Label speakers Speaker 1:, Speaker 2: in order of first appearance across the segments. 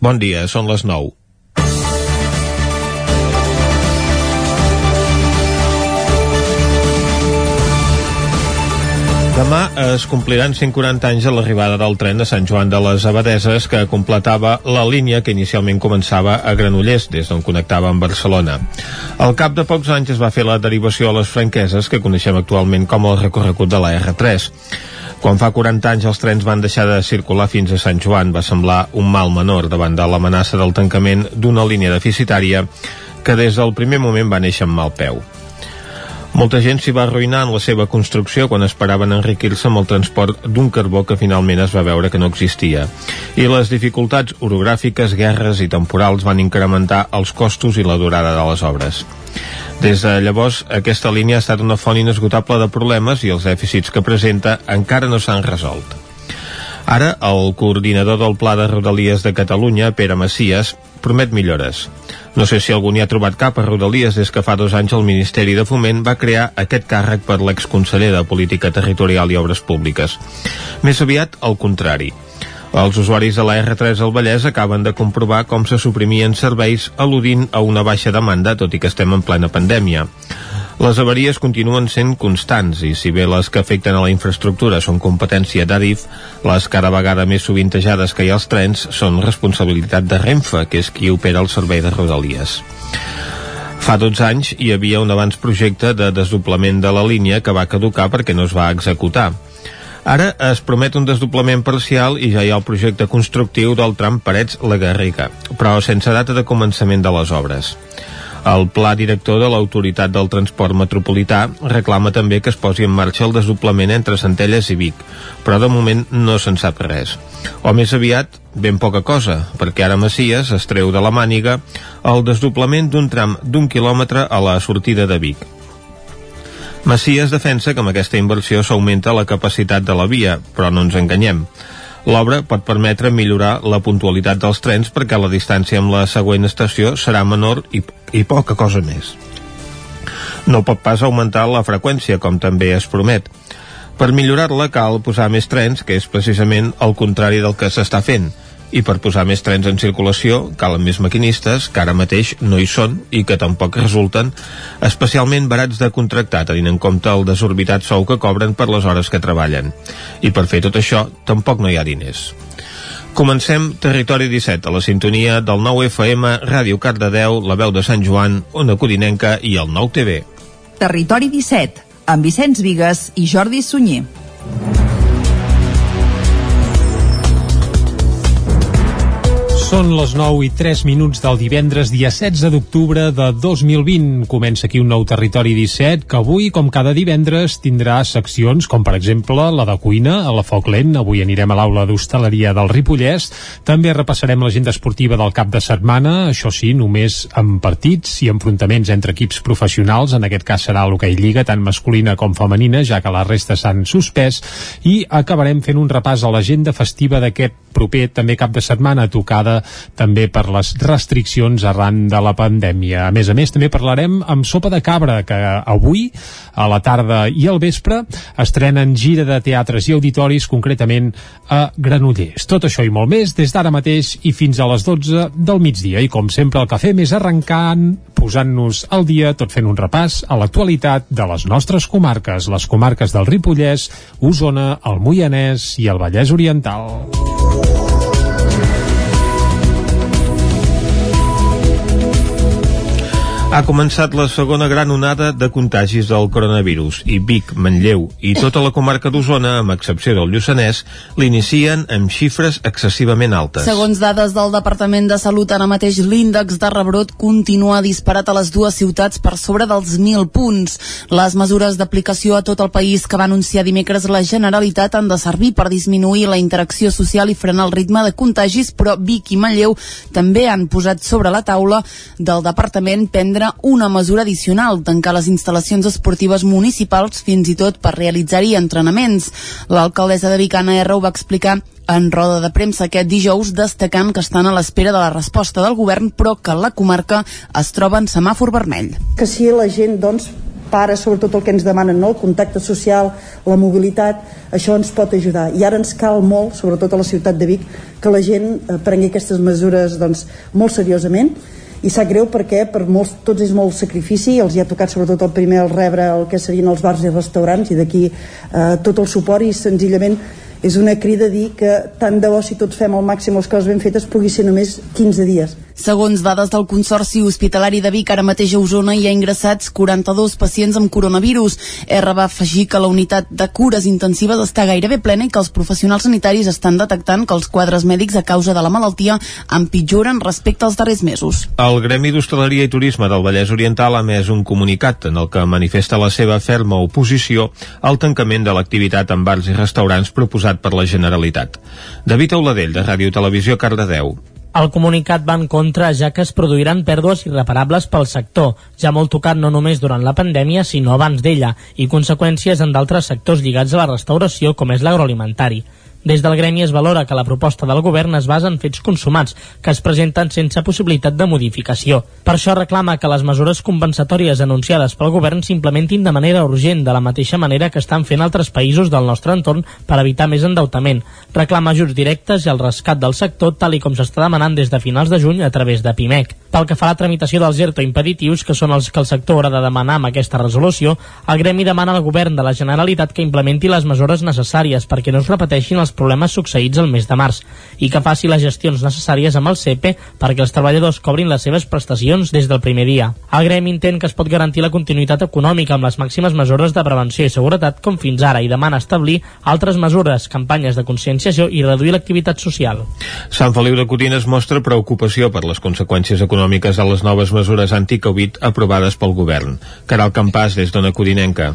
Speaker 1: Bon dia, són les 9. Demà es compliran 140 anys de l'arribada del tren de Sant Joan de les Abadeses que completava la línia que inicialment començava a Granollers, des d'on connectava amb Barcelona. Al cap de pocs anys es va fer la derivació a les franqueses que coneixem actualment com el recorregut de la R3. Quan fa 40 anys els trens van deixar de circular fins a Sant Joan va semblar un mal menor davant de l'amenaça del tancament d'una línia deficitària que des del primer moment va néixer amb mal peu. Molta gent s'hi va arruïnar en la seva construcció quan esperaven enriquir-se amb el transport d'un carbó que finalment es va veure que no existia. I les dificultats orogràfiques, guerres i temporals van incrementar els costos i la durada de les obres. Des de llavors, aquesta línia ha estat una font inesgotable de problemes i els dèficits que presenta encara no s'han resolt. Ara, el coordinador del Pla de Rodalies de Catalunya, Pere Macias, promet millores. No sé si algú n'hi ha trobat cap a Rodalies des que fa dos anys el Ministeri de Foment va crear aquest càrrec per l'exconseller de Política Territorial i Obres Públiques. Més aviat, al contrari. Els usuaris de la R3 al Vallès acaben de comprovar com se suprimien serveis al·ludint a una baixa demanda, tot i que estem en plena pandèmia. Les avaries continuen sent constants i si bé les que afecten a la infraestructura són competència d'Adif, les cada vegada més sovintejades que hi ha als trens són responsabilitat de Renfe, que és qui opera el servei de Rodalies. Fa 12 anys hi havia un abans projecte de desdoblament de la línia que va caducar perquè no es va executar. Ara es promet un desdoblament parcial i ja hi ha el projecte constructiu del tram Parets-La Garriga, però sense data de començament de les obres. El pla director de l'Autoritat del Transport Metropolità reclama també que es posi en marxa el desdoblament entre Centelles i Vic, però de moment no se'n sap res. O més aviat, ben poca cosa, perquè ara Macias es treu de la màniga el desdoblament d'un tram d'un quilòmetre a la sortida de Vic. Macias defensa que amb aquesta inversió s'augmenta la capacitat de la via, però no ens enganyem. L'obra pot permetre millorar la puntualitat dels trens perquè la distància amb la següent estació serà menor i, i poca cosa més. No pot pas augmentar la freqüència, com també es promet. Per millorar-la cal posar més trens, que és precisament el contrari del que s'està fent, i per posar més trens en circulació calen més maquinistes que ara mateix no hi són i que tampoc resulten especialment barats de contractar tenint en compte el desorbitat sou que cobren per les hores que treballen i per fer tot això tampoc no hi ha diners Comencem Territori 17 a la sintonia del 9 FM, Ràdio Cardedeu, la veu de Sant Joan, Ona Codinenca i el 9 TV.
Speaker 2: Territori 17, amb Vicenç Vigues i Jordi Sunyer.
Speaker 3: Són les 9 i 3 minuts del divendres, dia 16 d'octubre de 2020. Comença aquí un nou Territori 17, que avui, com cada divendres, tindrà seccions com, per exemple, la de cuina, a la Foc Lent. Avui anirem a l'aula d'hostaleria del Ripollès. També repassarem l'agenda esportiva del cap de setmana, això sí, només amb partits i enfrontaments entre equips professionals. En aquest cas serà l'hoquei Lliga, tant masculina com femenina, ja que la resta s'han suspès. I acabarem fent un repàs a l'agenda festiva d'aquest proper també cap de setmana tocada també per les restriccions arran de la pandèmia. A més a més, també parlarem amb Sopa de Cabra, que avui, a la tarda i al vespre, estrenen gira de teatres i auditoris, concretament a Granollers. Tot això i molt més des d'ara mateix i fins a les 12 del migdia. I com sempre, el que fem és arrencant, posant-nos al dia, tot fent un repàs a l'actualitat de les nostres comarques, les comarques del Ripollès, Osona, el Moianès i el Vallès Oriental.
Speaker 1: Ha començat la segona gran onada de contagis del coronavirus i Vic, Manlleu i tota la comarca d'Osona, amb excepció del Lluçanès, l'inicien amb xifres excessivament altes.
Speaker 4: Segons dades del Departament de Salut, ara mateix l'índex de rebrot continua disparat a les dues ciutats per sobre dels 1.000 punts. Les mesures d'aplicació a tot el país que va anunciar dimecres la Generalitat han de servir per disminuir la interacció social i frenar el ritme de contagis, però Vic i Manlleu també han posat sobre la taula del Departament prendre prendre una mesura addicional, tancar les instal·lacions esportives municipals fins i tot per realitzar-hi entrenaments. L'alcaldessa de Vic, Anna R, ho va explicar en roda de premsa aquest dijous, destacant que estan a l'espera de la resposta del govern, però que la comarca es troba en semàfor vermell.
Speaker 5: Que si la gent, doncs,
Speaker 6: pares, sobretot el que ens demanen, no? el contacte social, la mobilitat, això ens pot ajudar. I ara ens cal molt, sobretot a la ciutat de Vic, que la gent eh, prengui aquestes mesures doncs, molt seriosament i sap greu perquè per molts, tots és molt sacrifici els hi ha tocat sobretot el primer el rebre el que serien els bars i restaurants i d'aquí eh, tot el suport i senzillament és una crida a dir que tant de bo si tots fem al màxim les coses ben fetes pugui ser només 15 dies
Speaker 4: Segons dades del Consorci Hospitalari de Vic, ara mateix a Osona hi ha ingressats 42 pacients amb coronavirus. R va afegir que la unitat de cures intensives està gairebé plena i que els professionals sanitaris estan detectant que els quadres mèdics a causa de la malaltia empitjoren respecte als darrers mesos.
Speaker 1: El Gremi d'Hostaleria i Turisme del Vallès Oriental ha emès un comunicat en el que manifesta la seva ferma oposició al tancament de l'activitat en bars i restaurants proposat per la Generalitat. David Auladell, de Ràdio Televisió, Cardedeu.
Speaker 7: El comunicat va en contra ja que es produiran pèrdues irreparables pel sector, ja molt tocat no només durant la pandèmia sinó abans d'ella, i conseqüències en d'altres sectors lligats a la restauració com és l'agroalimentari. Des del gremi es valora que la proposta del govern es basa en fets consumats, que es presenten sense possibilitat de modificació. Per això reclama que les mesures compensatòries anunciades pel govern s'implementin de manera urgent, de la mateixa manera que estan fent altres països del nostre entorn per evitar més endeutament. Reclama ajuts directes i el rescat del sector, tal i com s'està demanant des de finals de juny a través de PIMEC. Pel que fa a la tramitació dels ERTO impeditius, que són els que el sector haurà de demanar amb aquesta resolució, el gremi demana al govern de la Generalitat que implementi les mesures necessàries perquè no es repeteixin els problemes succeïts el mes de març i que faci les gestions necessàries amb el CEPE perquè els treballadors cobrin les seves prestacions des del primer dia. El gremi entén que es pot garantir la continuïtat econòmica amb les màximes mesures de prevenció i seguretat com fins ara i demana establir altres mesures, campanyes de conscienciació i reduir l'activitat social.
Speaker 1: Sant Feliu de Codines mostra preocupació per les conseqüències econòmiques de les noves mesures anti-Covid aprovades pel govern. Caral Campàs, des d'Ona Codinenca.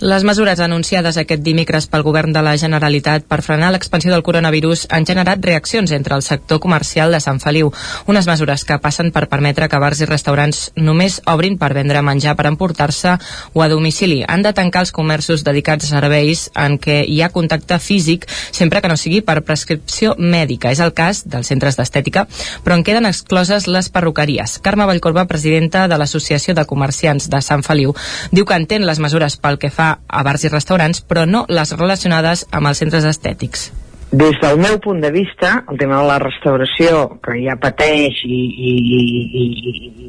Speaker 8: Les mesures anunciades aquest dimecres pel govern de la Generalitat per frenar l'expansió del coronavirus han generat reaccions entre el sector comercial de Sant Feliu. Unes mesures que passen per permetre que bars i restaurants només obrin per vendre menjar per emportar-se o a domicili. Han de tancar els comerços dedicats a serveis en què hi ha contacte físic sempre que no sigui per prescripció mèdica. És el cas dels centres d'estètica, però en queden excloses les perruqueries. Carme Vallcorba, presidenta de l'Associació de Comerciants de Sant Feliu, diu que entén les mesures pel que fa a bars i restaurants, però no les relacionades amb els centres estètics.
Speaker 9: Des del meu punt de vista, el tema de la restauració, que ja pateix i, i, i,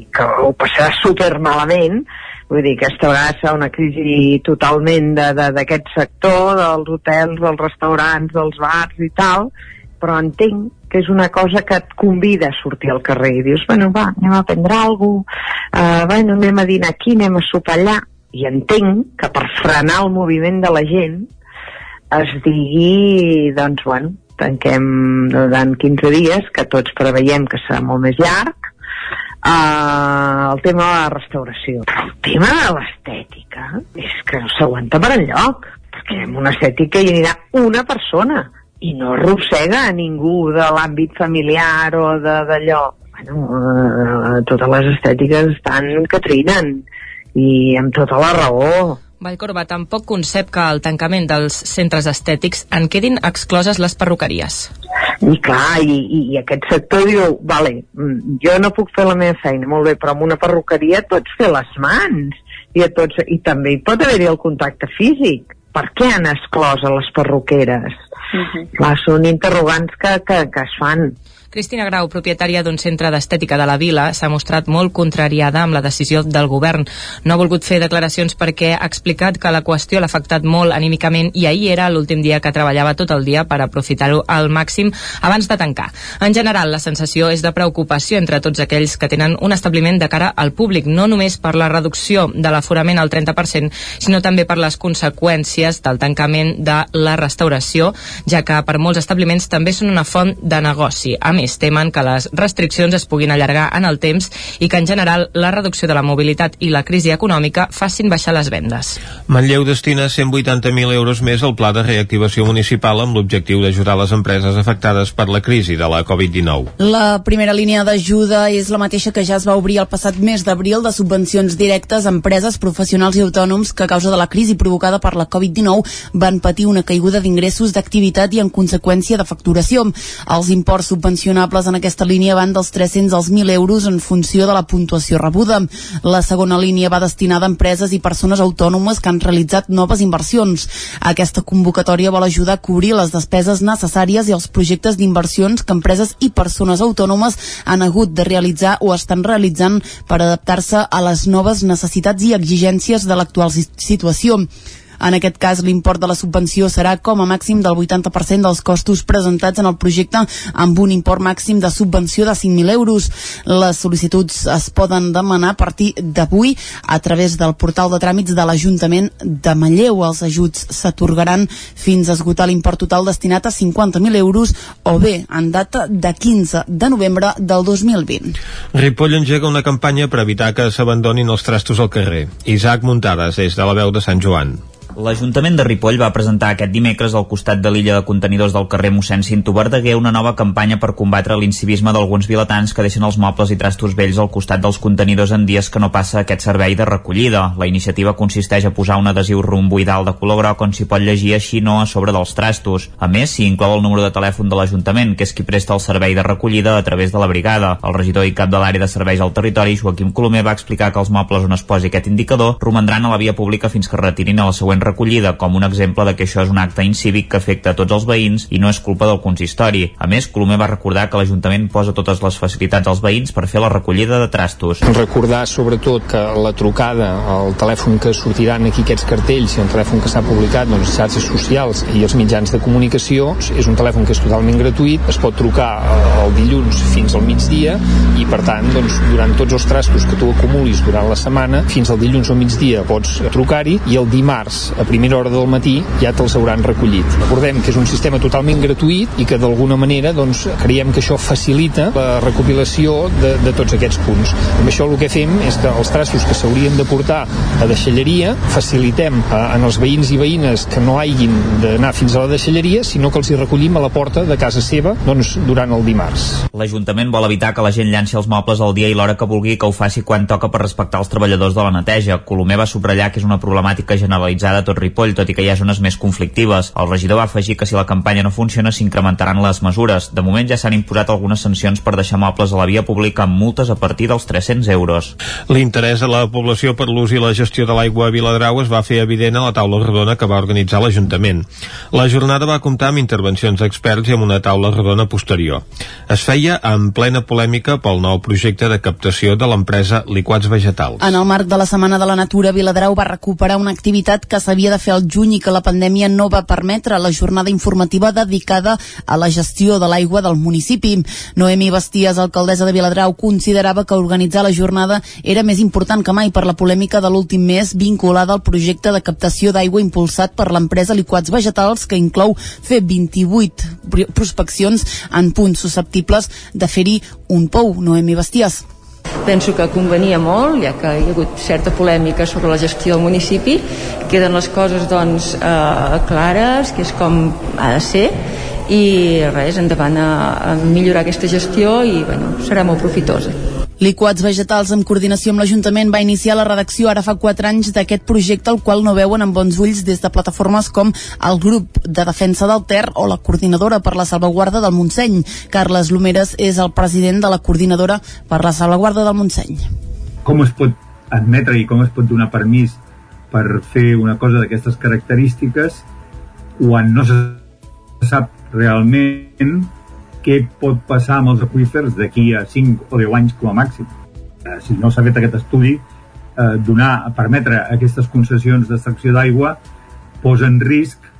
Speaker 9: i que ho passarà super malament, vull dir, aquesta vegada serà una crisi totalment d'aquest sector, dels hotels, dels restaurants, dels bars i tal, però entenc que és una cosa que et convida a sortir al carrer i dius, bueno, va, anem a prendre alguna cosa, uh, bueno, anem a dinar aquí, anem a sopar allà, i entenc que per frenar el moviment de la gent es digui, doncs, bueno, tanquem durant 15 dies, que tots preveiem que serà molt més llarg, uh, el tema de la restauració. El tema de l'estètica és que no s'aguanta per enlloc, perquè en una estètica hi anirà una persona i no arrossega a ningú de l'àmbit familiar o d'allò. Bueno, uh, totes les estètiques estan que trinen i amb tota la raó.
Speaker 8: Vallcorba tampoc concep que el tancament dels centres estètics en quedin excloses les perruqueries.
Speaker 9: I clar, i, i, i aquest sector diu, vale, mm, jo no puc fer la meva feina, molt bé, però amb una perruqueria tots fer les mans i, a tots, i també hi pot haver-hi el contacte físic. Per què han exclòs a les perruqueres? Uh mhm. -huh. Clar, són interrogants que, que, que es fan.
Speaker 8: Cristina Grau, propietària d'un centre d'estètica de la vila, s'ha mostrat molt contrariada amb la decisió del govern. No ha volgut fer declaracions perquè ha explicat que la qüestió l'ha afectat molt anímicament i ahir era l'últim dia que treballava tot el dia per aprofitar-ho al màxim abans de tancar. En general, la sensació és de preocupació entre tots aquells que tenen un establiment de cara al públic, no només per la reducció de l'aforament al 30%, sinó també per les conseqüències del tancament de la restauració, ja que per molts establiments també són una font de negoci. A més, més temen que les restriccions es puguin allargar en el temps i que en general la reducció de la mobilitat i la crisi econòmica facin baixar les vendes.
Speaker 1: Manlleu destina 180.000 euros més al pla de reactivació municipal amb l'objectiu d'ajudar les empreses afectades per la crisi de la Covid-19.
Speaker 4: La primera línia d'ajuda és la mateixa que ja es va obrir el passat mes d'abril de subvencions directes a empreses, professionals i autònoms que a causa de la crisi provocada per la Covid-19 van patir una caiguda d'ingressos d'activitat i en conseqüència de facturació. Els imports subvencionats subvencionables en aquesta línia van dels 300 als 1.000 euros en funció de la puntuació rebuda. La segona línia va destinada a empreses i persones autònomes que han realitzat noves inversions. Aquesta convocatòria vol ajudar a cobrir les despeses necessàries i els projectes d'inversions que empreses i persones autònomes han hagut de realitzar o estan realitzant per adaptar-se a les noves necessitats i exigències de l'actual situació. En aquest cas, l'import de la subvenció serà com a màxim del 80% dels costos presentats en el projecte amb un import màxim de subvenció de 5.000 euros. Les sol·licituds es poden demanar a partir d'avui a través del portal de tràmits de l'Ajuntament de Manlleu. Els ajuts s'atorgaran fins a esgotar l'import total destinat a 50.000 euros o bé en data de 15 de novembre del 2020.
Speaker 1: Ripoll engega una campanya per evitar que s'abandonin els trastos al carrer. Isaac Muntades, des de la veu de Sant Joan.
Speaker 10: L'Ajuntament de Ripoll va presentar aquest dimecres al costat de l'illa de contenidors del carrer mossèn Cinto Verdaguer una nova campanya per combatre l'incivisme d'alguns vilatans que deixen els mobles i trastos vells al costat dels contenidors en dies que no passa aquest servei de recollida. La iniciativa consisteix a posar un adhesiu romboidal de color groc on s'hi pot llegir així no a sobre dels trastos. A més, s'hi inclou el número de telèfon de l'Ajuntament, que és qui presta el servei de recollida a través de la brigada. El regidor i cap de l'àrea de serveis al territori, Joaquim Colomer, va explicar que els mobles on es posi aquest indicador romandran a la via pública fins que retirin a la següent recollida com un exemple de que això és un acte incívic que afecta a tots els veïns i no és culpa del consistori. A més, Colomer va recordar que l'Ajuntament posa totes les facilitats als veïns per fer la recollida de trastos.
Speaker 11: Recordar sobretot que la trucada, el telèfon que sortiran aquí aquests cartells i el telèfon que s'ha publicat doncs, les xarxes socials i els mitjans de comunicació és un telèfon que és totalment gratuït, es pot trucar eh, el dilluns fins al migdia i per tant doncs, durant tots els trastos que tu acumulis durant la setmana fins al dilluns al migdia pots trucar-hi i el dimarts a primera hora del matí ja te'ls hauran recollit. Recordem que és un sistema totalment gratuït i que d'alguna manera doncs, creiem que això facilita la recopilació de, de tots aquests punts. Amb això el que fem és que els trastos que s'haurien de portar a deixalleria facilitem a, en els veïns i veïnes que no hagin d'anar fins a la deixalleria, sinó que els hi recollim a la porta de casa seva doncs, durant el dimarts.
Speaker 10: L'Ajuntament vol evitar que la gent llanci els mobles al dia i l'hora que vulgui que ho faci quan toca per respectar els treballadors de la neteja. Colomer va subratllar que és una problemàtica generalitzada a tot Ripoll, tot i que hi ha zones més conflictives. El regidor va afegir que si la campanya no funciona s'incrementaran les mesures. De moment ja s'han imposat algunes sancions per deixar mobles a la via pública amb multes a partir dels 300 euros.
Speaker 1: L'interès de la població per l'ús i la gestió de l'aigua a Viladrau es va fer evident a la taula rodona que va organitzar l'Ajuntament. La jornada va comptar amb intervencions d'experts i amb una taula rodona posterior. Es feia en plena polèmica pel nou projecte de captació de l'empresa Liquats Vegetals.
Speaker 4: En el marc de la Setmana de la Natura, Viladrau va recuperar una activitat que s'havia de fer al juny i que la pandèmia no va permetre la jornada informativa dedicada a la gestió de l'aigua del municipi. Noemi Basties, alcaldessa de Viladrau, considerava que organitzar la jornada era més important que mai per la polèmica de l'últim mes vinculada al projecte de captació d'aigua impulsat per l'empresa Liquats Vegetals que inclou fer 28 prospeccions en punts susceptibles de fer-hi un pou. Noemi Basties.
Speaker 12: Penso que convenia molt, ja que hi ha hagut certa polèmica sobre la gestió del municipi, queden les coses doncs, eh, clares, que és com ha de ser, i res, endavant a, a millorar aquesta gestió i bueno, serà molt profitosa.
Speaker 4: Liquats Vegetals, en coordinació amb l'Ajuntament, va iniciar la redacció ara fa 4 anys d'aquest projecte, el qual no veuen amb bons ulls des de plataformes com el grup de defensa del Ter o la coordinadora per la salvaguarda del Montseny. Carles Lomeres és el president de la coordinadora per la salvaguarda del Montseny.
Speaker 13: Com es pot admetre i com es pot donar permís per fer una cosa d'aquestes característiques quan no se sap realment què pot passar amb els aqüífers d'aquí a 5 o 10 anys com a màxim. Eh, si no s'ha fet aquest estudi, eh, donar, permetre aquestes concessions d'extracció d'aigua posa en risc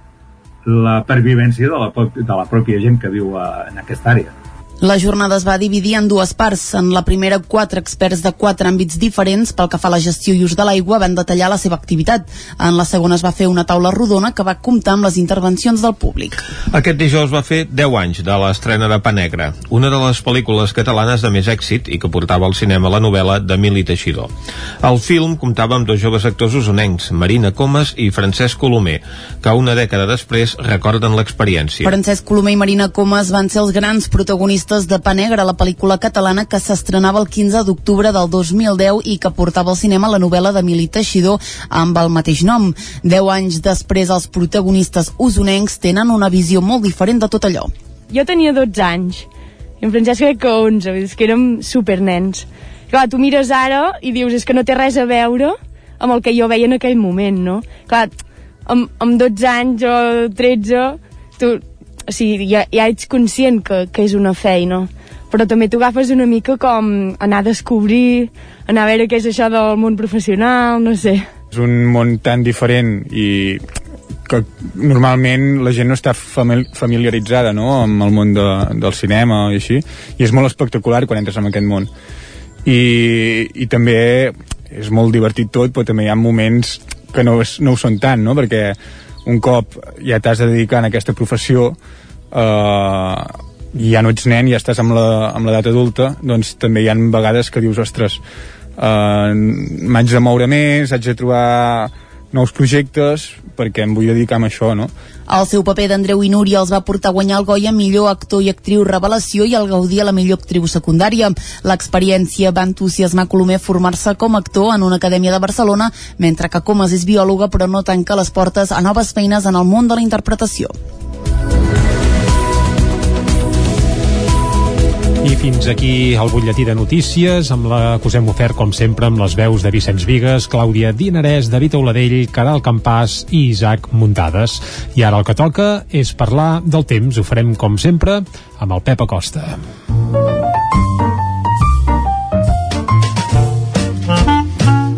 Speaker 13: la pervivència de la, de la pròpia gent que viu a, en aquesta àrea.
Speaker 4: La jornada es va dividir en dues parts. En la primera, quatre experts de quatre àmbits diferents pel que fa a la gestió i ús de l'aigua van detallar la seva activitat. En la segona es va fer una taula rodona que va comptar amb les intervencions del públic.
Speaker 1: Aquest dijous va fer 10 anys de l'estrena de Pa Negra, una de les pel·lícules catalanes de més èxit i que portava al cinema la novel·la d'Emili Teixidor. El film comptava amb dos joves actors usonencs, Marina Comas i Francesc Colomer, que una dècada després recorden l'experiència.
Speaker 4: Francesc Colomer i Marina Comas van ser els grans protagonistes Costes de Pa Negre, la pel·lícula catalana que s'estrenava el 15 d'octubre del 2010 i que portava al cinema la novel·la d'Emili Teixidor amb el mateix nom. Deu anys després, els protagonistes usonencs tenen una visió molt diferent de tot allò.
Speaker 14: Jo tenia 12 anys I en Francesc crec que 11, és que érem supernens. Clar, tu mires ara i dius, és que no té res a veure amb el que jo veia en aquell moment, no? Clar, amb, amb 12 anys o 13, tu, o sigui, ja, ja ets conscient que, que és una feina, però també t'ho agafes una mica com anar a descobrir, anar a veure què és això del món professional, no sé.
Speaker 15: És un món tan diferent i que normalment la gent no està familiaritzada no? amb el món de, del cinema i així, i és molt espectacular quan entres en aquest món. I, i també és molt divertit tot, però també hi ha moments que no, no ho són tant, no? perquè un cop ja t'has de dedicar a aquesta professió eh, ja no ets nen, ja estàs amb l'edat adulta, doncs també hi ha vegades que dius, ostres, eh, m'haig de moure més, haig de trobar nous projectes perquè em vull dedicar a això, no?
Speaker 4: El seu paper d'Andreu i Núria els va portar a guanyar el Goya millor actor i actriu revelació i el Gaudí a la millor actriu secundària. L'experiència va entusiasmar Colomer a formar-se com a actor en una acadèmia de Barcelona, mentre que Comas és biòloga però no tanca les portes a noves feines en el món de la interpretació.
Speaker 3: I fins aquí el butlletí de notícies, amb la que us hem ofert, com sempre, amb les veus de Vicenç Vigues, Clàudia Dinarès, David Auladell, Caral Campàs i Isaac Muntades. I ara el que toca és parlar del temps. Ho farem, com sempre, amb el Pep Acosta.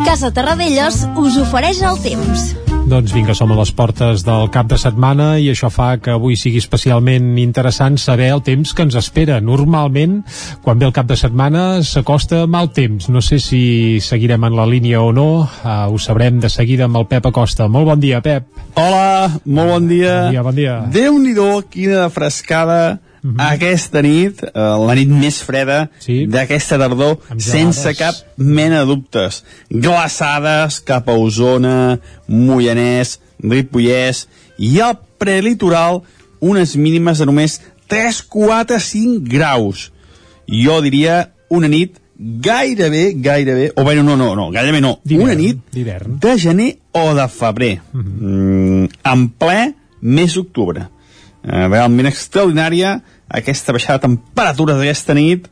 Speaker 16: Casa Terradellos us ofereix el temps.
Speaker 3: Doncs vinga, som a les portes del cap de setmana i això fa que avui sigui especialment interessant saber el temps que ens espera. Normalment, quan ve el cap de setmana, s'acosta mal temps. No sé si seguirem en la línia o no, uh, ho sabrem de seguida amb el Pep Acosta. Molt bon dia, Pep.
Speaker 17: Hola, molt bon dia.
Speaker 3: Bon dia, bon dia.
Speaker 17: Déu-n'hi-do, quina frescada -huh. aquesta nit, eh, la nit més freda sí. d'aquesta tardor, sense cap mena de dubtes. Glaçades cap a Osona, Moianès, Ripollès i al prelitoral unes mínimes de només 3, 4, 5 graus. Jo diria una nit gairebé, gairebé, o bé, no, no, no, gairebé no, una nit de gener o de febrer, uh -huh. mm, en ple mes d'octubre. Eh, realment extraordinària, aquesta baixada de temperatures d'aquesta nit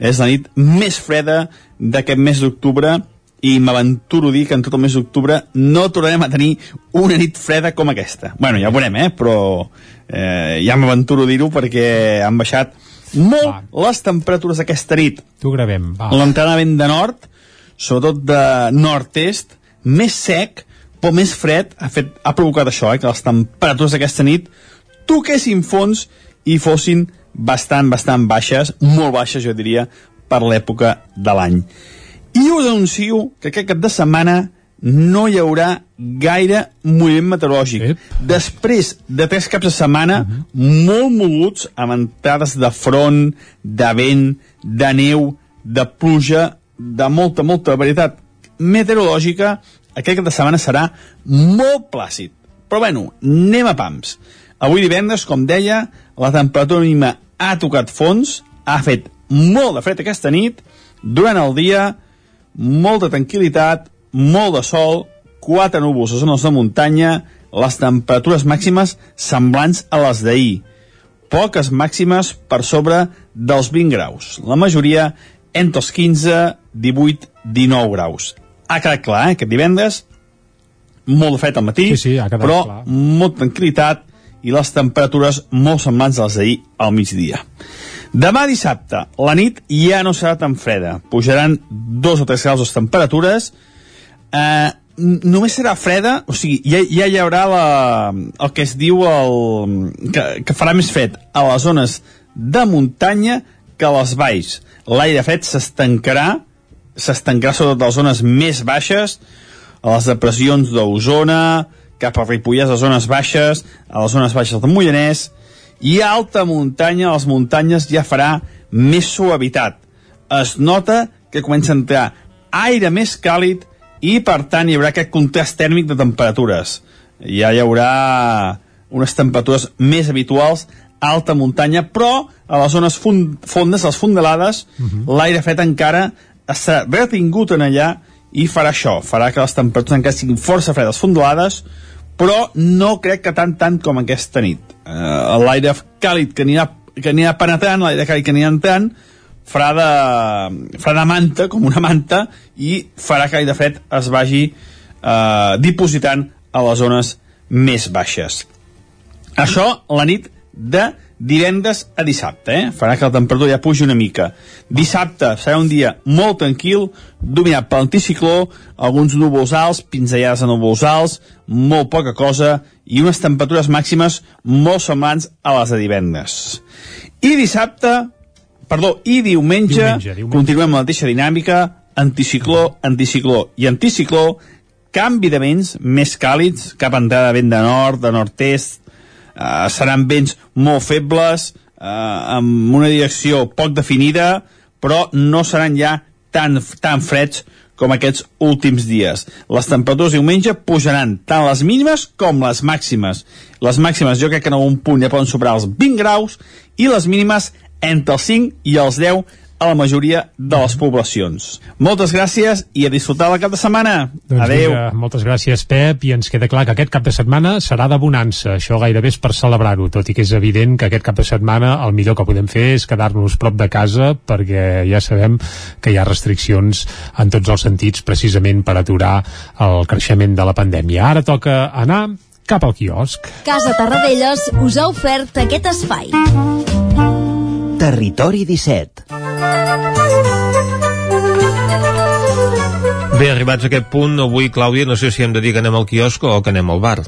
Speaker 17: és la nit més freda d'aquest mes d'octubre i m'aventuro a dir que en tot el mes d'octubre no tornarem a tenir una nit freda com aquesta. bueno, ja ho veurem, eh? però eh, ja m'aventuro a dir-ho perquè han baixat molt va. les temperatures d'aquesta nit.
Speaker 3: T'ho gravem, va.
Speaker 17: L'entrada vent de nord, sobretot de nord-est, més sec, però més fred, ha, fet, ha provocat això, eh? que les temperatures d'aquesta nit toquessin fons i fossin bastant, bastant baixes, molt baixes, jo diria, per l'època de l'any. I us anuncio que aquest cap de setmana no hi haurà gaire moviment meteorològic. Ep. Després de tres caps de setmana uh mhm. -huh. molt moguts, amb entrades de front, de vent, de neu, de pluja, de molta, molta varietat meteorològica, aquest cap de setmana serà molt plàcid. Però bueno, anem a pams. Avui divendres, com deia, la temperatura mínima ha tocat fons, ha fet molt de fred aquesta nit, durant el dia, molta tranquil·litat, molt de sol, quatre núvols a zones de muntanya, les temperatures màximes semblants a les d'ahir. Poques màximes per sobre dels 20 graus. La majoria entre els 15, 18, 19 graus. Ha quedat clar, eh, aquest divendres, molt de fred al matí,
Speaker 3: sí, sí,
Speaker 17: però
Speaker 3: clar.
Speaker 17: molta tranquil·litat, i les temperatures molt semblants a les d'ahir al migdia. Demà dissabte, la nit ja no serà tan freda. Pujaran dos o tres graus les temperatures. Eh, només serà freda, o sigui, ja, ja hi haurà la, el que es diu el, que, que farà més fred a les zones de muntanya que a les valls. L'aire fred s'estancarà, s'estancarà sobretot a les zones més baixes, a les depressions d'Osona, cap a Ripollès, a zones baixes, a les zones baixes del Moianès, i a alta muntanya, a les muntanyes ja farà més suavitat. Es nota que comença a entrar aire més càlid i, per tant, hi haurà aquest contrast tèrmic de temperatures. Ja hi haurà unes temperatures més habituals a alta muntanya, però a les zones fondes, les fondalades, uh mhm. -huh. l'aire fet encara està retingut en allà i farà això, farà que les temperatures encara siguin força fredes fondalades, però no crec que tant tant com aquesta nit. Uh, L'aire càlid que anirà que anirà penetrant, l'aire càlid que anirà entrant, farà de, farà de manta, com una manta, i farà que l'aire fred es vagi eh, dipositant a les zones més baixes. Això la nit de divendres a dissabte, eh? farà que la temperatura ja pugi una mica. Dissabte serà un dia molt tranquil, dominat per l'anticicló, alguns núvols alts, pinzellades de núvols alts, molt poca cosa, i unes temperatures màximes molt semblants a les de divendres. I dissabte, perdó, i diumenge,
Speaker 3: Diumenge, diumenge.
Speaker 17: continuem la mateixa dinàmica, anticicló, anticicló i anticicló, canvi de vents més càlids, cap entrada de vent de nord, de nord-est, eh, seran vents molt febles, eh, amb una direcció poc definida, però no seran ja tan, tan freds com aquests últims dies. Les temperatures diumenge pujaran tant les mínimes com les màximes. Les màximes jo crec que en algun punt ja poden superar els 20 graus i les mínimes entre els 5 i els 10 a la majoria de les poblacions. Moltes gràcies i a disfrutar el cap de setmana.
Speaker 3: Doncs
Speaker 17: Adeu.
Speaker 3: Vinga, moltes gràcies, Pep, i ens queda clar que aquest cap de setmana serà de bonança. Això gairebé és per celebrar-ho, tot i que és evident que aquest cap de setmana el millor que podem fer és quedar-nos prop de casa perquè ja sabem que hi ha restriccions en tots els sentits precisament per aturar el creixement de la pandèmia. Ara toca anar cap al quiosc.
Speaker 16: Casa Tarradellas us ha ofert aquest espai.
Speaker 18: Territori 17.
Speaker 1: Bé, arribats a aquest punt, avui, Clàudia, no sé si hem de dir que anem al quiosc o que anem al bar.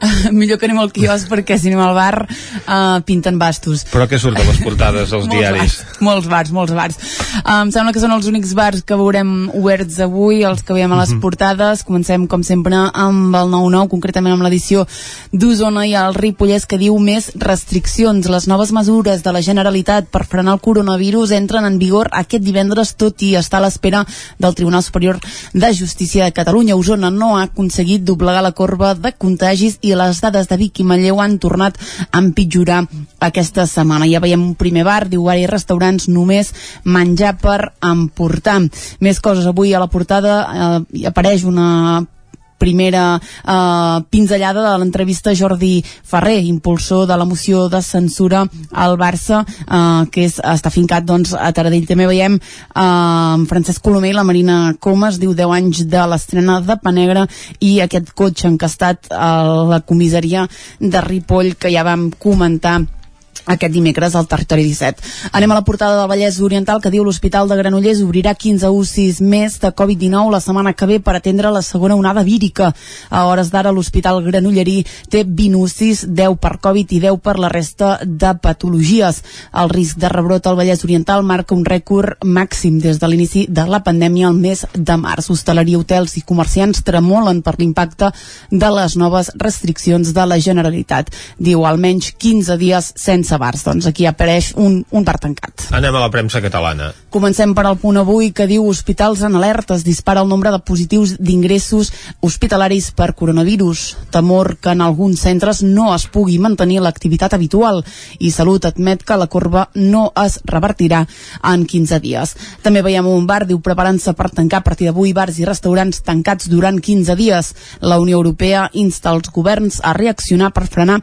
Speaker 4: Millor que anem al quiosc perquè si anem al bar uh, pinten bastos.
Speaker 1: Però què surt a les portades
Speaker 4: Molts
Speaker 1: diaris?
Speaker 4: Bars, molts bars, molts bars. Uh, em sembla que són els únics bars que veurem oberts avui, els que veiem a les
Speaker 1: Mhm.
Speaker 4: portades. Comencem, com sempre, amb el 9-9, concretament amb l'edició d'Osona i el Ripollès, que diu més restriccions. Les noves mesures de la Generalitat per frenar el coronavirus entren en vigor aquest divendres, tot i estar a l'espera del Tribunal Superior de Justícia de Catalunya. Osona no ha aconseguit doblegar la corba de contagis i les dades de Vic i Manlleu han tornat a empitjorar aquesta setmana. Ja veiem un primer bar, diu i restaurants, només menjar per emportar. Més coses avui a la portada eh, apareix una primera eh, pinzellada de l'entrevista Jordi Ferrer, impulsor de la moció de censura al Barça, eh, que és, està fincat doncs, a Taradell. També veiem eh, Francesc Colomer i la Marina Comas, diu 10 anys de l'estrena de Panegra i aquest cotxe encastat a la comissaria de Ripoll que ja vam comentar aquest dimecres al territori 17. Anem a la portada del Vallès Oriental que diu l'Hospital de Granollers obrirà 15 UCIs més de Covid-19 la setmana que ve per atendre la segona onada vírica. A hores d'ara l'Hospital Granollerí té 20 UCIs, 10 per Covid i 10 per la resta de patologies. El risc de rebrot al Vallès Oriental marca un rècord màxim des de l'inici de la pandèmia al mes de març. Hostaleria, hotels i comerciants tremolen per l'impacte de les noves restriccions de la Generalitat. Diu almenys 15 dies sense bars. Doncs aquí apareix un, un bar tancat.
Speaker 1: Anem a la premsa catalana.
Speaker 4: Comencem per al punt avui que diu hospitals en alerta. Es dispara el nombre de positius d'ingressos hospitalaris per coronavirus. Temor que en alguns centres no es pugui mantenir l'activitat habitual i Salut admet que la corba no es revertirà en 15 dies. També veiem un bar, diu, preparant-se per tancar a partir d'avui bars i restaurants tancats durant 15 dies. La Unió Europea insta els governs a reaccionar per frenar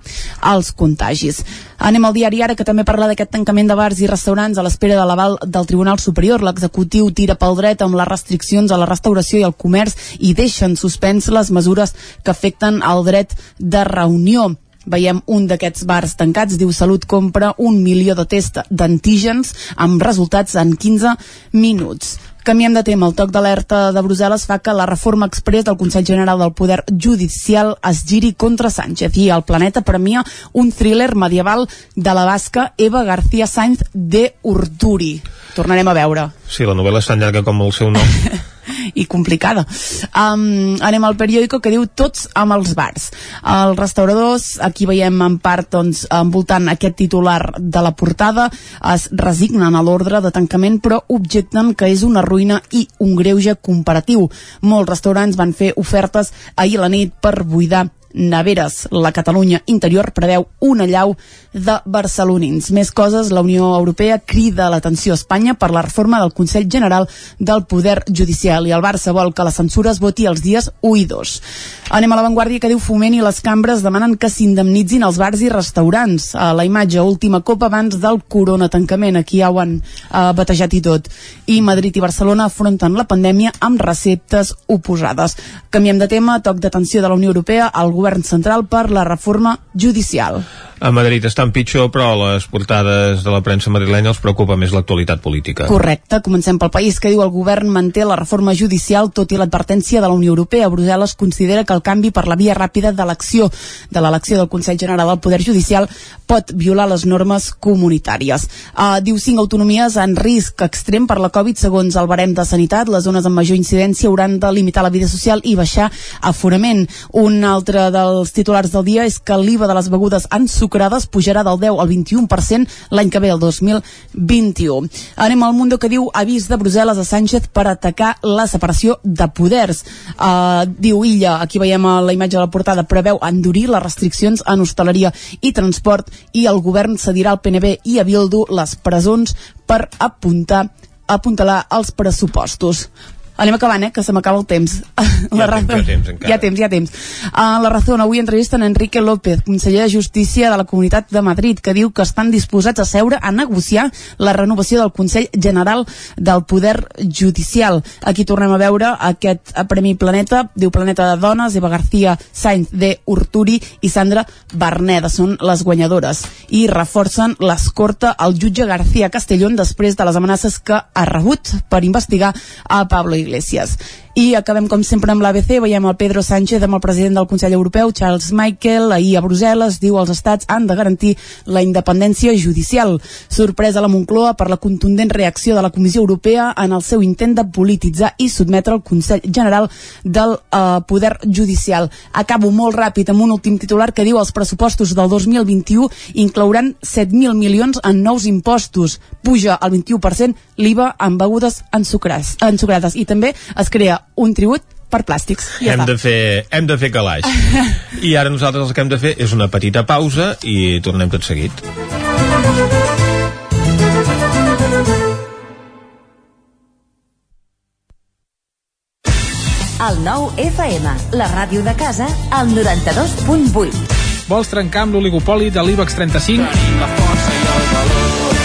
Speaker 4: els contagis. Anem al diari ara que també parla d'aquest tancament de bars i restaurants a l'espera de l'aval del Tribunal Superior. L'executiu tira pel dret amb les restriccions a la restauració i al comerç i deixen suspens les mesures que afecten el dret de reunió. Veiem un d'aquests bars tancats, diu Salut compra un milió de test d'antígens amb resultats en 15 minuts. Canviem de tema. El toc d'alerta de Brussel·les fa que la reforma express del Consell General del Poder Judicial es giri contra Sánchez i el planeta premia un thriller medieval de la basca Eva García Sainz de Urturi. Tornarem a veure
Speaker 1: Sí, la novel·la és tan llarga com el seu nom.
Speaker 4: i complicada. Um, anem al periòdico que diu tots amb els bars. Els restauradors, aquí veiem en part doncs, envoltant aquest titular de la portada, es resignen a l'ordre de tancament però objecten que és una ruïna i un greuge comparatiu. Molts restaurants van fer ofertes ahir la nit per buidar neveres. La Catalunya interior preveu una llau de barcelonins. Més coses, la Unió Europea crida l'atenció a Espanya per la reforma del Consell General del Poder Judicial i el Barça vol que la censura es voti els dies 1 i 2. Anem a l'avantguàrdia que diu Foment i les cambres demanen que s'indemnitzin els bars i restaurants. A la imatge, última copa abans del corona tancament. Aquí ja ho han eh, batejat i tot. I Madrid i Barcelona afronten la pandèmia amb receptes oposades. Canviem de tema, toc d'atenció de la Unió Europea al govern central per la reforma judicial.
Speaker 1: A Madrid estan pitjor, però les portades de la premsa madrilenya els preocupa més l'actualitat política.
Speaker 4: Correcte, comencem pel país que diu el govern manté la reforma judicial tot i l'advertència de la Unió Europea. Brussel·les considera que el canvi per la via ràpida d'elecció de l'elecció del Consell General del Poder Judicial pot violar les normes comunitàries. Uh, diu cinc autonomies en risc extrem per la Covid segons el barem de sanitat. Les zones amb major incidència hauran de limitar la vida social i baixar aforament. Un altre dels titulars del dia és que l'IVA de les begudes ensucrades pujarà del 10 al 21% l'any que ve, el 2021. Anem al Mundo que diu avís de Brussel·les a Sánchez per atacar la separació de poders. Uh, diu Illa, aquí veiem a la imatge de la portada, preveu endurir les restriccions en hostaleria i transport i el govern cedirà al PNB i a Bildu les presons per apuntar apuntalar els pressupostos. Anem acabant, eh, que se m'acaba el temps.
Speaker 1: La ja, temps, ja temps, encara.
Speaker 4: Hi ha temps, hi ha temps. Uh, la Razón, avui entrevisten Enrique López, conseller de Justícia de la Comunitat de Madrid, que diu que estan disposats a seure a negociar la renovació del Consell General del Poder Judicial. Aquí tornem a veure aquest Premi Planeta, diu Planeta de Dones, Eva García Sainz de Urturi i Sandra Berneda, són les guanyadores. I reforcen l'escorta al jutge García Castellón després de les amenaces que ha rebut per investigar a Pablo Iglesias. I acabem, com sempre, amb l'ABC. Veiem el Pedro Sánchez amb el president del Consell Europeu, Charles Michael, ahir a Brussel·les, diu els estats han de garantir la independència judicial. Sorpresa a la Moncloa per la contundent reacció de la Comissió Europea en el seu intent de polititzar i sotmetre el Consell General del uh, Poder Judicial. Acabo molt ràpid amb un últim titular que diu els pressupostos del 2021 inclouran 7.000 milions en nous impostos. Puja al 21% l'IVA en begudes ensucrades, ensucrades. I també es crea un tribut per plàstics. Ja
Speaker 1: hem,
Speaker 4: està.
Speaker 1: de fer, hem de fer calaix. I ara nosaltres el que hem de fer és una petita pausa i tornem tot seguit.
Speaker 16: El nou FM, la ràdio de casa, al 92.8.
Speaker 19: Vols trencar amb l'oligopoli de l'IBEX 35? Tenim la força i el valor.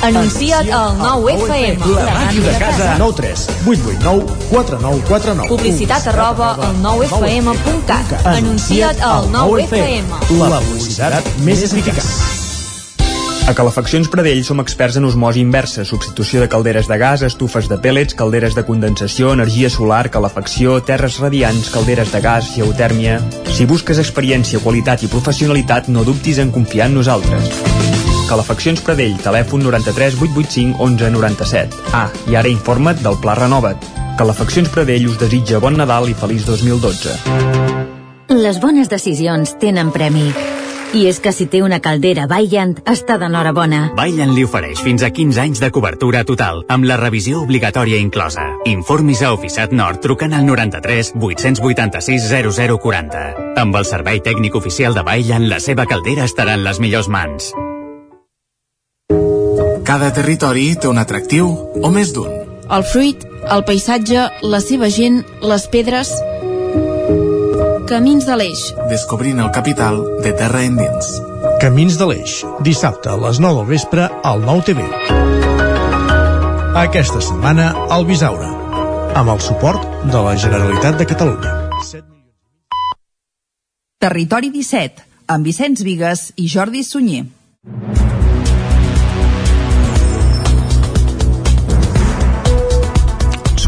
Speaker 16: Anuncia't al 9FM.
Speaker 20: La màquina de casa. 9 3 8 8 9 4 9 4 9.
Speaker 16: Publicitat arroba al 9FM.cat. Anuncia't al 9FM.
Speaker 20: La publicitat més eficaç.
Speaker 21: A Calefaccions Pradell som experts en osmosi inversa, substitució de calderes de gas, estufes de pèl·lets, calderes de condensació, energia solar, calefacció, terres radiants, calderes de gas, geotèrmia... Si busques experiència, qualitat i professionalitat, no dubtis en confiar en nosaltres. Calefaccions Pradell, telèfon 93 885 11 97. Ah, i ara informa't del Pla Renova't. Calefaccions Pradell us desitja bon Nadal i feliç 2012.
Speaker 16: Les bones decisions tenen premi.
Speaker 22: I és que si té una caldera Vaillant, està d'enhorabona.
Speaker 23: Vaillant li ofereix fins a 15 anys de cobertura total, amb la revisió obligatòria inclosa. Informis a Oficiat Nord trucant al 93 886 0040. Amb el servei tècnic oficial de Vaillant, la seva caldera estarà en les millors mans.
Speaker 24: Cada territori té un atractiu o més d'un.
Speaker 25: El fruit, el paisatge, la seva gent, les pedres... Camins de l'Eix.
Speaker 24: Descobrint el capital de terra endins.
Speaker 20: Camins de l'Eix, dissabte a les 9 del vespre al 9 TV. Aquesta setmana al Bisaure, amb el suport de la Generalitat de Catalunya.
Speaker 26: Territori 17, amb Vicenç Vigues i Jordi Sunyer.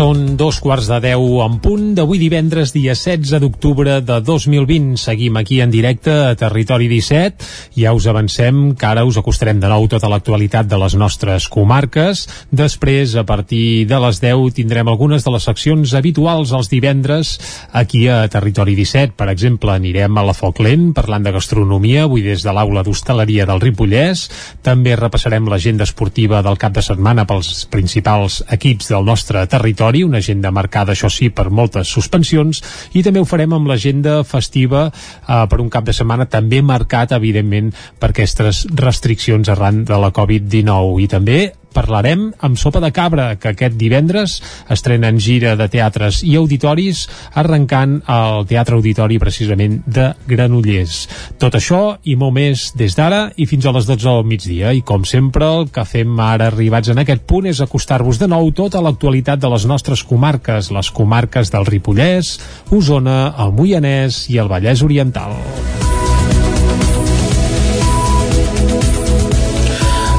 Speaker 3: Són dos quarts de deu en punt d'avui divendres, dia 16 d'octubre de 2020. Seguim aquí en directe a Territori 17. Ja us avancem que ara us acostarem de nou tota l'actualitat de les nostres comarques. Després, a partir de les 10, tindrem algunes de les seccions habituals els divendres aquí a Territori 17. Per exemple, anirem a la Foc Lent parlant de gastronomia, avui des de l'aula d'hostaleria del Ripollès. També repassarem l'agenda esportiva del cap de setmana pels principals equips del nostre territori territori, una agenda marcada, això sí, per moltes suspensions, i també ho farem amb l'agenda festiva eh, per un cap de setmana també marcat, evidentment, per aquestes restriccions arran de la Covid-19. I també parlarem amb Sopa de Cabra, que aquest divendres estrena en gira de teatres i auditoris, arrencant al Teatre Auditori precisament de Granollers. Tot això i molt més des d'ara i fins a les 12 del migdia. I com sempre, el que fem ara arribats en aquest punt és acostar-vos de nou tota l'actualitat de les nostres comarques, les comarques del Ripollès, Osona, el Moianès i el Vallès Oriental.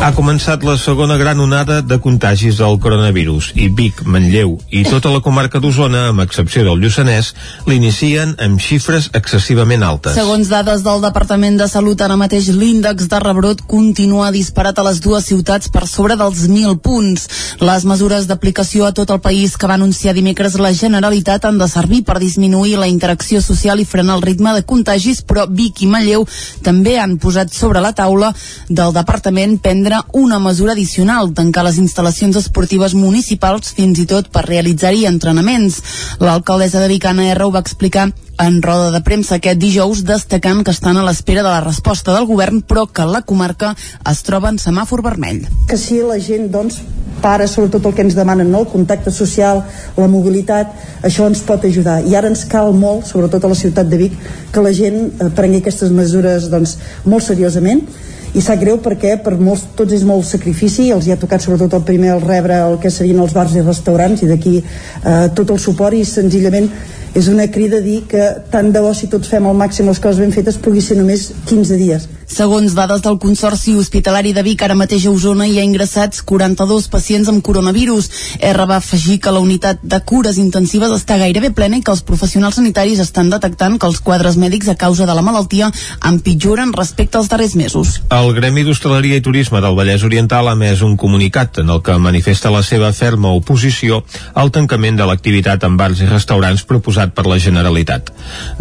Speaker 1: Ha començat la segona gran onada de contagis del coronavirus i Vic, Manlleu i tota la comarca d'Osona, amb excepció del Lluçanès, l'inicien amb xifres excessivament altes.
Speaker 4: Segons dades del Departament de Salut, ara mateix l'índex de rebrot continua disparat a les dues ciutats per sobre dels 1.000 punts. Les mesures d'aplicació a tot el país que va anunciar dimecres la Generalitat han de servir per disminuir la interacció social i frenar el ritme de contagis, però Vic i Manlleu també han posat sobre la taula del Departament prendre una mesura addicional, tancar les instal·lacions esportives municipals fins i tot per realitzar-hi entrenaments. L'alcaldessa de Vic, Anna R, ho va explicar en roda de premsa aquest dijous, destacant que estan a l'espera de la resposta del govern, però que la comarca es troba en semàfor vermell.
Speaker 6: Que si la gent, doncs, para sobretot el que ens demanen, no? el contacte social, la mobilitat, això ens pot ajudar. I ara ens cal molt, sobretot a la ciutat de Vic, que la gent eh, prengui aquestes mesures doncs, molt seriosament i sap greu perquè per molts, tots és molt sacrifici els hi ha tocat sobretot el primer el rebre el que serien els bars i restaurants i d'aquí eh, tot el suport i senzillament és una crida a dir que tant de bo si tots fem al màxim les coses ben fetes pugui ser només 15 dies
Speaker 4: Segons dades del Consorci Hospitalari de Vic, ara mateix a Osona hi ha ingressats 42 pacients amb coronavirus. R va afegir que la unitat de cures intensives està gairebé plena i que els professionals sanitaris estan detectant que els quadres mèdics a causa de la malaltia empitjoren respecte als darrers mesos.
Speaker 1: El Gremi d'Hostaleria i Turisme del Vallès Oriental ha emès un comunicat en el que manifesta la seva ferma oposició al tancament de l'activitat en bars i restaurants proposat per la Generalitat.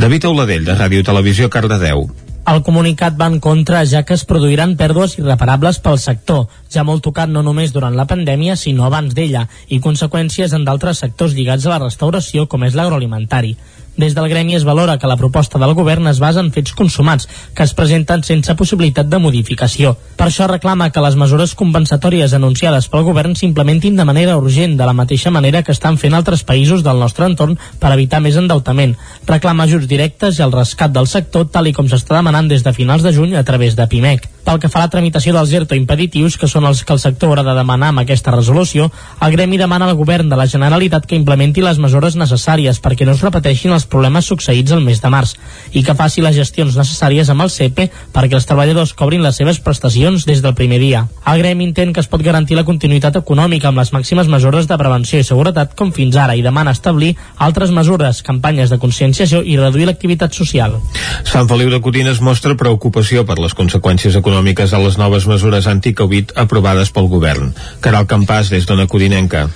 Speaker 1: David Auladell, de Ràdio Televisió, Cardedeu.
Speaker 7: El comunicat va en contra ja que es produiran pèrdues irreparables pel sector, ja molt tocat no només durant la pandèmia sinó abans d'ella, i conseqüències en d'altres sectors lligats a la restauració com és l'agroalimentari. Des del gremi es valora que la proposta del govern es basa en fets consumats, que es presenten sense possibilitat de modificació. Per això reclama que les mesures compensatòries anunciades pel govern s'implementin de manera urgent, de la mateixa manera que estan fent altres països del nostre entorn per evitar més endeutament. Reclama ajuts directes i el rescat del sector, tal i com s'està demanant des de finals de juny a través de PIMEC. Pel que fa a la tramitació dels ERTO impeditius, que són els que el sector haurà de demanar amb aquesta resolució, el gremi demana al govern de la Generalitat que implementi les mesures necessàries perquè no es repeteixin els problemes succeïts el mes de març i que faci les gestions necessàries amb el CEPE perquè els treballadors cobrin les seves prestacions des del primer dia. El gremi entén que es pot garantir la continuïtat econòmica amb les màximes mesures de prevenció i seguretat com fins ara i demana establir altres mesures, campanyes de conscienciació i reduir l'activitat social.
Speaker 1: Sant Feliu de Codines mostra preocupació per les conseqüències econòmiques econòmiques a les noves mesures anti-Covid aprovades pel govern. Caral Campàs, des d'Ona Codinenca.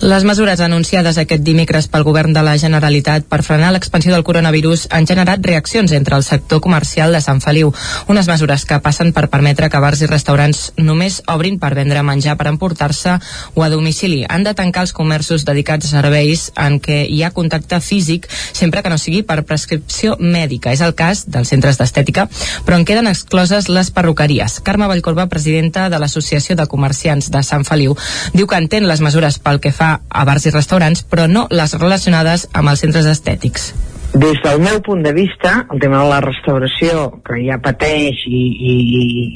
Speaker 8: Les mesures anunciades aquest dimecres pel govern de la Generalitat per frenar l'expansió del coronavirus han generat reaccions entre el sector comercial de Sant Feliu. Unes mesures que passen per permetre que bars i restaurants només obrin per vendre menjar per emportar-se o a domicili. Han de tancar els comerços dedicats a serveis en què hi ha contacte físic sempre que no sigui per prescripció mèdica. És el cas dels centres d'estètica, però en queden excloses les perruqueries. Carme Vallcorba, presidenta de l'Associació de Comerciants de Sant Feliu, diu que entén les mesures pel que fa a bars i restaurants, però no les relacionades amb els centres estètics.
Speaker 9: Des del meu punt de vista, el tema de la restauració, que ja pateix i, i,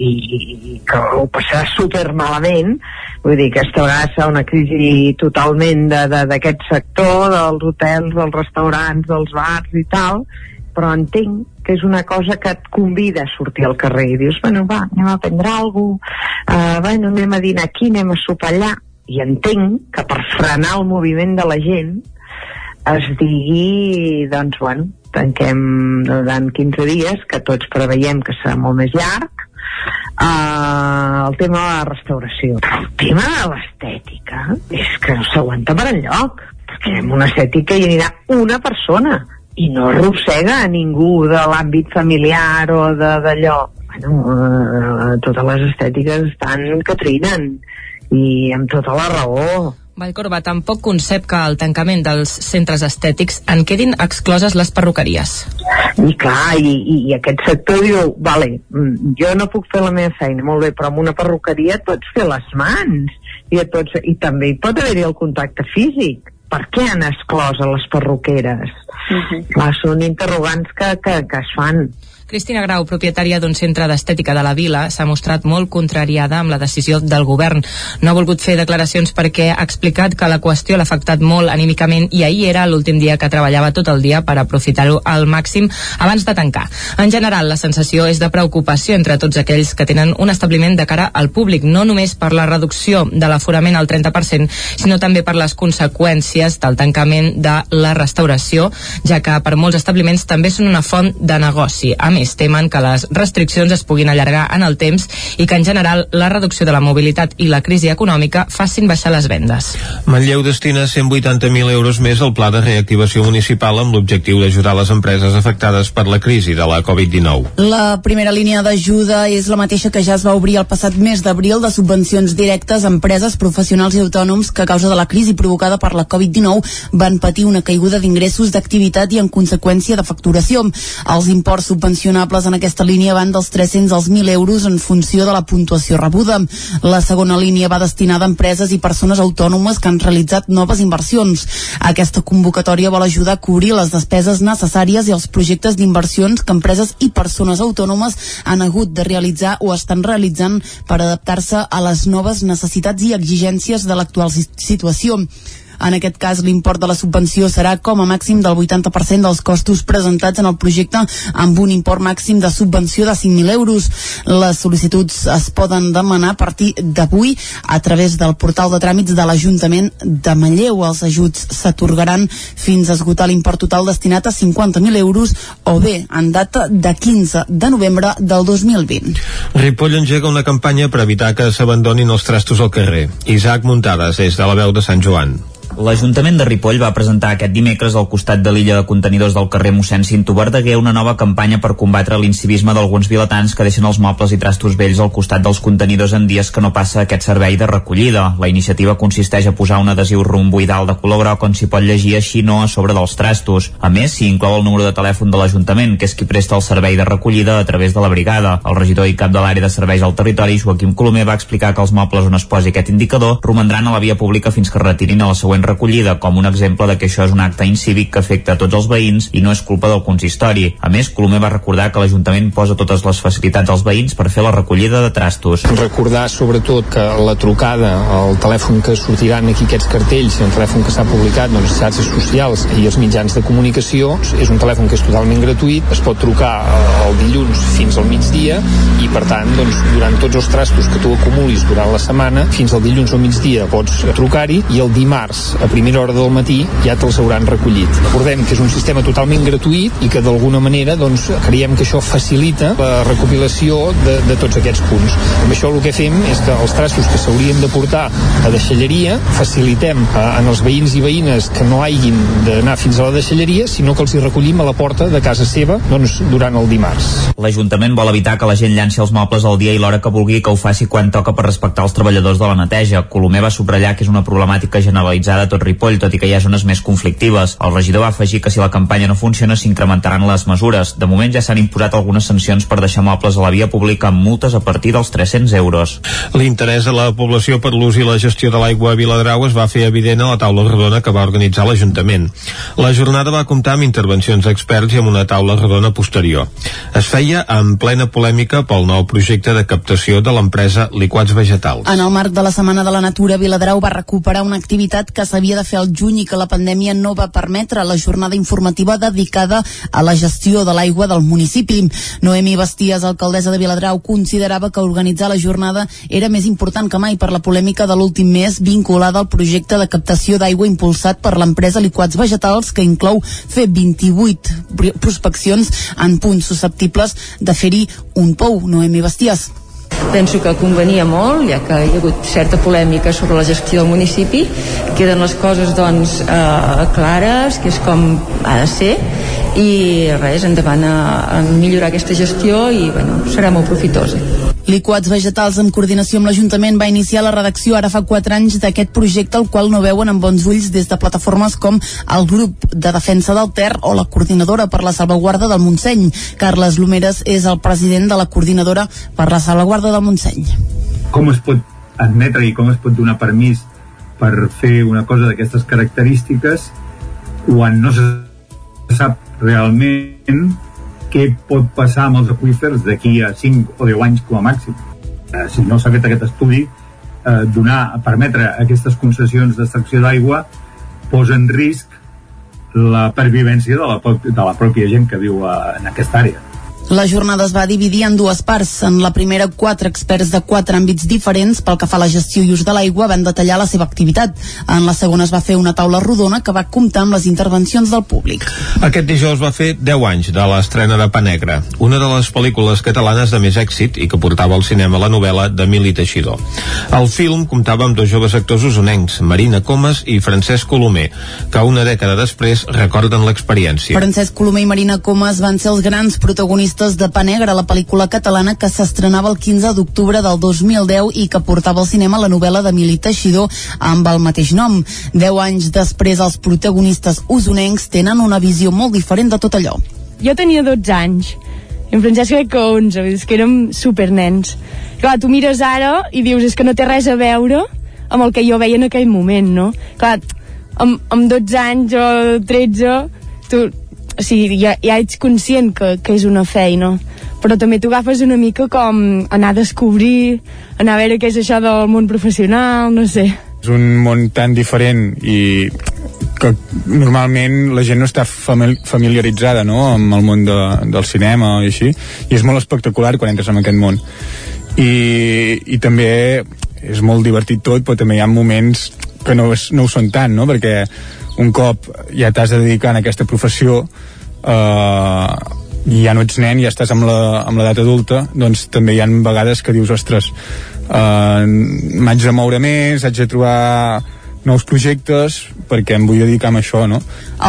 Speaker 9: i, i que ho passarà super malament, vull dir, vegada serà una crisi totalment d'aquest sector, dels hotels, dels restaurants, dels bars i tal, però entenc que és una cosa que et convida a sortir al carrer i dius, bueno, va, anem a prendre alguna cosa, uh, bueno, anem a dinar aquí, anem a sopar allà, i entenc que per frenar el moviment de la gent es digui, doncs, bueno, tanquem durant 15 dies, que tots preveiem que serà molt més llarg, uh, el tema de la restauració. El tema de l'estètica és que no s'aguanta per enlloc, perquè en una estètica hi anirà una persona i no arrossega a ningú de l'àmbit familiar o d'allò. Bueno, uh, totes les estètiques estan que trinen i amb tota la raó
Speaker 8: Vallcorba tampoc concep que al tancament dels centres estètics en quedin excloses les perruqueries.
Speaker 9: I clar, i, i, i aquest sector diu, vale, mm, jo no puc fer la meva feina, molt bé, però amb una perruqueria et pots fer les mans i, et pots, i també hi pot haver-hi el contacte físic. Per què han exclòs a les perruqueres? Uh -huh. Clar, són interrogants que, que, que es fan.
Speaker 8: Cristina Grau, propietària d'un centre d'estètica de la vila, s'ha mostrat molt contrariada amb la decisió del govern. No ha volgut fer declaracions perquè ha explicat que la qüestió l'ha afectat molt anímicament i ahir era l'últim dia que treballava tot el dia per aprofitar-ho al màxim abans de tancar. En general, la sensació és de preocupació entre tots aquells que tenen un establiment de cara al públic, no només per la reducció de l'aforament al 30%, sinó també per les conseqüències del tancament de la restauració, ja que per molts establiments també són una font de negoci. A més, més temen que les restriccions es puguin allargar en el temps i que en general la reducció de la mobilitat i la crisi econòmica facin baixar les vendes.
Speaker 1: Manlleu destina 180.000 euros més al pla de reactivació municipal amb l'objectiu d'ajudar les empreses afectades per la crisi de la Covid-19.
Speaker 4: La primera línia d'ajuda és la mateixa que ja es va obrir el passat mes d'abril de subvencions directes a empreses, professionals i autònoms que a causa de la crisi provocada per la Covid-19 van patir una caiguda d'ingressos d'activitat i en conseqüència de facturació. Els imports subvencionats subvencionables en aquesta línia van dels 300 als 1.000 euros en funció de la puntuació rebuda. La segona línia va destinada a empreses i persones autònomes que han realitzat noves inversions. Aquesta convocatòria vol ajudar a cobrir les despeses necessàries i els projectes d'inversions que empreses i persones autònomes han hagut de realitzar o estan realitzant per adaptar-se a les noves necessitats i exigències de l'actual situació. En aquest cas, l'import de la subvenció serà com a màxim del 80% dels costos presentats en el projecte amb un import màxim de subvenció de 5.000 euros. Les sol·licituds es poden demanar a partir d'avui a través del portal de tràmits de l'Ajuntament de Manlleu. Els ajuts s'atorgaran fins a esgotar l'import total destinat a 50.000 euros o bé en data de 15 de novembre del 2020.
Speaker 1: Ripoll engega una campanya per evitar que s'abandonin els trastos al carrer. Isaac Muntades, és de la veu de Sant Joan.
Speaker 10: L'Ajuntament de Ripoll va presentar aquest dimecres al costat de l'illa de contenidors del carrer mossèn Cinto Verdaguer una nova campanya per combatre l'incivisme d'alguns vilatans que deixen els mobles i trastos vells al costat dels contenidors en dies que no passa aquest servei de recollida. La iniciativa consisteix a posar un adhesiu romboidal de color groc on s'hi pot llegir així no a sobre dels trastos. A més, s'hi inclou el número de telèfon de l'Ajuntament, que és qui presta el servei de recollida a través de la brigada. El regidor i cap de l'àrea de serveis al territori, Joaquim Colomer, va explicar que els mobles on es posi aquest indicador romandran a la via pública fins que retirin a la següent recollida com un exemple de que això és un acte incívic que afecta a tots els veïns i no és culpa del consistori. A més, Colomer va recordar que l'Ajuntament posa totes les facilitats als veïns per fer la recollida de trastos.
Speaker 11: Recordar sobretot que la trucada, el telèfon que sortiran aquí aquests cartells, el telèfon que s'ha publicat doncs, les xarxes socials i els mitjans de comunicació, és un telèfon que és totalment gratuït, es pot trucar eh, el dilluns fins al migdia i per tant doncs, durant tots els trastos que tu acumulis durant la setmana, fins al dilluns al migdia pots trucar-hi i el dimarts a primera hora del matí ja te'ls hauran recollit. Recordem que és un sistema totalment gratuït i que d'alguna manera doncs, creiem que això facilita la recopilació de, de tots aquests punts. Amb això el que fem és que els traços que s'haurien de portar a deixalleria facilitem a, en els veïns i veïnes que no hagin d'anar fins a la deixalleria, sinó que els hi recollim a la porta de casa seva doncs, durant el dimarts.
Speaker 10: L'Ajuntament vol evitar que la gent llanci els mobles al dia i l'hora que vulgui que ho faci quan toca per respectar els treballadors de la neteja. Colomer va subratllar que és una problemàtica generalitzada a tot Ripoll, tot i que hi ha zones més conflictives. El regidor va afegir que si la campanya no funciona s'incrementaran les mesures. De moment ja s'han imposat algunes sancions per deixar mobles a la via pública amb multes a partir dels 300 euros.
Speaker 1: L'interès de la població per l'ús i la gestió de l'aigua a Viladrau es va fer evident a la taula rodona que va organitzar l'Ajuntament. La jornada va comptar amb intervencions d'experts i amb una taula rodona posterior. Es feia en plena polèmica pel nou projecte de captació de l'empresa Liquats Vegetals.
Speaker 4: En el marc de la Setmana de la Natura, Viladrau va recuperar una activitat que s'havia de fer al juny i que la pandèmia no va permetre la jornada informativa dedicada a la gestió de l'aigua del municipi. Noemi Basties, alcaldessa de Viladrau, considerava que organitzar la jornada era més important que mai per la polèmica de l'últim mes vinculada al projecte de captació d'aigua impulsat per l'empresa Liquats Vegetals que inclou fer 28 prospeccions en punts susceptibles de fer-hi un pou. Noemi Basties.
Speaker 12: Penso que convenia molt, ja que hi ha hagut certa polèmica sobre la gestió del municipi, queden les coses doncs eh, clares, que és com ha de ser, i res, endavant a, a millorar aquesta gestió i bueno, serà molt profitosa.
Speaker 4: Liquats Vegetals, en coordinació amb l'Ajuntament, va iniciar la redacció ara fa 4 anys d'aquest projecte, el qual no veuen amb bons ulls des de plataformes com el grup de defensa del Ter o la coordinadora per la salvaguarda del Montseny. Carles Lomeres és el president de la coordinadora per la salvaguarda del Montseny.
Speaker 13: Com es pot admetre i com es pot donar permís per fer una cosa d'aquestes característiques quan no se sap realment què pot passar amb els aqüífers d'aquí a 5 o 10 anys com a màxim. Eh, si no s'ha fet aquest estudi, eh, donar, permetre aquestes concessions d'extracció d'aigua posa en risc la pervivència de la, de la pròpia gent que viu a, en aquesta àrea.
Speaker 4: La jornada es va dividir en dues parts. En la primera, quatre experts de quatre àmbits diferents pel que fa a la gestió i ús de l'aigua van detallar la seva activitat. En la segona es va fer una taula rodona que va comptar amb les intervencions del públic.
Speaker 1: Aquest dijous va fer 10 anys de l'estrena de Pa Negra, una de les pel·lícules catalanes de més èxit i que portava al cinema la novel·la d'Emili Teixidor. El film comptava amb dos joves actors usonencs, Marina Comas i Francesc Colomer, que una dècada després recorden l'experiència.
Speaker 4: Francesc Colomer i Marina Comas van ser els grans protagonistes de Pa Negra, la pel·lícula catalana que s'estrenava el 15 d'octubre del 2010 i que portava al cinema la novel·la d'Emili Teixidor amb el mateix nom. Deu anys després, els protagonistes usonencs tenen una visió molt diferent de tot allò.
Speaker 14: Jo tenia 12 anys, en Francesc crec que 11, és que érem supernens. Clar, tu mires ara i dius, és que no té res a veure amb el que jo veia en aquell moment, no? Clar, amb, amb 12 anys o 13, tu, o sigui, ja, ja ets conscient que, que és una feina però també t'ho agafes una mica com anar a descobrir, anar a veure què és això del món professional, no sé.
Speaker 27: És un món tan diferent i que normalment la gent no està familiaritzada no? amb el món de, del cinema i així, i és molt espectacular quan entres en aquest món. I, i també és molt divertit tot, però també hi ha moments que no, és, no ho són tant, no? perquè un cop ja t'has de dedicar a aquesta professió eh, i ja no ets nen, ja estàs amb l'edat adulta, doncs també hi ha vegades que dius, ostres, eh, m'haig de moure més, haig de trobar nous projectes perquè em vull dedicar a això, no?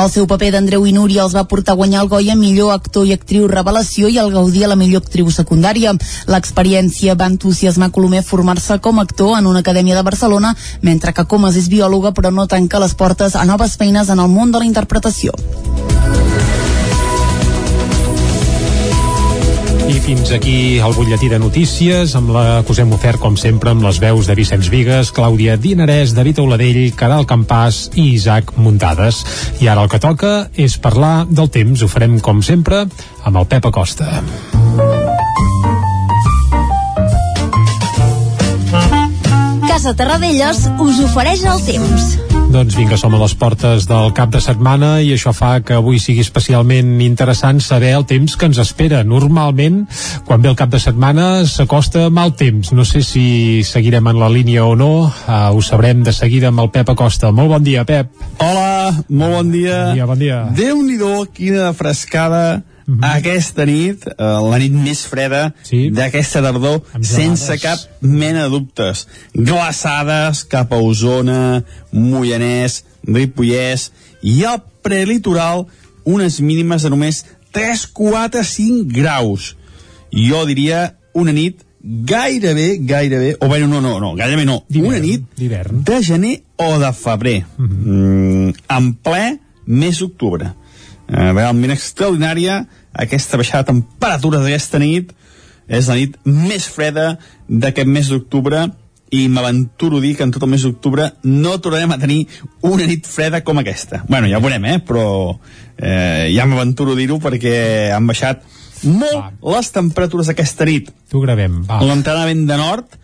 Speaker 4: El seu paper d'Andreu i Núria els va portar a guanyar el Goya millor actor i actriu revelació i el Gaudí a la millor actriu secundària. L'experiència va entusiasmar Colomer a formar-se com a actor en una acadèmia de Barcelona, mentre que Comas és biòloga però no tanca les portes a noves feines en el món de la interpretació.
Speaker 3: I fins aquí el butlletí de notícies, amb la que us hem ofert, com sempre, amb les veus de Vicenç Vigues, Clàudia Dinarès, David Oladell, Caral Campàs i Isaac Muntades. I ara el que toca és parlar del temps. Ho farem, com sempre, amb el Pep Acosta.
Speaker 16: Casa Terradellos us ofereix el temps.
Speaker 3: Doncs vinga, som a les portes del cap de setmana i això fa que avui sigui especialment interessant saber el temps que ens espera. Normalment, quan ve el cap de setmana, s'acosta mal temps. No sé si seguirem en la línia o no, uh, ho sabrem de seguida amb el Pep Acosta. Molt bon dia, Pep.
Speaker 17: Hola, molt bon dia.
Speaker 3: Bon dia, bon dia.
Speaker 17: Déu-n'hi-do, quina frescada Mm -hmm. aquesta nit, eh, la nit més freda sí. d'aquesta tardor, sense cap mena de dubtes. Glaçades cap a Osona, Moianès, Ripollès i al prelitoral unes mínimes de només 3, 4, 5 graus. Jo diria una nit gairebé, gairebé, o bé, no, no, no, gairebé no, una nit de gener o de febrer, mm -hmm. mm, en ple mes d'octubre eh, realment extraordinària aquesta baixada de temperatures d'aquesta nit és la nit més freda d'aquest mes d'octubre i m'aventuro dir que en tot el mes d'octubre no tornarem a tenir una nit freda com aquesta. bueno, ja ho veurem, eh? però eh, ja m'aventuro dir-ho perquè han baixat molt va. les temperatures d'aquesta nit.
Speaker 3: T'ho gravem, va.
Speaker 17: L'entrada vent de nord,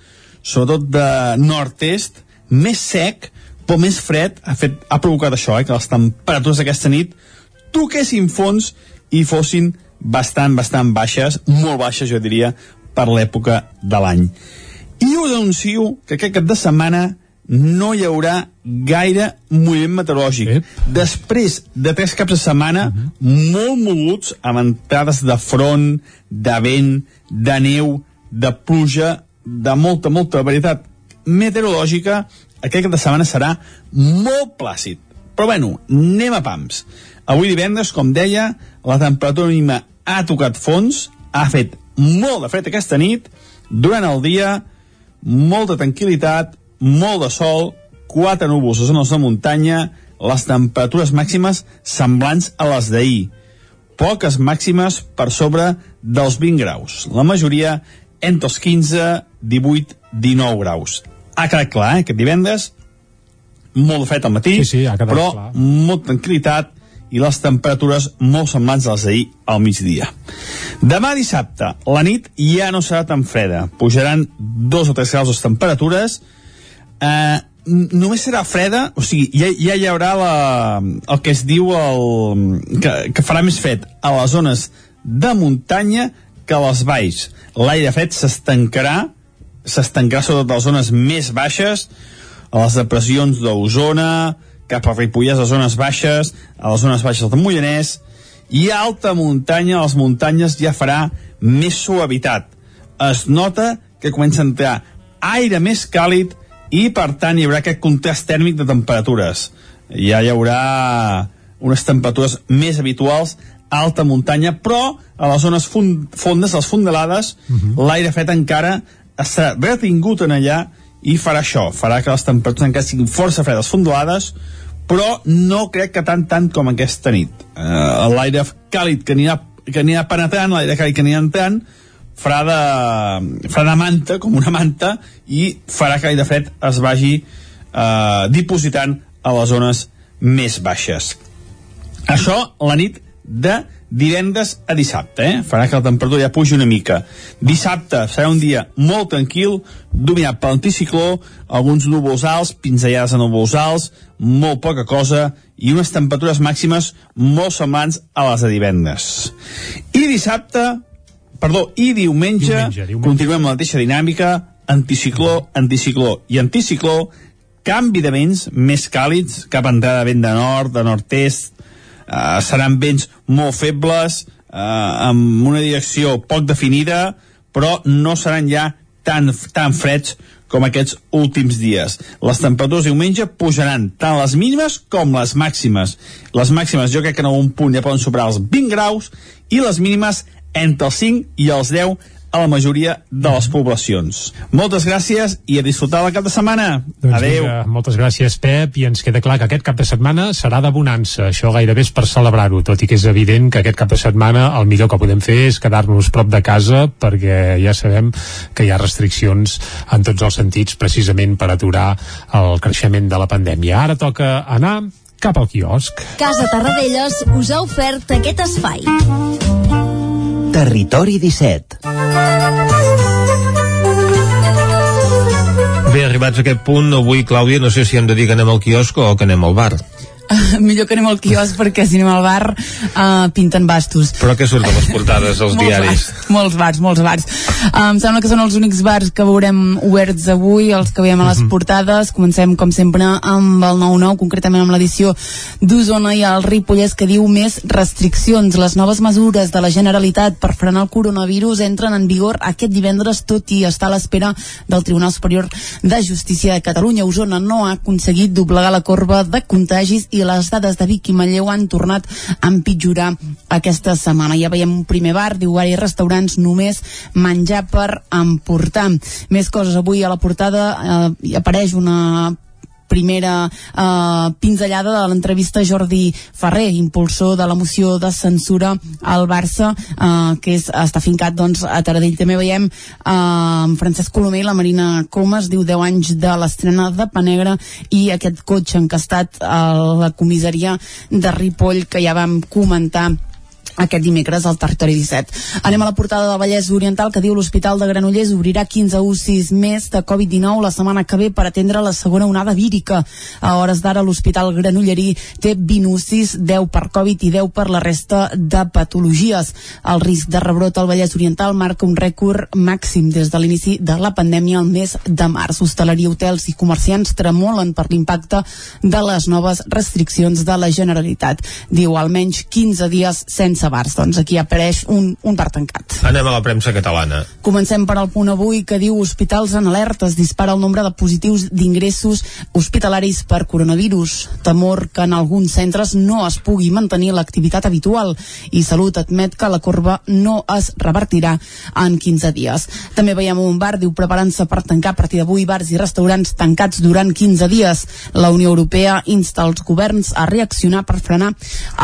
Speaker 17: sobretot de nord-est, més sec, però més fred, ha, fet, ha provocat això, eh, que les temperatures d'aquesta nit toquessin fons i fossin bastant, bastant baixes, molt baixes, jo diria, per l'època de l'any. I us anuncio que aquest cap de setmana no hi haurà gaire moviment meteorològic. Ep. Després de tres caps de setmana uh mhm. -huh. molt moguts, amb entrades de front, de vent, de neu, de pluja, de molta, molta varietat meteorològica, aquest cap de setmana serà molt plàcid. Però bueno, anem a pams. Avui divendres, com deia, la temperatura mínima ha tocat fons, ha fet molt de fred aquesta nit, durant el dia, molta tranquil·litat, molt de sol, quatre núvols a zones de muntanya, les temperatures màximes semblants a les d'ahir. Poques màximes per sobre dels 20 graus. La majoria entre els 15, 18, 19 graus. Ha quedat clar, eh, aquest divendres, molt fred al matí,
Speaker 3: sí, sí,
Speaker 17: però
Speaker 3: clar.
Speaker 17: molta tranquil·litat, i les temperatures molt semblants a les d'ahir al migdia. Demà dissabte, la nit ja no serà tan freda. Pujaran dos o tres graus les temperatures. Eh, només serà freda, o sigui, ja, ja hi haurà la, el que es diu el, que, que farà més fred a les zones de muntanya que a les valls. L'aire fred s'estancarà, s'estancarà sobretot a les zones més baixes, a les depressions d'Osona, cap a Ripollès, a zones baixes, a les zones baixes del Moianès, i a alta muntanya, a les muntanyes ja farà més suavitat. Es nota que comença a entrar aire més càlid i, per tant, hi haurà aquest contrast tèrmic de temperatures. Ja hi haurà unes temperatures més habituals a alta muntanya, però a les zones fondes, les fondalades, uh mhm. -huh. l'aire fet encara estarà retingut en allà i farà això, farà que les temperatures encara siguin força fredes fondolades, però no crec que tant tant com aquesta nit. Uh, l'aire càlid que anirà, que anirà penetrant, l'aire càlid que anirà entrant, farà de, farà de manta, com una manta, i farà que l'aire fred es vagi uh, dipositant a les zones més baixes. Això la nit de divendres a dissabte, eh? farà que la temperatura ja pugi una mica. Dissabte serà un dia molt tranquil, dominat per l'anticicló, alguns núvols alts, pinzellades de núvols alts, molt poca cosa, i unes temperatures màximes molt semblants a les de divendres. I dissabte, perdó, i diumenge, diumenge, diumenge. continuem la mateixa dinàmica, anticicló, anticicló i anticicló, canvi de vents més càlids, cap entrada de vent de nord, de nord-est, eh, seran vents molt febles, eh, amb una direcció poc definida, però no seran ja tan, tan freds com aquests últims dies. Les temperatures diumenge pujaran tant les mínimes com les màximes. Les màximes jo crec que en algun punt ja poden superar els 20 graus i les mínimes entre els 5 i els 10 a la majoria de les poblacions. Moltes gràcies i a disfrutar del cap de setmana.
Speaker 3: Doncs Adeu. Vinga, moltes gràcies, Pep, i ens queda clar que aquest cap de setmana serà de bonança. Això gairebé és per celebrar-ho, tot i que és evident que aquest cap de setmana el millor que podem fer és quedar-nos prop de casa perquè ja sabem que hi ha restriccions en tots els sentits precisament per aturar el creixement de la pandèmia. Ara toca anar cap al quiosc.
Speaker 16: Casa Tarradellas us ha ofert aquest espai.
Speaker 18: Territori 17
Speaker 1: Bé, arribats a aquest punt, avui, Clàudia, no sé si hem de dir que anem al quiosc o que anem al bar.
Speaker 4: millor que anem al quiosc perquè si anem al bar uh, pinten bastos
Speaker 1: Però què surt a les portades als diaris?
Speaker 4: Bars, molts bars, molts bars. Uh, em sembla que són els únics bars que veurem oberts avui, els que veiem a les
Speaker 1: Mhm.
Speaker 4: portades. Comencem, com sempre, amb el 9-9, concretament amb l'edició d'Osona i el Ripollès, que diu més restriccions. Les noves mesures de la Generalitat per frenar el coronavirus entren en vigor aquest divendres, tot i estar a l'espera del Tribunal Superior de Justícia de Catalunya. Osona no ha aconseguit doblegar la corba de contagis i les dades de Vic i Manlleu han tornat a empitjorar aquesta setmana. Ja veiem un primer bar, diu i restaurants, només menjar per emportar. Més coses avui a la portada eh, apareix una primera eh, pinzellada de l'entrevista Jordi Ferrer, impulsor de la moció de censura al Barça, eh, que és, està fincat doncs, a Taradell. També veiem eh, Francesc Colomer i la Marina Comas, diu 10 anys de l'estrena de Panegra i aquest cotxe encastat a la comissaria de Ripoll que ja vam comentar aquest dimecres al territori 17. Anem a la portada del Vallès Oriental que diu l'Hospital de Granollers obrirà 15 UCIs més de Covid-19 la setmana que ve per atendre la segona onada vírica. A hores d'ara l'Hospital Granollerí té 20 UCIs, 10 per Covid i 10 per la resta de patologies. El risc de rebrot al Vallès Oriental marca un rècord màxim des de l'inici de la pandèmia al mes de març. Hostaleria, hotels i comerciants tremolen per l'impacte de les noves restriccions de la Generalitat. Diu almenys 15 dies sense bars. Doncs aquí apareix un, un bar tancat.
Speaker 1: Anem a la premsa catalana.
Speaker 4: Comencem per al punt avui que diu hospitals en alerta. Es dispara el nombre de positius d'ingressos hospitalaris per coronavirus. Temor que en alguns centres no es pugui mantenir l'activitat habitual i Salut admet que la corba no es revertirà en 15 dies. També veiem un bar, diu preparant-se per tancar a partir d'avui bars i restaurants tancats durant 15 dies. La Unió Europea insta els governs a reaccionar per frenar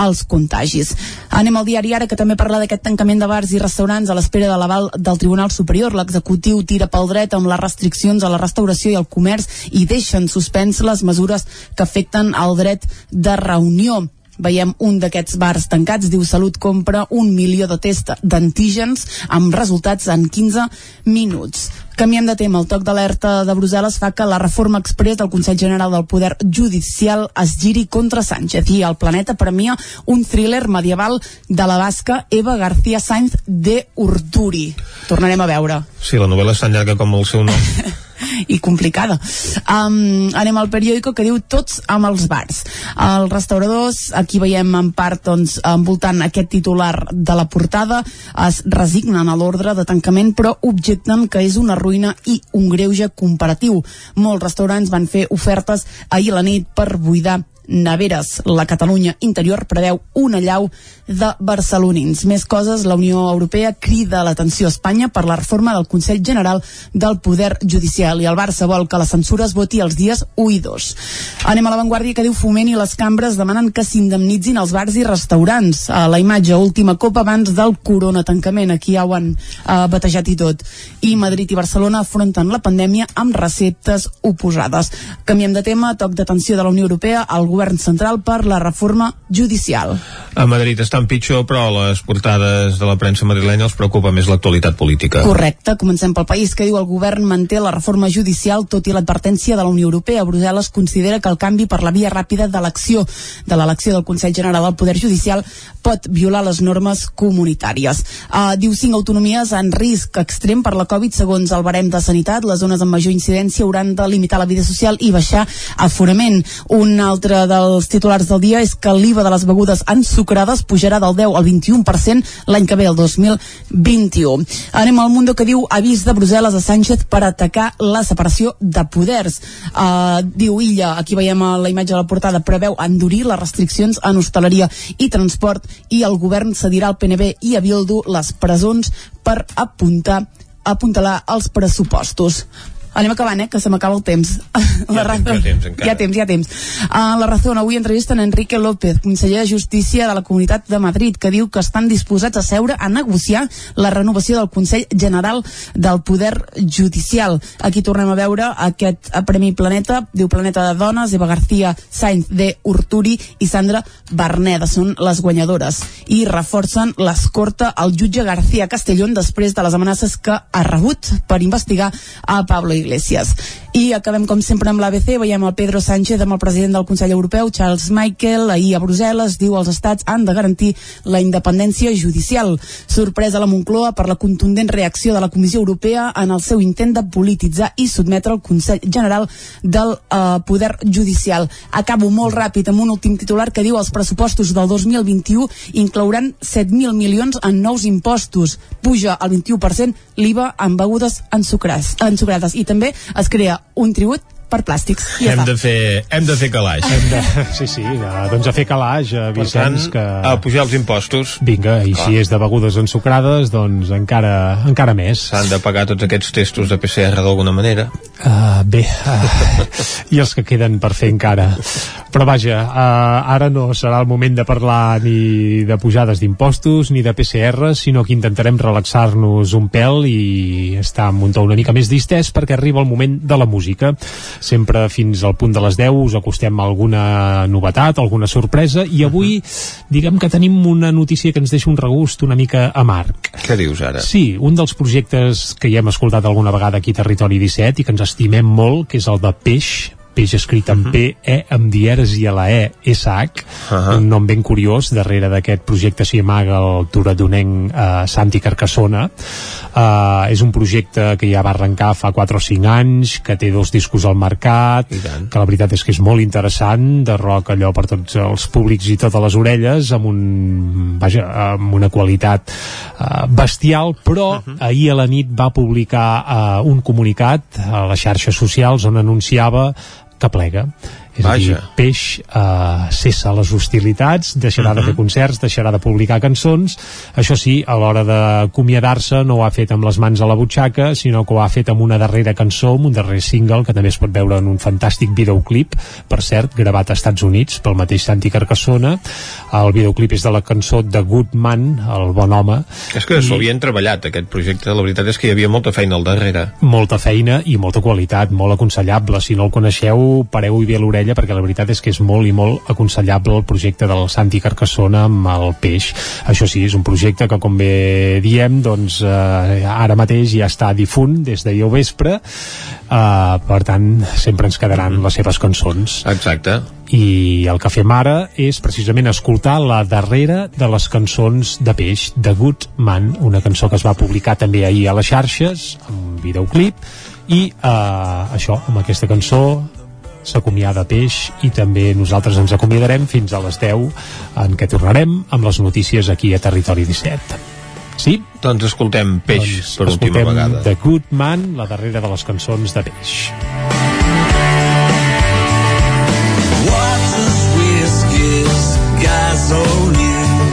Speaker 4: els contagis. Anem al diari ara que també parla d'aquest tancament de bars i restaurants a l'espera de l'aval del Tribunal Superior. L'executiu tira pel dret amb les restriccions a la restauració i al comerç i deixen suspens les mesures que afecten el dret de reunió veiem un d'aquests bars tancats, diu Salut compra un milió de test d'antígens amb resultats en 15 minuts. Canviem de tema. El toc d'alerta de Brussel·les fa que la reforma express del Consell General del Poder Judicial es giri contra Sánchez i el planeta premia un thriller medieval de la basca Eva García Sainz de Urturi. Tornarem a veure
Speaker 1: Sí, la novel·la és tan llarga com el seu nom.
Speaker 4: i complicada. Um, anem al periòdico que diu tots amb els bars. Els restauradors, aquí veiem en part doncs, envoltant aquest titular de la portada, es resignen a l'ordre de tancament però objecten que és una ruïna i un greuge comparatiu. Molts restaurants van fer ofertes ahir a la nit per buidar neveres. La Catalunya interior preveu una llau de barcelonins. Més coses, la Unió Europea crida l'atenció a Espanya per la reforma del Consell General del Poder Judicial i el Barça vol que la censura es voti els dies 1 i 2. Anem a l'avantguàrdia que diu Foment i les cambres demanen que s'indemnitzin els bars i restaurants. A la imatge, última copa abans del corona tancament. Aquí ja ho han uh, batejat i tot. I Madrid i Barcelona afronten la pandèmia amb receptes oposades. Canviem de tema, toc d'atenció de la Unió Europea al govern central per la reforma judicial.
Speaker 1: A Madrid estan pitjor, però a les portades de la premsa madrilenya els preocupa més l'actualitat política.
Speaker 4: Correcte, comencem pel país que diu el govern manté la reforma judicial tot i l'advertència de la Unió Europea. Brussel·les considera que el canvi per la via ràpida d'elecció de l'elecció del Consell General del Poder Judicial pot violar les normes comunitàries. Uh, diu cinc autonomies en risc extrem per la Covid segons el barem de sanitat. Les zones amb major incidència hauran de limitar la vida social i baixar aforament. Un altre dels titulars del dia és que l'IVA de les begudes ensucrades pujarà del 10 al 21% l'any que ve, el 2021. Anem al Mundo que diu avís de Brussel·les a Sánchez per atacar la separació de poders. Uh, diu Illa, aquí veiem la imatge de la portada, preveu endurir les restriccions en hostaleria i transport i el govern cedirà al PNB i a Bildu les presons per apuntar apuntalar els pressupostos. Anem acabant, eh, que se m'acaba el temps. La
Speaker 1: ha temps, hi ha temps, encara.
Speaker 4: Hi ha temps, hi ha temps. Uh, la Razón, avui entrevisten Enrique López, conseller de Justícia de la Comunitat de Madrid, que diu que estan disposats a seure a negociar la renovació del Consell General del Poder Judicial. Aquí tornem a veure aquest Premi Planeta, diu Planeta de Dones, Eva García Sainz de Urturi i Sandra Berneda, són les guanyadores. I reforcen l'escorta al jutge García Castellón després de les amenaces que ha rebut per investigar a Pablo Iglesias. I acabem, com sempre, amb l'ABC. Veiem el Pedro Sánchez amb el president del Consell Europeu, Charles Michael, ahir a Brussel·les, diu els estats han de garantir la independència judicial. Sorpresa a la Moncloa per la contundent reacció de la Comissió Europea en el seu intent de polititzar i sotmetre el Consell General del eh, Poder Judicial. Acabo molt ràpid amb un últim titular que diu els pressupostos del 2021 inclouran 7.000 milions en nous impostos. Puja al 21% l'IVA en begudes ensucrades. I també es crea un tribut per plàstics. I ja
Speaker 1: hem,
Speaker 4: està.
Speaker 1: de fer, hem de fer calaix.
Speaker 3: Hem de, sí, sí, de, doncs a fer calaix, a
Speaker 1: Per tant,
Speaker 3: Vicenç, que...
Speaker 1: a pujar els impostos.
Speaker 3: Vinga, i
Speaker 1: Clar.
Speaker 3: si és de begudes ensucrades, doncs encara, encara més.
Speaker 1: S'han de pagar tots aquests testos de PCR d'alguna manera.
Speaker 3: Uh, bé, uh, i els que queden per fer encara. Però vaja, uh, ara no serà el moment de parlar ni de pujades d'impostos ni de PCR, sinó que intentarem relaxar-nos un pèl i estar amb un to una mica més distès perquè arriba el moment de la música. Sempre fins al punt de les 10 us acostem a alguna novetat, alguna sorpresa, i avui diguem que tenim una notícia que ens deixa un regust una mica amarg.
Speaker 1: Què dius ara?
Speaker 3: Sí, un dels projectes que ja hem escoltat alguna vegada aquí a Territori 17 i que ens estimem molt, que és el de Peix, peix escrit amb P, E, amb dieres i a la E, S, H, un nom ben curiós, darrere d'aquest projecte s'hi amaga el turadonenc eh, Santi Carcassona. Eh, és un projecte que ja va arrencar fa 4 o 5 anys, que té dos discos al mercat, que la veritat és que és molt interessant, de rock allò per tots els públics i totes les orelles, amb, un, vaja, amb una qualitat eh, bestial, però ahir a la nit va publicar eh, un comunicat a les xarxes socials on anunciava que És a dir,
Speaker 1: Vaja.
Speaker 3: Peix eh, cessa les hostilitats, deixarà de fer concerts, deixarà de publicar cançons. Això sí, a l'hora d'acomiadar-se no ho ha fet amb les mans a la butxaca, sinó que ho ha fet amb una darrera cançó, amb un darrer single, que també es pot veure en un fantàstic videoclip, per cert, gravat als Estats Units pel mateix Santi Carcassona. El videoclip és de la cançó de Good Man, el bon home.
Speaker 1: És que s'ho havien treballat, aquest projecte. La veritat és que hi havia molta feina al darrere.
Speaker 3: molta feina i molta qualitat, molt aconsellable. Si no el coneixeu, pareu-hi bé l'orella perquè la veritat és que és molt i molt aconsellable el projecte del Santi Carcassona amb el peix. Això sí, és un projecte que, com bé diem, doncs eh, ara mateix ja està difunt des d'ahir al vespre, eh, per tant, sempre ens quedaran les seves cançons.
Speaker 1: Exacte.
Speaker 3: I el que fem ara és precisament escoltar la darrera de les cançons de Peix, The Good Man, una cançó que es va publicar també ahir a les xarxes, amb un videoclip, i eh, això, amb aquesta cançó s'acomiada Peix i també nosaltres ens acomiadarem fins a les 10 en què tornarem amb les notícies aquí a Territori 17. Sí?
Speaker 1: Doncs escoltem Peix
Speaker 3: doncs
Speaker 1: per última
Speaker 3: escoltem
Speaker 1: vegada.
Speaker 3: The Good Man, la darrera de les cançons de Peix.
Speaker 28: Gasoline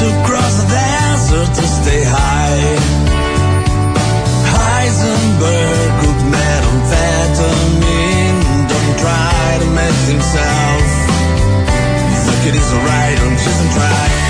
Speaker 28: to cross the desert to stay high. Heisenberg, himself. He's like, it is alright, I'm just trying.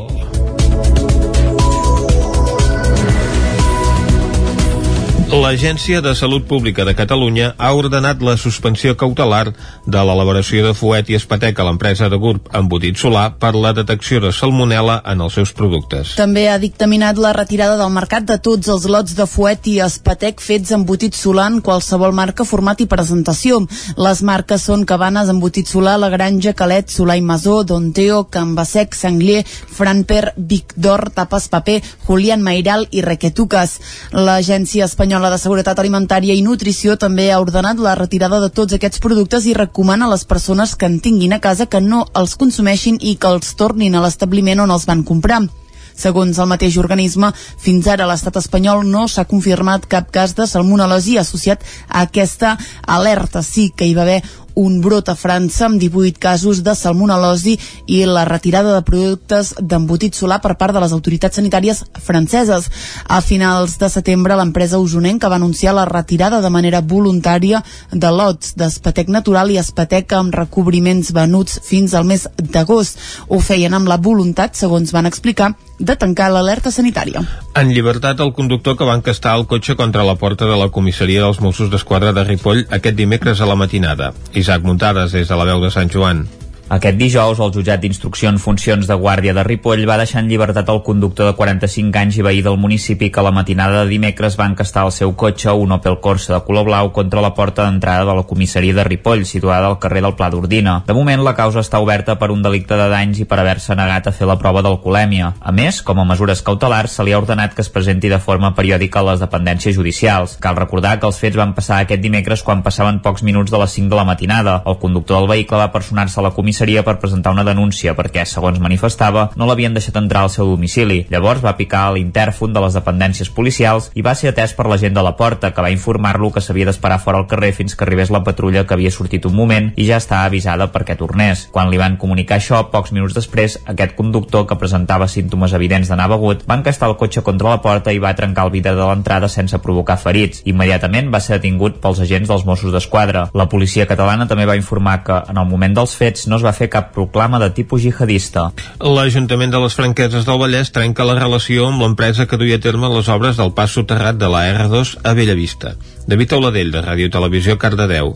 Speaker 1: L'Agència de Salut Pública de Catalunya ha ordenat la suspensió cautelar de l'elaboració de fuet i espatec a l'empresa de GURB embotit solar per la detecció de salmonela en els seus productes.
Speaker 4: També ha dictaminat la retirada del mercat de tots els lots de fuet i espatec fets embotit solar en qualsevol marca, format i presentació. Les marques són Cabanes, Embotit Solar, La Granja, Calet, Solar i Masó, Donteo, Cambasec, Sanglier, Franper, Vic d'Or, Tapes Paper, Julián Mairal i Requetuques. L'Agència Espanyola de Seguretat Alimentària i Nutrició també ha ordenat la retirada de tots aquests productes i recomana a les persones que en tinguin a casa que no els consumeixin i que els tornin a l'establiment on els van comprar. Segons el mateix organisme, fins ara l'estat espanyol no s'ha confirmat cap cas de salmonel·losi associat a aquesta alerta. Sí que hi va haver un brot a França amb 18 casos de salmonel·losi i la retirada de productes d'embotit solar per part de les autoritats sanitàries franceses. A finals de setembre, l'empresa usonenca va anunciar la retirada de manera voluntària de lots d'espatec natural i espatec amb recobriments venuts fins al mes d'agost. Ho feien amb la voluntat, segons van explicar, de tancar l'alerta sanitària.
Speaker 1: En llibertat, el conductor que va encastar el cotxe contra la porta de la comissaria dels Mossos d'Esquadra de Ripoll aquest dimecres a la matinada. Isaac Muntades, des de la veu de Sant Joan.
Speaker 10: Aquest dijous, el jutjat d'instrucció en funcions de Guàrdia de Ripoll va deixar en llibertat el conductor de 45 anys i veí del municipi que la matinada de dimecres va encastar el seu cotxe, un Opel Corsa de color blau, contra la porta d'entrada de la comissaria de Ripoll, situada al carrer del Pla d'Ordina. De moment, la causa està oberta per un delicte de danys i per haver-se negat a fer la prova d'alcoholèmia. A més, com a mesures cautelars, se li ha ordenat que es presenti de forma periòdica a les dependències judicials. Cal recordar que els fets van passar aquest dimecres quan passaven pocs minuts de les 5 de la matinada. El conductor del vehicle va personar-se a la comissaria per presentar una denúncia perquè, segons manifestava, no l'havien deixat entrar al seu domicili. Llavors va picar a l'intèrfon de les dependències policials i va ser atès per la gent de la porta, que va informar-lo que s'havia d'esperar fora al carrer fins que arribés la patrulla que havia sortit un moment i ja estava avisada perquè tornés. Quan li van comunicar això, pocs minuts després, aquest conductor, que presentava símptomes evidents d'anar begut, va encastar el cotxe contra la porta i va trencar el vidre de l'entrada sense provocar ferits. Immediatament va ser detingut pels agents dels Mossos d'Esquadra. La policia catalana també va informar que, en el moment dels fets, no es va fer cap proclama de tipus jihadista.
Speaker 1: L'Ajuntament de les Franqueses del Vallès trenca la relació amb l'empresa que duia a terme les obres del pas soterrat de la R2 a Bellavista. David Auladell, de Ràdio Televisió, Cardedeu.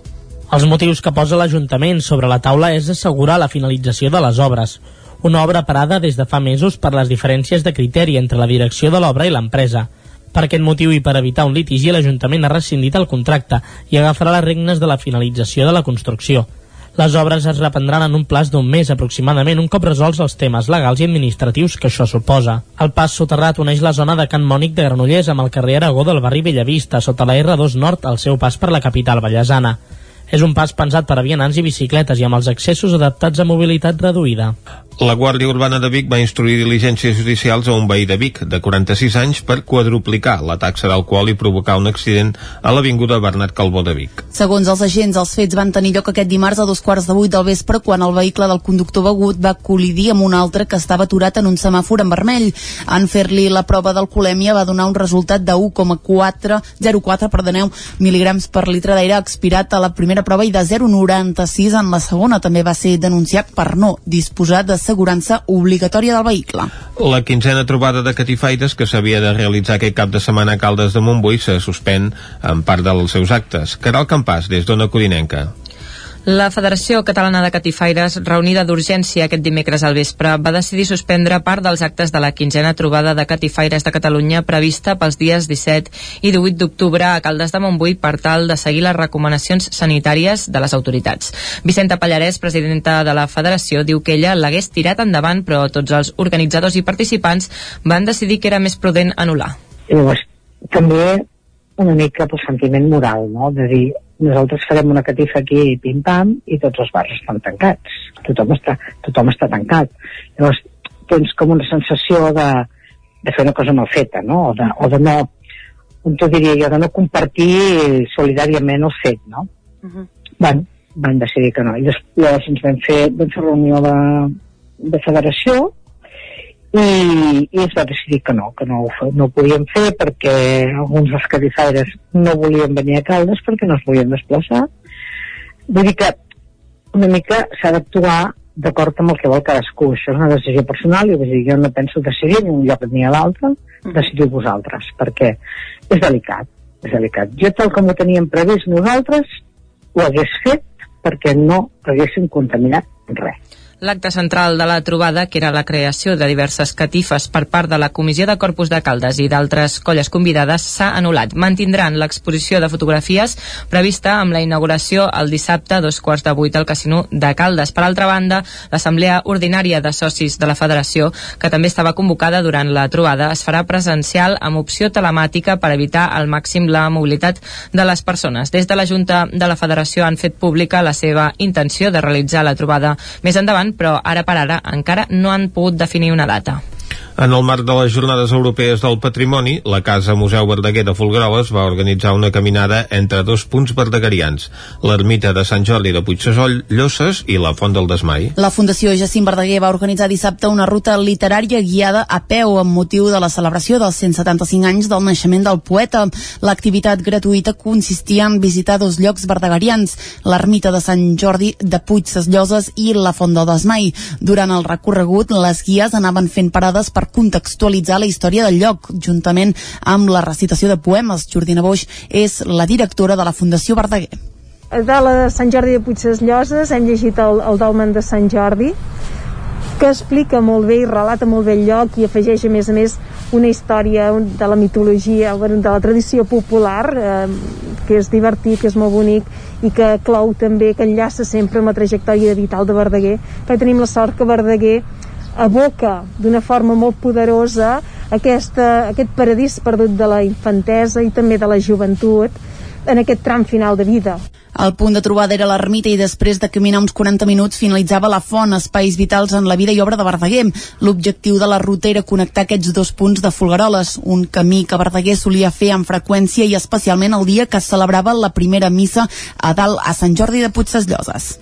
Speaker 7: Els motius que posa l'Ajuntament sobre la taula és assegurar la finalització de les obres. Una obra parada des de fa mesos per les diferències de criteri entre la direcció de l'obra i l'empresa. Per aquest motiu i per evitar un litigi, l'Ajuntament ha rescindit el contracte i agafarà les regnes de la finalització de la construcció. Les obres es reprendran en un plaç d'un mes aproximadament un cop resolts els temes legals i administratius que això suposa. El pas soterrat uneix la zona de Can Mònic de Granollers amb el carrer Aragó del barri Bellavista, sota la R2 Nord al seu pas per la capital ballesana. És un pas pensat per a vianants i bicicletes i amb els accessos adaptats a mobilitat reduïda.
Speaker 1: La Guàrdia Urbana de Vic va instruir diligències judicials a un veí de Vic de 46 anys per quadruplicar la taxa d'alcohol i provocar un accident a l'Avinguda Bernat Calbó de Vic.
Speaker 4: Segons els agents, els fets van tenir lloc aquest dimarts a dos quarts de vuit del vespre quan el vehicle del conductor begut va col·lidir amb un altre que estava aturat en un semàfor en vermell. En fer-li la prova d'alcoholèmia va donar un resultat de 1,04 perdoneu, mil·ligrams per litre d'aire expirat a la primera prova i de 0,96 en la segona. També va ser denunciat per no disposar d'assegurança obligatòria del vehicle.
Speaker 1: La quinzena trobada de catifaires que s'havia de realitzar aquest cap de setmana a Caldes de Montbui se suspèn en part dels seus actes. Caral Campàs, des d'Ona Codinenca.
Speaker 29: La Federació Catalana de Catifaires, reunida d'urgència aquest dimecres al vespre, va decidir suspendre part dels actes de la quinzena trobada de catifaires de Catalunya prevista pels dies 17 i 18 d'octubre a Caldes de Montbui per tal de seguir les recomanacions sanitàries de les autoritats. Vicenta Pallarès, presidenta de la Federació, diu que ella l'hagués tirat endavant, però tots els organitzadors i participants van decidir que era més prudent anul·lar.
Speaker 30: Llavors, també una mica pel sentiment moral, no? De dir, nosaltres farem una catifa aquí pim-pam i tots els bars estan tancats. Tothom està, tothom està tancat. Llavors, tens com una sensació de, de fer una cosa mal feta, no? O de, o de no, com t'ho diria jo, de no compartir solidàriament el fet, no?
Speaker 31: Uh -huh.
Speaker 30: Bueno, van decidir que no. I després ens vam fer, vam fer reunió de, de federació i, i es va decidir que no, que no ho, fe- no ho podíem fer perquè alguns dels cadifaires no volien venir a Caldes perquè no es volien desplaçar. Vull dir que una mica s'ha d'actuar d'acord amb el que vol cadascú. Això és una decisió personal i vull dir, jo no penso decidir ni un lloc ni a l'altre, decidiu vosaltres, perquè és delicat, és delicat. Jo tal com ho teníem previst nosaltres, ho hagués fet perquè no haguéssim contaminat res.
Speaker 29: L'acte central de la trobada, que era la creació de diverses catifes per part de la Comissió de Corpus de Caldes i d'altres colles convidades, s'ha anul·lat. Mantindran l'exposició de fotografies prevista amb la inauguració el dissabte a dos quarts de vuit al Casino de Caldes. Per altra banda, l'Assemblea Ordinària de Socis de la Federació, que també estava convocada durant la trobada, es farà presencial amb opció telemàtica per evitar al màxim la mobilitat de les persones. Des de la Junta de la Federació han fet pública la seva intenció de realitzar la trobada més endavant, però ara per ara encara no han pogut definir una data.
Speaker 1: En el marc de les Jornades Europees del Patrimoni, la Casa Museu Verdaguer de Folgueroles va organitzar una caminada entre dos punts verdegarians, l'ermita de Sant Jordi de Puigsesoll, Llosses i la Font del Desmai.
Speaker 4: La Fundació Jacint Verdaguer va organitzar dissabte una ruta literària guiada a peu amb motiu de la celebració dels 175 anys del naixement del poeta. L'activitat gratuïta consistia en visitar dos llocs verdegarians, l'ermita de Sant Jordi de Puigsesloses i la Font del Desmai. Durant el recorregut, les guies anaven fent parades per contextualitzar la història del lloc, juntament amb la recitació de poemes. Jordina Boix és la directora de la Fundació Verdaguer.
Speaker 32: de la de Sant Jordi de Puigsesloses hem llegit el, el Dolmen de Sant Jordi que explica molt bé i relata molt bé el lloc i afegeix a més a més una història de la mitologia, de la tradició popular eh, que és divertit, que és molt bonic i que clou també, que enllaça sempre amb la trajectòria vital de Verdaguer perquè tenim la sort que Verdaguer aboca d'una forma molt poderosa aquesta, aquest paradís perdut de la infantesa i també de la joventut en aquest tram final de vida.
Speaker 4: El punt de trobada era l'ermita i després de caminar uns 40 minuts finalitzava la font, espais vitals en la vida i obra de Verdaguer. L'objectiu de la ruta era connectar aquests dos punts de Folgueroles, un camí que Verdaguer solia fer amb freqüència i especialment el dia que celebrava la primera missa a dalt a Sant Jordi de Puigsesloses.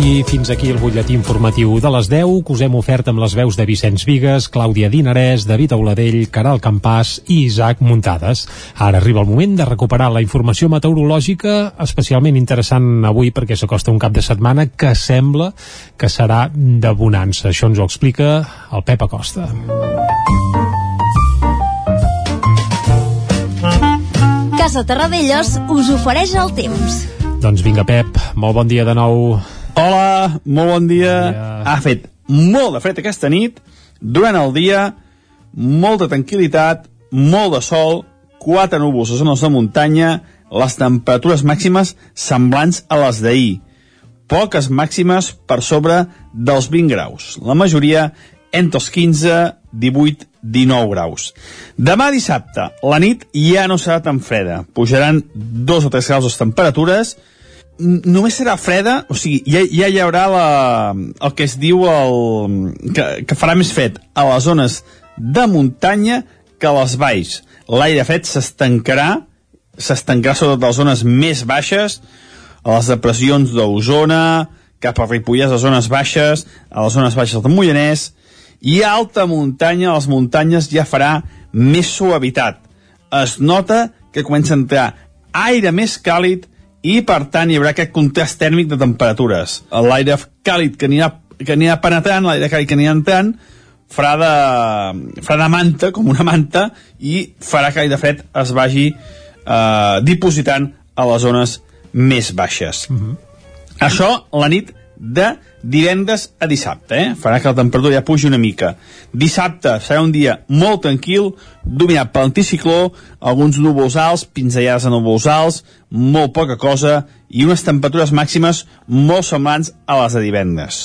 Speaker 3: I fins aquí el butlletí informatiu de les 10 que us hem ofert amb les veus de Vicenç Vigues, Clàudia Dinarès, David Auladell, Caral Campàs i Isaac Muntades. Ara arriba el moment de recuperar la informació meteorològica, especialment interessant avui perquè s'acosta un cap de setmana que sembla que serà de bonança. Això ens ho explica el Pep Acosta.
Speaker 16: Casa Terradellos us ofereix el temps.
Speaker 3: Doncs vinga, Pep, molt bon dia de nou.
Speaker 17: Hola, molt bon dia. Ha fet molt de fred aquesta nit, durant el dia, molta tranquil·litat, molt de sol, quatre núvols a zones de muntanya, les temperatures màximes semblants a les d'ahir. Poques màximes per sobre dels 20 graus. La majoria entre els 15, 18, 19 graus. Demà dissabte, la nit ja no serà tan freda. Pujaran 2 o 3 graus les temperatures, només serà freda, o sigui, ja, ja hi haurà la, el que es diu el, que, que farà més fred a les zones de muntanya que a les valls. L'aire fred s'estancarà, s'estancarà sobretot a les zones més baixes, a les depressions d'Osona, cap a Ripollès, a les zones baixes, a les zones baixes del Moianès, i a alta muntanya, a les muntanyes ja farà més suavitat. Es nota que comença a entrar aire més càlid i, per tant, hi haurà aquest contrast tèrmic de temperatures. L'aire càlid que anirà, que anirà penetrant, l'aire càlid que anirà entrant, farà de, farà de manta, com una manta, i farà que l'aire fred es vagi eh, dipositant a les zones més baixes. Això la nit de divendres a dissabte, eh? farà que la temperatura ja pugi una mica. Dissabte serà un dia molt tranquil, dominat per l'anticicló, alguns núvols alts, pinzellades de núvols alts, molt poca cosa, i unes temperatures màximes molt semblants a les de divendres.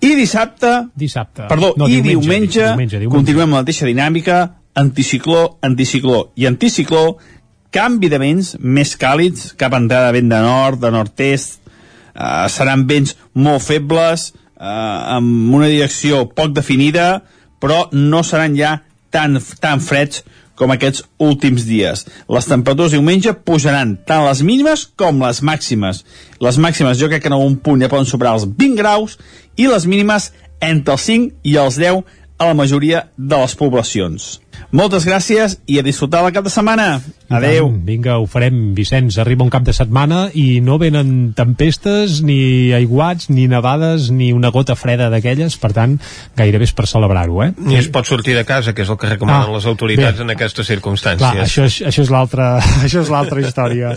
Speaker 17: I dissabte...
Speaker 3: Dissabte.
Speaker 17: Perdó,
Speaker 3: No,
Speaker 17: i
Speaker 3: diumenge,
Speaker 17: diumenge,
Speaker 3: diumenge, diumenge.
Speaker 17: continuem amb la mateixa dinàmica, anticicló, anticicló i anticicló, canvi de vents més càlids, cap a entrada de vent de nord, de nord-est, eh, seran vents molt febles, eh, amb una direcció poc definida, però no seran ja tan, tan freds com aquests últims dies. Les temperatures diumenge pujaran tant les mínimes com les màximes. Les màximes jo crec que en algun punt ja poden superar els 20 graus i les mínimes entre els 5 i els 10 a la majoria de les poblacions. Moltes gràcies i a disfrutar el cap de setmana. Adeu.
Speaker 3: Vinga, ho farem, Vicenç. Arriba un cap de setmana i no venen tempestes, ni aiguats, ni nevades, ni una gota freda d'aquelles, per tant, gairebé és per celebrar-ho, eh?
Speaker 1: Ni es pot sortir de casa, que és el que recomanen
Speaker 3: Ah,
Speaker 1: les autoritats
Speaker 3: bé.
Speaker 1: en aquestes circumstàncies.
Speaker 3: Clar, això és, això és l'altra això és l'altra història.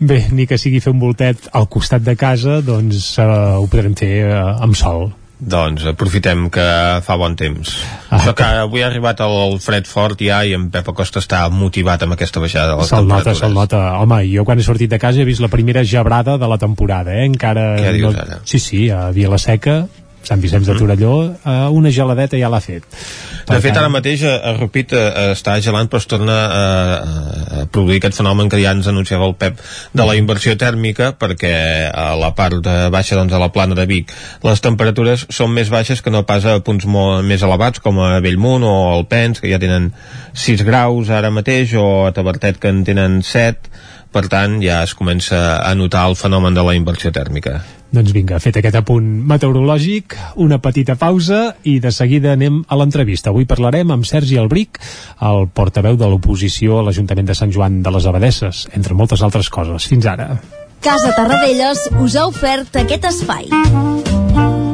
Speaker 3: Bé, ni que sigui fer un voltet al costat de casa, doncs eh, ho podrem fer eh, amb sol.
Speaker 1: Doncs aprofitem que fa bon temps. Ah, Això que avui ha arribat el, fred fort ja i en Pep Acosta està motivat amb aquesta baixada de les
Speaker 3: Se'l nota, se'l nota. Home, jo quan he sortit de casa he vist la primera gebrada de la temporada, eh? Encara...
Speaker 1: Què dius
Speaker 3: no...
Speaker 1: ara?
Speaker 3: Sí, sí, a Vilaseca, Sant Vicenç de Torelló, eh, una geladeta ja l'ha fet.
Speaker 1: De fet, ara mateix a, a Rupit eh, està gelant, però es torna a, a produir aquest fenomen que ja ens anunciava el Pep de la inversió tèrmica, perquè a la part de baixa, doncs, a la plana de Vic, les temperatures són més baixes que no pas a punts molt més elevats, com a Bellmunt o el Pens, que ja tenen 6 graus ara mateix, o a Tabertet, que en tenen 7, per tant, ja es comença a notar el fenomen de la inversió tèrmica.
Speaker 3: Doncs vinga, fet aquest apunt meteorològic, una petita pausa i de seguida anem a l'entrevista. Avui parlarem amb Sergi Albric, el portaveu de l'oposició a l'Ajuntament de Sant Joan de les Abadesses, entre moltes altres coses. Fins ara.
Speaker 16: Casa Tarradellas us ha ofert aquest espai.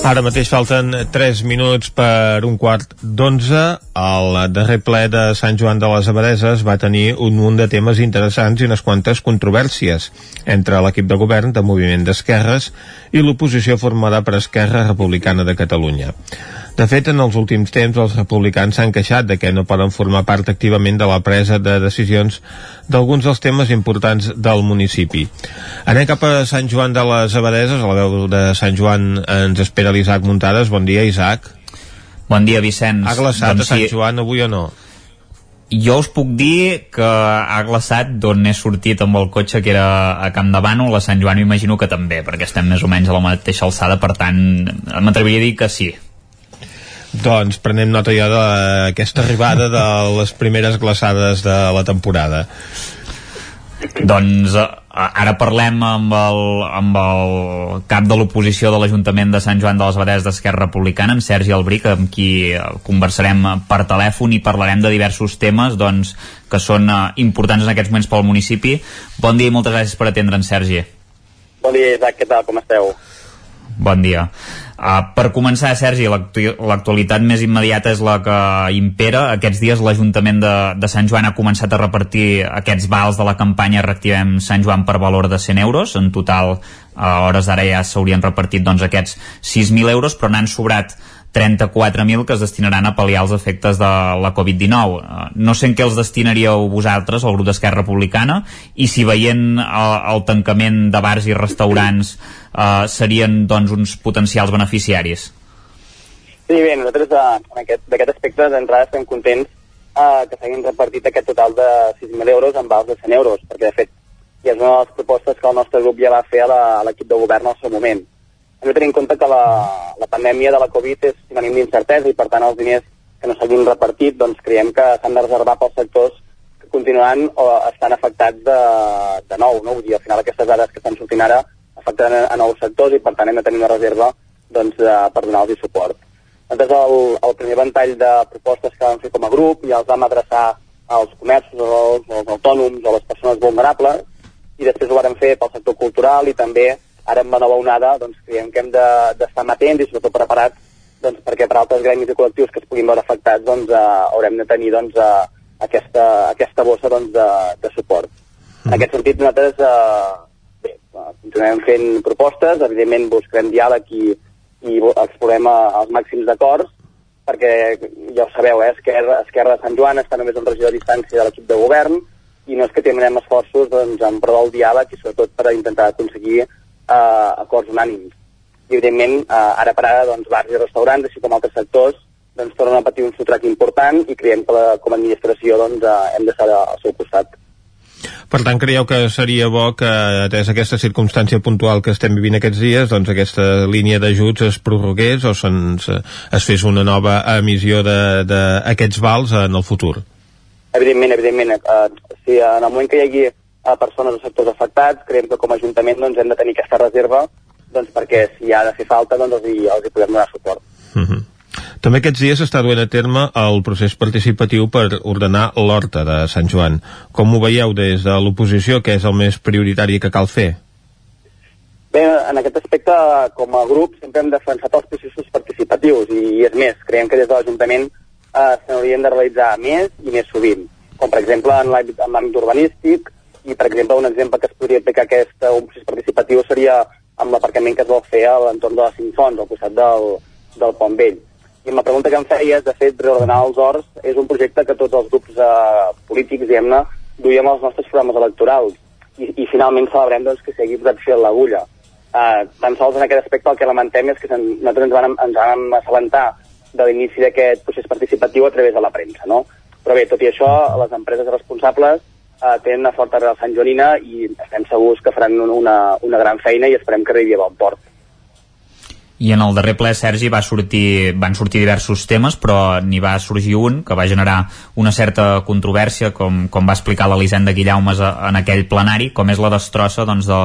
Speaker 1: Ara mateix falten 3 minuts per un quart d'onze. El darrer ple de Sant Joan de les Abadeses va tenir un munt de temes interessants i unes quantes controvèrsies entre l'equip de govern de Moviment d'Esquerres i l'oposició formada per Esquerra Republicana de Catalunya. De fet, en els últims temps els republicans s'han queixat de que no poden formar part activament de la presa de decisions d'alguns dels temes importants del municipi. Anem cap a Sant Joan de les Abadeses, a la veu de Sant Joan ens espera l'Isaac Muntades. Bon dia, Isaac.
Speaker 10: Bon dia, Vicenç.
Speaker 1: Ha glaçat
Speaker 10: Doncs
Speaker 1: a Sant
Speaker 10: sí.
Speaker 1: Joan avui o no?
Speaker 10: Jo us puc dir que ha glaçat d'on he sortit amb el cotxe que era a Camp de Bànol, a Sant Joan m'imagino que també, perquè estem més o menys a la mateixa alçada, per tant m'atreviria a dir que sí.
Speaker 1: Doncs prenem nota ja d'aquesta arribada de les primeres glaçades de la temporada.
Speaker 10: Doncs eh, ara parlem amb el, amb el cap de l'oposició de l'Ajuntament de Sant Joan de les Abadès d'Esquerra Republicana, en Sergi Albric, amb qui eh, conversarem per telèfon i parlarem de diversos temes doncs, que són eh, importants en aquests moments pel municipi. Bon dia i moltes gràcies per atendre'n, Sergi.
Speaker 33: Bon dia, Isaac, què tal, com esteu?
Speaker 10: Bon dia. Uh, per començar, Sergi, l'actu- l'actualitat més immediata és la que impera. Aquests dies l'Ajuntament de, de Sant Joan ha començat a repartir aquests vals de la campanya Reactivem Sant Joan per valor de 100 euros. En total, a hores d'ara ja s'haurien repartit doncs, aquests 6.000 euros, però n'han sobrat 34.000 que es destinaran a pal·liar els efectes de la Covid-19. Eh, No sé en què els destinaríeu vosaltres, el grup d'Esquerra Republicana, i si veient el, el tancament de bars i restaurants eh, serien doncs, uns potencials beneficiaris.
Speaker 33: Sí, bé, nosaltres eh, d'aquest aspecte d'entrada estem contents eh, que s'hagin repartit aquest total de 6.000 euros en vals de 100 euros, perquè de fet ja és una de les propostes que el nostre grup ja va fer a l'equip de govern al seu moment. Hem de tenir en compte que la, la pandèmia de la Covid és sinònim d'incertesa i per tant els diners que no s'hagin repartit doncs creiem que s'han de reservar pels sectors que continuaran o estan afectats de, de nou, no? Vull dir, al final aquestes dades que estan sortint ara afecten a, a nous sectors i per tant hem de tenir una reserva doncs, de, per donar-los suport. Nosaltres el, el primer ventall de propostes que vam fer com a grup ja els vam adreçar als comerços, als, als autònoms, a les persones vulnerables i després ho vàrem fer pel sector cultural i també ara amb la nova onada doncs, creiem que hem de- d'estar de, atents i sobretot preparats doncs, perquè per altres gremis i col·lectius que es puguin veure afectats doncs, eh, haurem de tenir doncs, eh, aquesta, aquesta bossa doncs, de, de suport. En aquest sentit nosaltres eh, bé, eh, continuem fent propostes, evidentment buscarem diàleg i, i explorem eh, els màxims d'acords perquè ja ho sabeu, eh, Esquerra, Esquerra de Sant Joan està només a un regió de distància de l'equip de govern i no és que tindrem esforços doncs, en pro del diàleg i sobretot per intentar aconseguir eh, acords unànims. I evidentment, eh, ara per ara, doncs, bars i restaurants, així com altres sectors, doncs, tornen a patir un sotrac important i creiem que la, com a administració doncs, eh, hem d'estar al seu costat.
Speaker 1: Per tant, creieu que seria bo que, atès aquesta circumstància puntual que estem vivint aquests dies, doncs aquesta línia d'ajuts es prorrogués o se'ns, es fes una nova emissió d'aquests vals en el futur?
Speaker 33: Evidentment, evidentment, eh, si en el moment que hi hagi eh, persones o sectors afectats, creiem que com a Ajuntament doncs, hem de tenir aquesta reserva doncs, perquè si ha de fer falta doncs, els, hi, els hi podem donar suport.
Speaker 1: Mhm. També aquests dies s'està duent a terme el procés participatiu per ordenar l'horta de Sant Joan. Com ho veieu des de l'oposició, que és el més prioritari que cal fer?
Speaker 33: Bé, en aquest aspecte, com a grup, sempre hem defensat els processos participatius i, i és més, creiem que des de l'Ajuntament eh, se n'haurien de realitzar més i més sovint, com per exemple en l'àmbit urbanístic i per exemple un exemple que es podria aplicar aquest, eh, un procés participatiu seria amb l'aparcament que es vol fer a l'entorn de les Cinc Fonts, al costat del, del Pont Vell. I amb la pregunta que em feies, de fet, reordenar els horts és un projecte que tots els grups eh, polítics, diguem-ne, duiem als nostres programes electorals i, i finalment celebrem doncs, que s'hagi posat a l'agulla. Uh, tan sols en aquest aspecte el que lamentem és que nosaltres ens vam, ens vam assabentar de l'inici d'aquest procés participatiu a través de la premsa, no? Però bé, tot i això, les empreses responsables uh, tenen una forta arrel santjoanina i estem segurs que faran un- una, una gran feina i esperem que arribi a bon port.
Speaker 10: I en el darrer ple, Sergi, va sortir, van sortir diversos temes, però n'hi va sorgir un que va generar una certa controvèrsia, com, com va explicar l'Elisenda Guillaumes en aquell plenari, com és la destrossa doncs, de,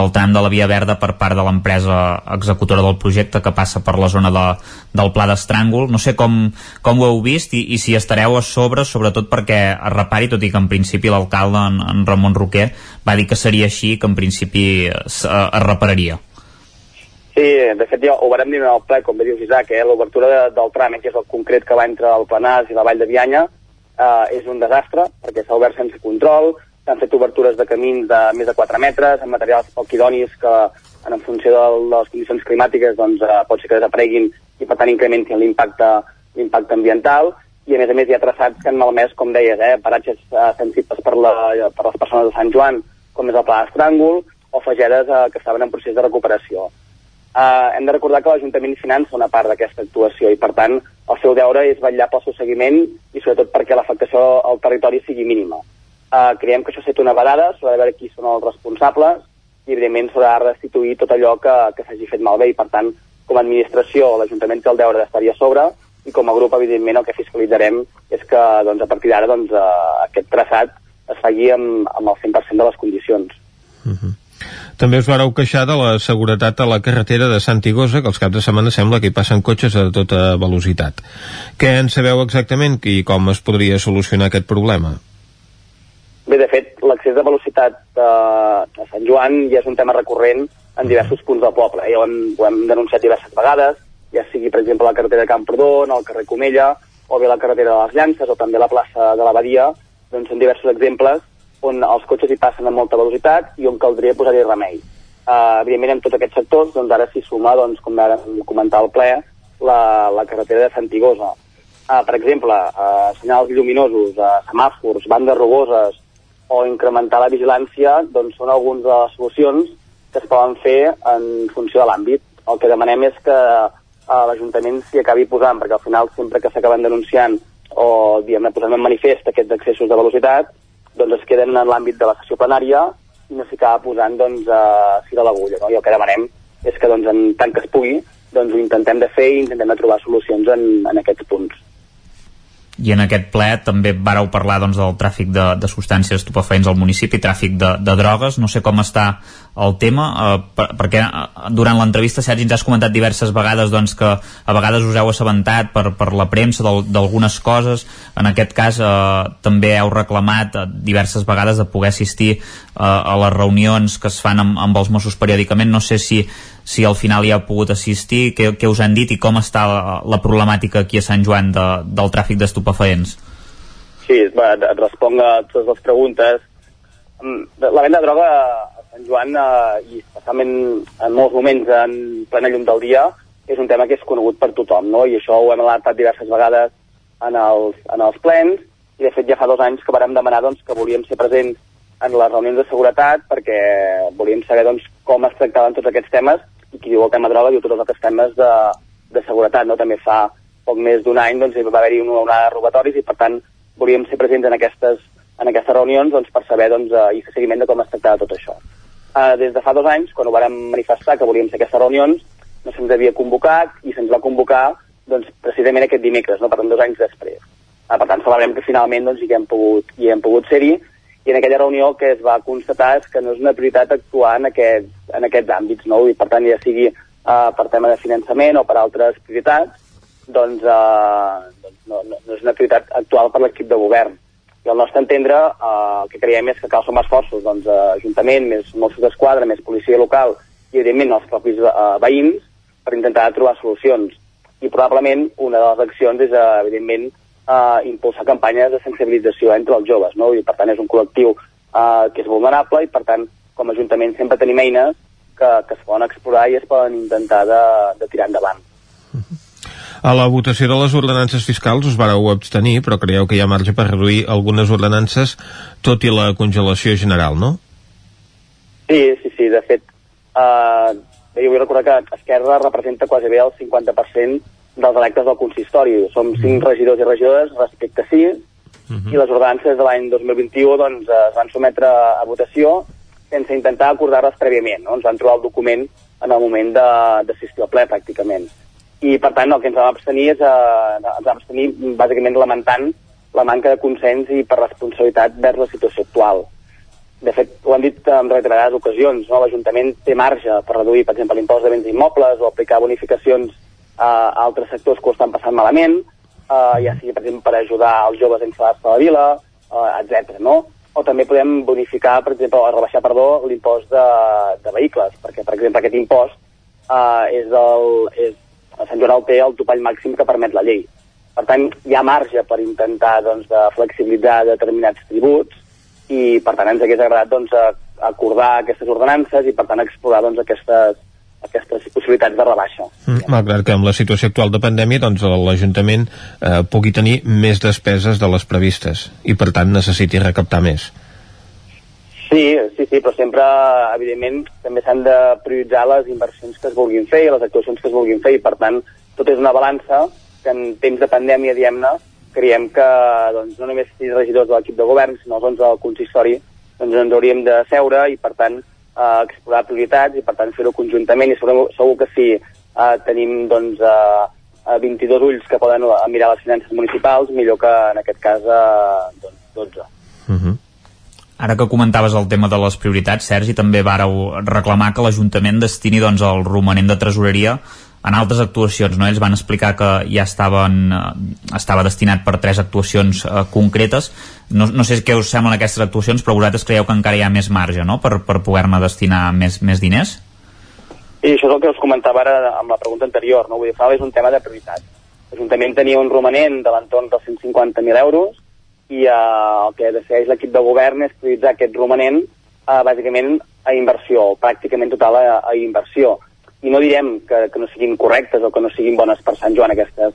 Speaker 10: del tram de la Via Verda per part de l'empresa executora del projecte que passa per la zona de, del Pla d'Estràngol. No sé com, com ho heu vist i, i si estareu a sobre, sobretot perquè es repari, tot i que en principi l'alcalde, en, en Ramon Roquer, va dir que seria així, que en principi es, eh, es repararia.
Speaker 33: Sí, de fet ja ho vam dir en el ple, com bé dius Isaac, eh? l'obertura de, del tràmit, que és el concret que va entre el Planàs i la Vall de Bianya, eh, és un desastre, perquè s'ha obert sense control, s'han fet obertures de camins de més de 4 metres, amb materials poc idonis que, en funció de, les condicions climàtiques, doncs, eh, pot ser que desapareguin i, per tant, incrementin l'impacte l'impacte ambiental, i a més a més hi ha traçats que han malmès, com deies, eh, paratges eh, sensibles per, la, per les persones de Sant Joan, com és el Pla d'Estràngol, o fagedes eh, que estaven en procés de recuperació. Uh, hem de recordar que l'Ajuntament finança una part d'aquesta actuació i, per tant, el seu deure és vetllar pel seu seguiment i, sobretot, perquè l'afectació al territori sigui mínima. Uh, creiem que això s'ha fet una vegada, s'haurà de veure qui són els responsables i, evidentment, s'haurà de restituir tot allò que, que s'hagi fet malbé i, per tant, com a administració, l'Ajuntament té el deure d'estar-hi a sobre i, com a grup, evidentment, el que fiscalitzarem és que, doncs, a partir d'ara, doncs, uh, aquest traçat es faci amb, amb el 100% de les condicions.
Speaker 1: També us vareu queixar de la seguretat a la carretera de Sant Igosa, que els caps de setmana sembla que hi passen cotxes a tota velocitat. Què en sabeu exactament i com es podria solucionar aquest problema?
Speaker 33: Bé, de fet, l'accés de velocitat a, a Sant Joan ja és un tema recurrent en diversos punts del poble. Ja ho hem, ho hem denunciat diverses vegades, ja sigui, per exemple, la carretera de Camprodon, el carrer Comella, o bé la carretera de les Llances, o també la plaça de l'Abadia, doncs són diversos exemples on els cotxes hi passen a molta velocitat i on caldria posar-hi remei. Uh, evidentment, en tots aquests sectors, doncs ara s'hi suma, doncs, com ara comentar al ple, la, la carretera de Santigosa. Uh, per exemple, uh, senyals lluminosos, uh, semàfors, bandes rugoses, o incrementar la vigilància doncs són algunes de les solucions que es poden fer en funció de l'àmbit. El que demanem és que eh, l'Ajuntament s'hi acabi posant, perquè al final sempre que s'acaben denunciant o diguem-ne posant en manifest aquests excessos de velocitat, doncs es queden en l'àmbit de la sessió plenària i no s'hi acaba posant doncs, eh, fil a l'agulla. No? I el que demanem és que doncs, en tant que es pugui doncs, ho intentem de fer i intentem de trobar solucions en, en aquests punts.
Speaker 10: I en aquest ple també vareu parlar doncs, del tràfic de, de substàncies estupefaents al municipi, tràfic de, de drogues. No sé com està el tema eh, per, perquè eh, durant l'entrevista Sergi ens has comentat diverses vegades doncs, que a vegades us heu assabentat per, per la premsa d'algunes coses. En aquest cas eh, també heu reclamat eh, diverses vegades de poder assistir eh, a les reunions que es fan amb, amb els Mossos periòdicament. No sé si, si al final hi ha pogut assistir què, què us han dit i com està la, la problemàtica aquí a Sant Joan de, del tràfic d'estupefaents
Speaker 33: Sí, va, et responc a totes les preguntes. Mm, La venda de droga a Sant Joan, eh, i especialment en molts moments en plena llum del dia, és un tema que és conegut per tothom, no? I això ho hem alertat diverses vegades en els, en els plens, i de fet ja fa dos anys que vàrem demanar doncs, que volíem ser presents en les reunions de seguretat perquè volíem saber doncs, com es tractaven tots aquests temes i qui diu el tema droga diu tots els altres temes de, de seguretat. No? També fa poc més d'un any doncs, hi va haver-hi una onada de robatoris i per tant volíem ser presents en aquestes, en aquestes reunions doncs, per saber doncs, eh, i fer seguiment de com es tractava tot això. Uh, des de fa dos anys, quan ho vàrem manifestar que volíem fer aquestes reunions, no se'ns havia convocat i se'ns va convocar doncs, precisament aquest dimecres, no? per tant, dos anys després. Uh, per tant, celebrem que finalment doncs, hi hem pogut, hi hem pogut ser-hi i en aquella reunió el que es va constatar és que no és una prioritat actuar en, aquest, en aquests àmbits, no? i per tant ja sigui uh, per tema de finançament o per altres prioritats, doncs, uh, doncs no, no, no és una prioritat actual per l'equip de govern. I al nostre entendre, uh, el que creiem és que cal sumar esforços, doncs, uh, Ajuntament, més Mossos d'Esquadra, més policia local i, evidentment, els propis uh, veïns per intentar trobar solucions. I probablement una de les accions és, uh, evidentment, uh, impulsar campanyes de sensibilització entre els joves, no? I per tant és un col·lectiu uh, que és vulnerable i per tant com a Ajuntament sempre tenim eines que, que es poden explorar i es poden intentar de, de tirar endavant.
Speaker 1: A la votació de les ordenances fiscals us vareu abstenir, però creieu que hi ha marge per reduir algunes ordenances, tot i la congelació general, no?
Speaker 33: Sí, sí, sí, de fet, uh, jo vull recordar que Esquerra representa quasi bé el 50% dels electes del consistori. Som cinc regidors i regidores respecte a sis, i les ordenances de l'any 2021 doncs, eh, es van sometre a votació sense intentar acordar-les prèviament. No? Ens van trobar el document en el moment de- d'assistir al ple, pràcticament. I, per tant, el que ens vam abstenir és eh, ens vam abstenir bàsicament lamentant la manca de consens i per responsabilitat vers la situació actual. De fet, ho han dit en reiterades ocasions, no? l'Ajuntament té marge per reduir, per exemple, l'impost de béns immobles o aplicar bonificacions a altres sectors que ho estan passant malament, uh, ja sigui, per exemple, per ajudar els joves a instal·lar-se a la vila, uh, etc. no? O també podem bonificar, per exemple, o rebaixar, perdó, l'impost de, de vehicles, perquè, per exemple, aquest impost uh, és el, és, a Sant Joan el té el topall màxim que permet la llei. Per tant, hi ha marge per intentar doncs, de flexibilitzar determinats tributs i, per tant, ens hagués agradat doncs, acordar aquestes ordenances i, per tant, explorar doncs, aquestes, aquestes possibilitats de rebaixa.
Speaker 1: Mm, malgrat que amb la situació actual de pandèmia doncs l'Ajuntament eh, pugui tenir més despeses de les previstes i per tant necessiti recaptar més.
Speaker 33: Sí, sí, sí, però sempre, evidentment, també s'han de prioritzar les inversions que es vulguin fer i les actuacions que es vulguin fer i, per tant, tot és una balança que en temps de pandèmia, diem-ne, creiem que doncs, no només sis regidors de l'equip de govern, sinó els 11 del consistori, doncs ens hauríem de seure i, per tant, eh, explorar prioritats i, per tant, fer-ho conjuntament i segur, segur que si eh, tenim doncs, eh, eh, 22 ulls que poden eh, mirar les finances municipals, millor que en aquest cas eh, doncs, 12.
Speaker 10: Ara que comentaves el tema de les prioritats, Sergi, també vàreu reclamar que l'Ajuntament destini doncs, el romanent de tresoreria en altres actuacions. No? Ells van explicar que ja estaven, eh, estava destinat per tres actuacions eh, concretes. No, no sé què us semblen aquestes actuacions, però vosaltres creieu que encara hi ha més marge no? per, per poder-ne destinar més, més diners?
Speaker 33: I això és el que us comentava ara amb la pregunta anterior, no? Vull dir, és un tema de prioritat. L'Ajuntament tenia un romanent de l'entorn dels 150.000 euros i eh, el que decideix l'equip de govern és prioritzar aquest romanent eh, bàsicament a inversió, pràcticament total a, a inversió. I no direm que, que no siguin correctes o que no siguin bones per Sant Joan aquestes,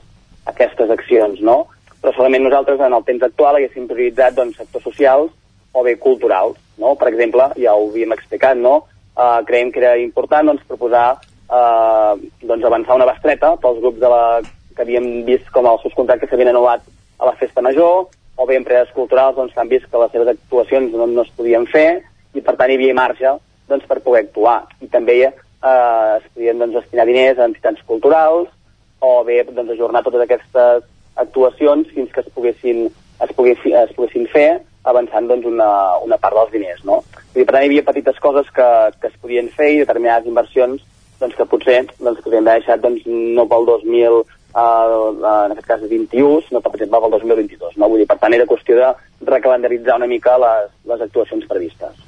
Speaker 33: aquestes accions, no? Però solament nosaltres en el temps actual haguéssim prioritzat doncs, sectors socials o bé culturals, no? Per exemple, ja ho havíem explicat, no? Uh, creiem que era important doncs, proposar uh, doncs, avançar una bestreta pels grups de la, que havíem vist com els seus contractes s'havien anul·lat a la festa major, o bé empreses culturals doncs, han vist que les seves actuacions no, no es podien fer i per tant hi havia marge doncs, per poder actuar. I també eh, es podien doncs, destinar diners a entitats culturals o bé doncs, ajornar totes aquestes actuacions fins que es poguessin, es poguessin, es poguessin fer avançant doncs, una, una part dels diners. No? Dir, per tant, hi havia petites coses que, que es podien fer i determinades inversions doncs, que potser doncs, que haver deixat doncs, no pel 2000 eh, en aquest cas 21, sinó per exemple pel 2022. No? Vull dir, per tant, era qüestió de recalendaritzar una mica les, les actuacions previstes.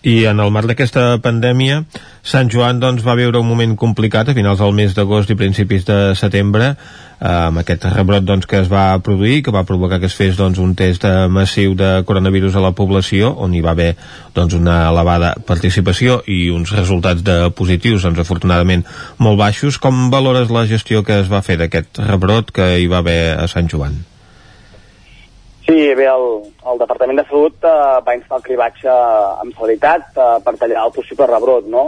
Speaker 1: I en el marc d'aquesta pandèmia, Sant Joan doncs, va viure un moment complicat a finals del mes d'agost i principis de setembre. amb aquest rebrot doncs, que es va produir, que va provocar que es fes doncs, un test massiu de coronavirus a la població, on hi va haver doncs, una elevada participació i uns resultats de positius, doncs, afortunadament, molt baixos. Com valores la gestió que es va fer d'aquest rebrot que hi va haver a Sant Joan?
Speaker 33: Sí, bé, el, el Departament de Salut eh, va instar el cribatge amb celeritat eh, per tallar el possible rebrot, no?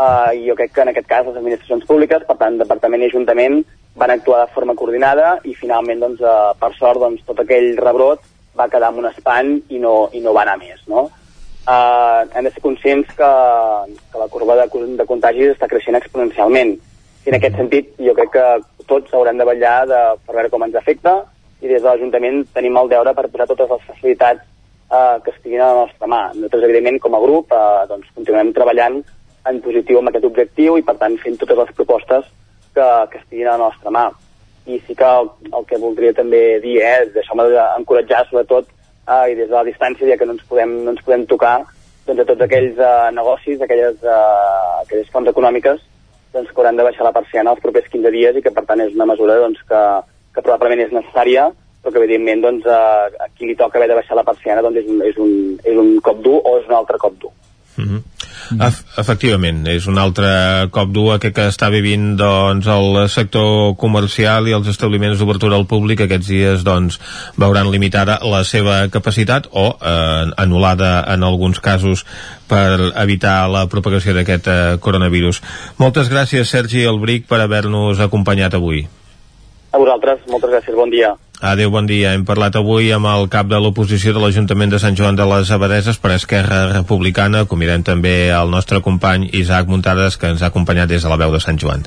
Speaker 33: Eh, jo crec que en aquest cas les administracions públiques, per tant, Departament i Ajuntament, van actuar de forma coordinada i finalment, doncs, eh, per sort, doncs, tot aquell rebrot va quedar en un espant i no, i no va anar més, no? Eh, hem de ser conscients que, que la corba de, de contagis està creixent exponencialment. I en aquest sentit, jo crec que tots haurem de vetllar de, per veure com ens afecta i des de l'Ajuntament tenim el deure per posar totes les facilitats eh, que estiguin a la nostra mà. Nosaltres, evidentment, com a grup, eh, doncs, continuem treballant en positiu amb aquest objectiu i, per tant, fent totes les propostes que, que estiguin a la nostra mà. I sí que el, el que voldria també dir eh, és deixar-me encoratjar, sobretot, eh, i des de la distància, ja que no ens podem, no ens podem tocar, doncs a tots aquells eh, negocis, aquelles, eh, aquelles fonts econòmiques doncs, que hauran de baixar la persiana els propers 15 dies i que, per tant, és una mesura doncs, que, que probablement és necessària, però que evidentment doncs, a, a qui li toca haver de baixar la persiana doncs, és, un, és, un, és un cop dur o és un altre cop dur.
Speaker 1: Mm -hmm. Ef efectivament, és un altre cop dur aquest que està vivint doncs, el sector comercial i els establiments d'obertura al públic aquests dies doncs, veuran limitada la seva capacitat o eh, anul·lada en alguns casos per evitar la propagació d'aquest eh, coronavirus. Moltes gràcies Sergi Albric per haver-nos acompanyat avui.
Speaker 33: A vosaltres, moltes gràcies, bon dia.
Speaker 1: Adéu, bon dia. Hem parlat avui amb el cap de l'oposició de l'Ajuntament de Sant Joan de les Abadeses per Esquerra Republicana. Convidem també el nostre company Isaac Muntades, que ens ha acompanyat des de la veu de Sant Joan.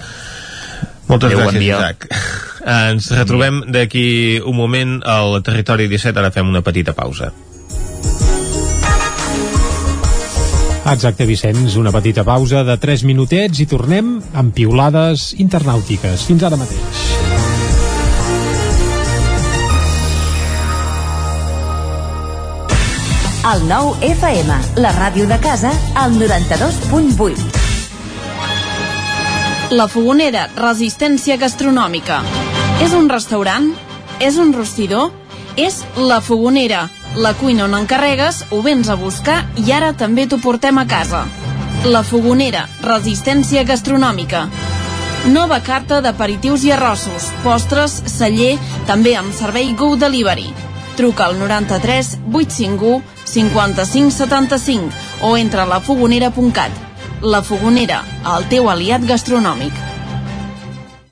Speaker 1: Moltes
Speaker 10: Adéu, bon
Speaker 1: gràcies,
Speaker 10: dia.
Speaker 1: Isaac. Ens retrobem d'aquí un moment al Territori 17. Ara fem una petita pausa.
Speaker 3: Exacte, Vicenç, una petita pausa de 3 minutets i tornem amb piulades internàutiques. Fins ara mateix.
Speaker 16: El nou FM, la ràdio de casa, al 92.8.
Speaker 31: La Fogonera, resistència gastronòmica. És un restaurant? És un rostidor? És La Fogonera, la cuina on encarregues, ho vens a buscar i ara també t'ho portem a casa. La Fogonera, resistència gastronòmica. Nova carta d'aperitius i arrossos, postres, celler, també amb servei Go Delivery. Truca al 93 851 55 75 o entra a lafogonera.cat. La Fogonera, el teu aliat gastronòmic.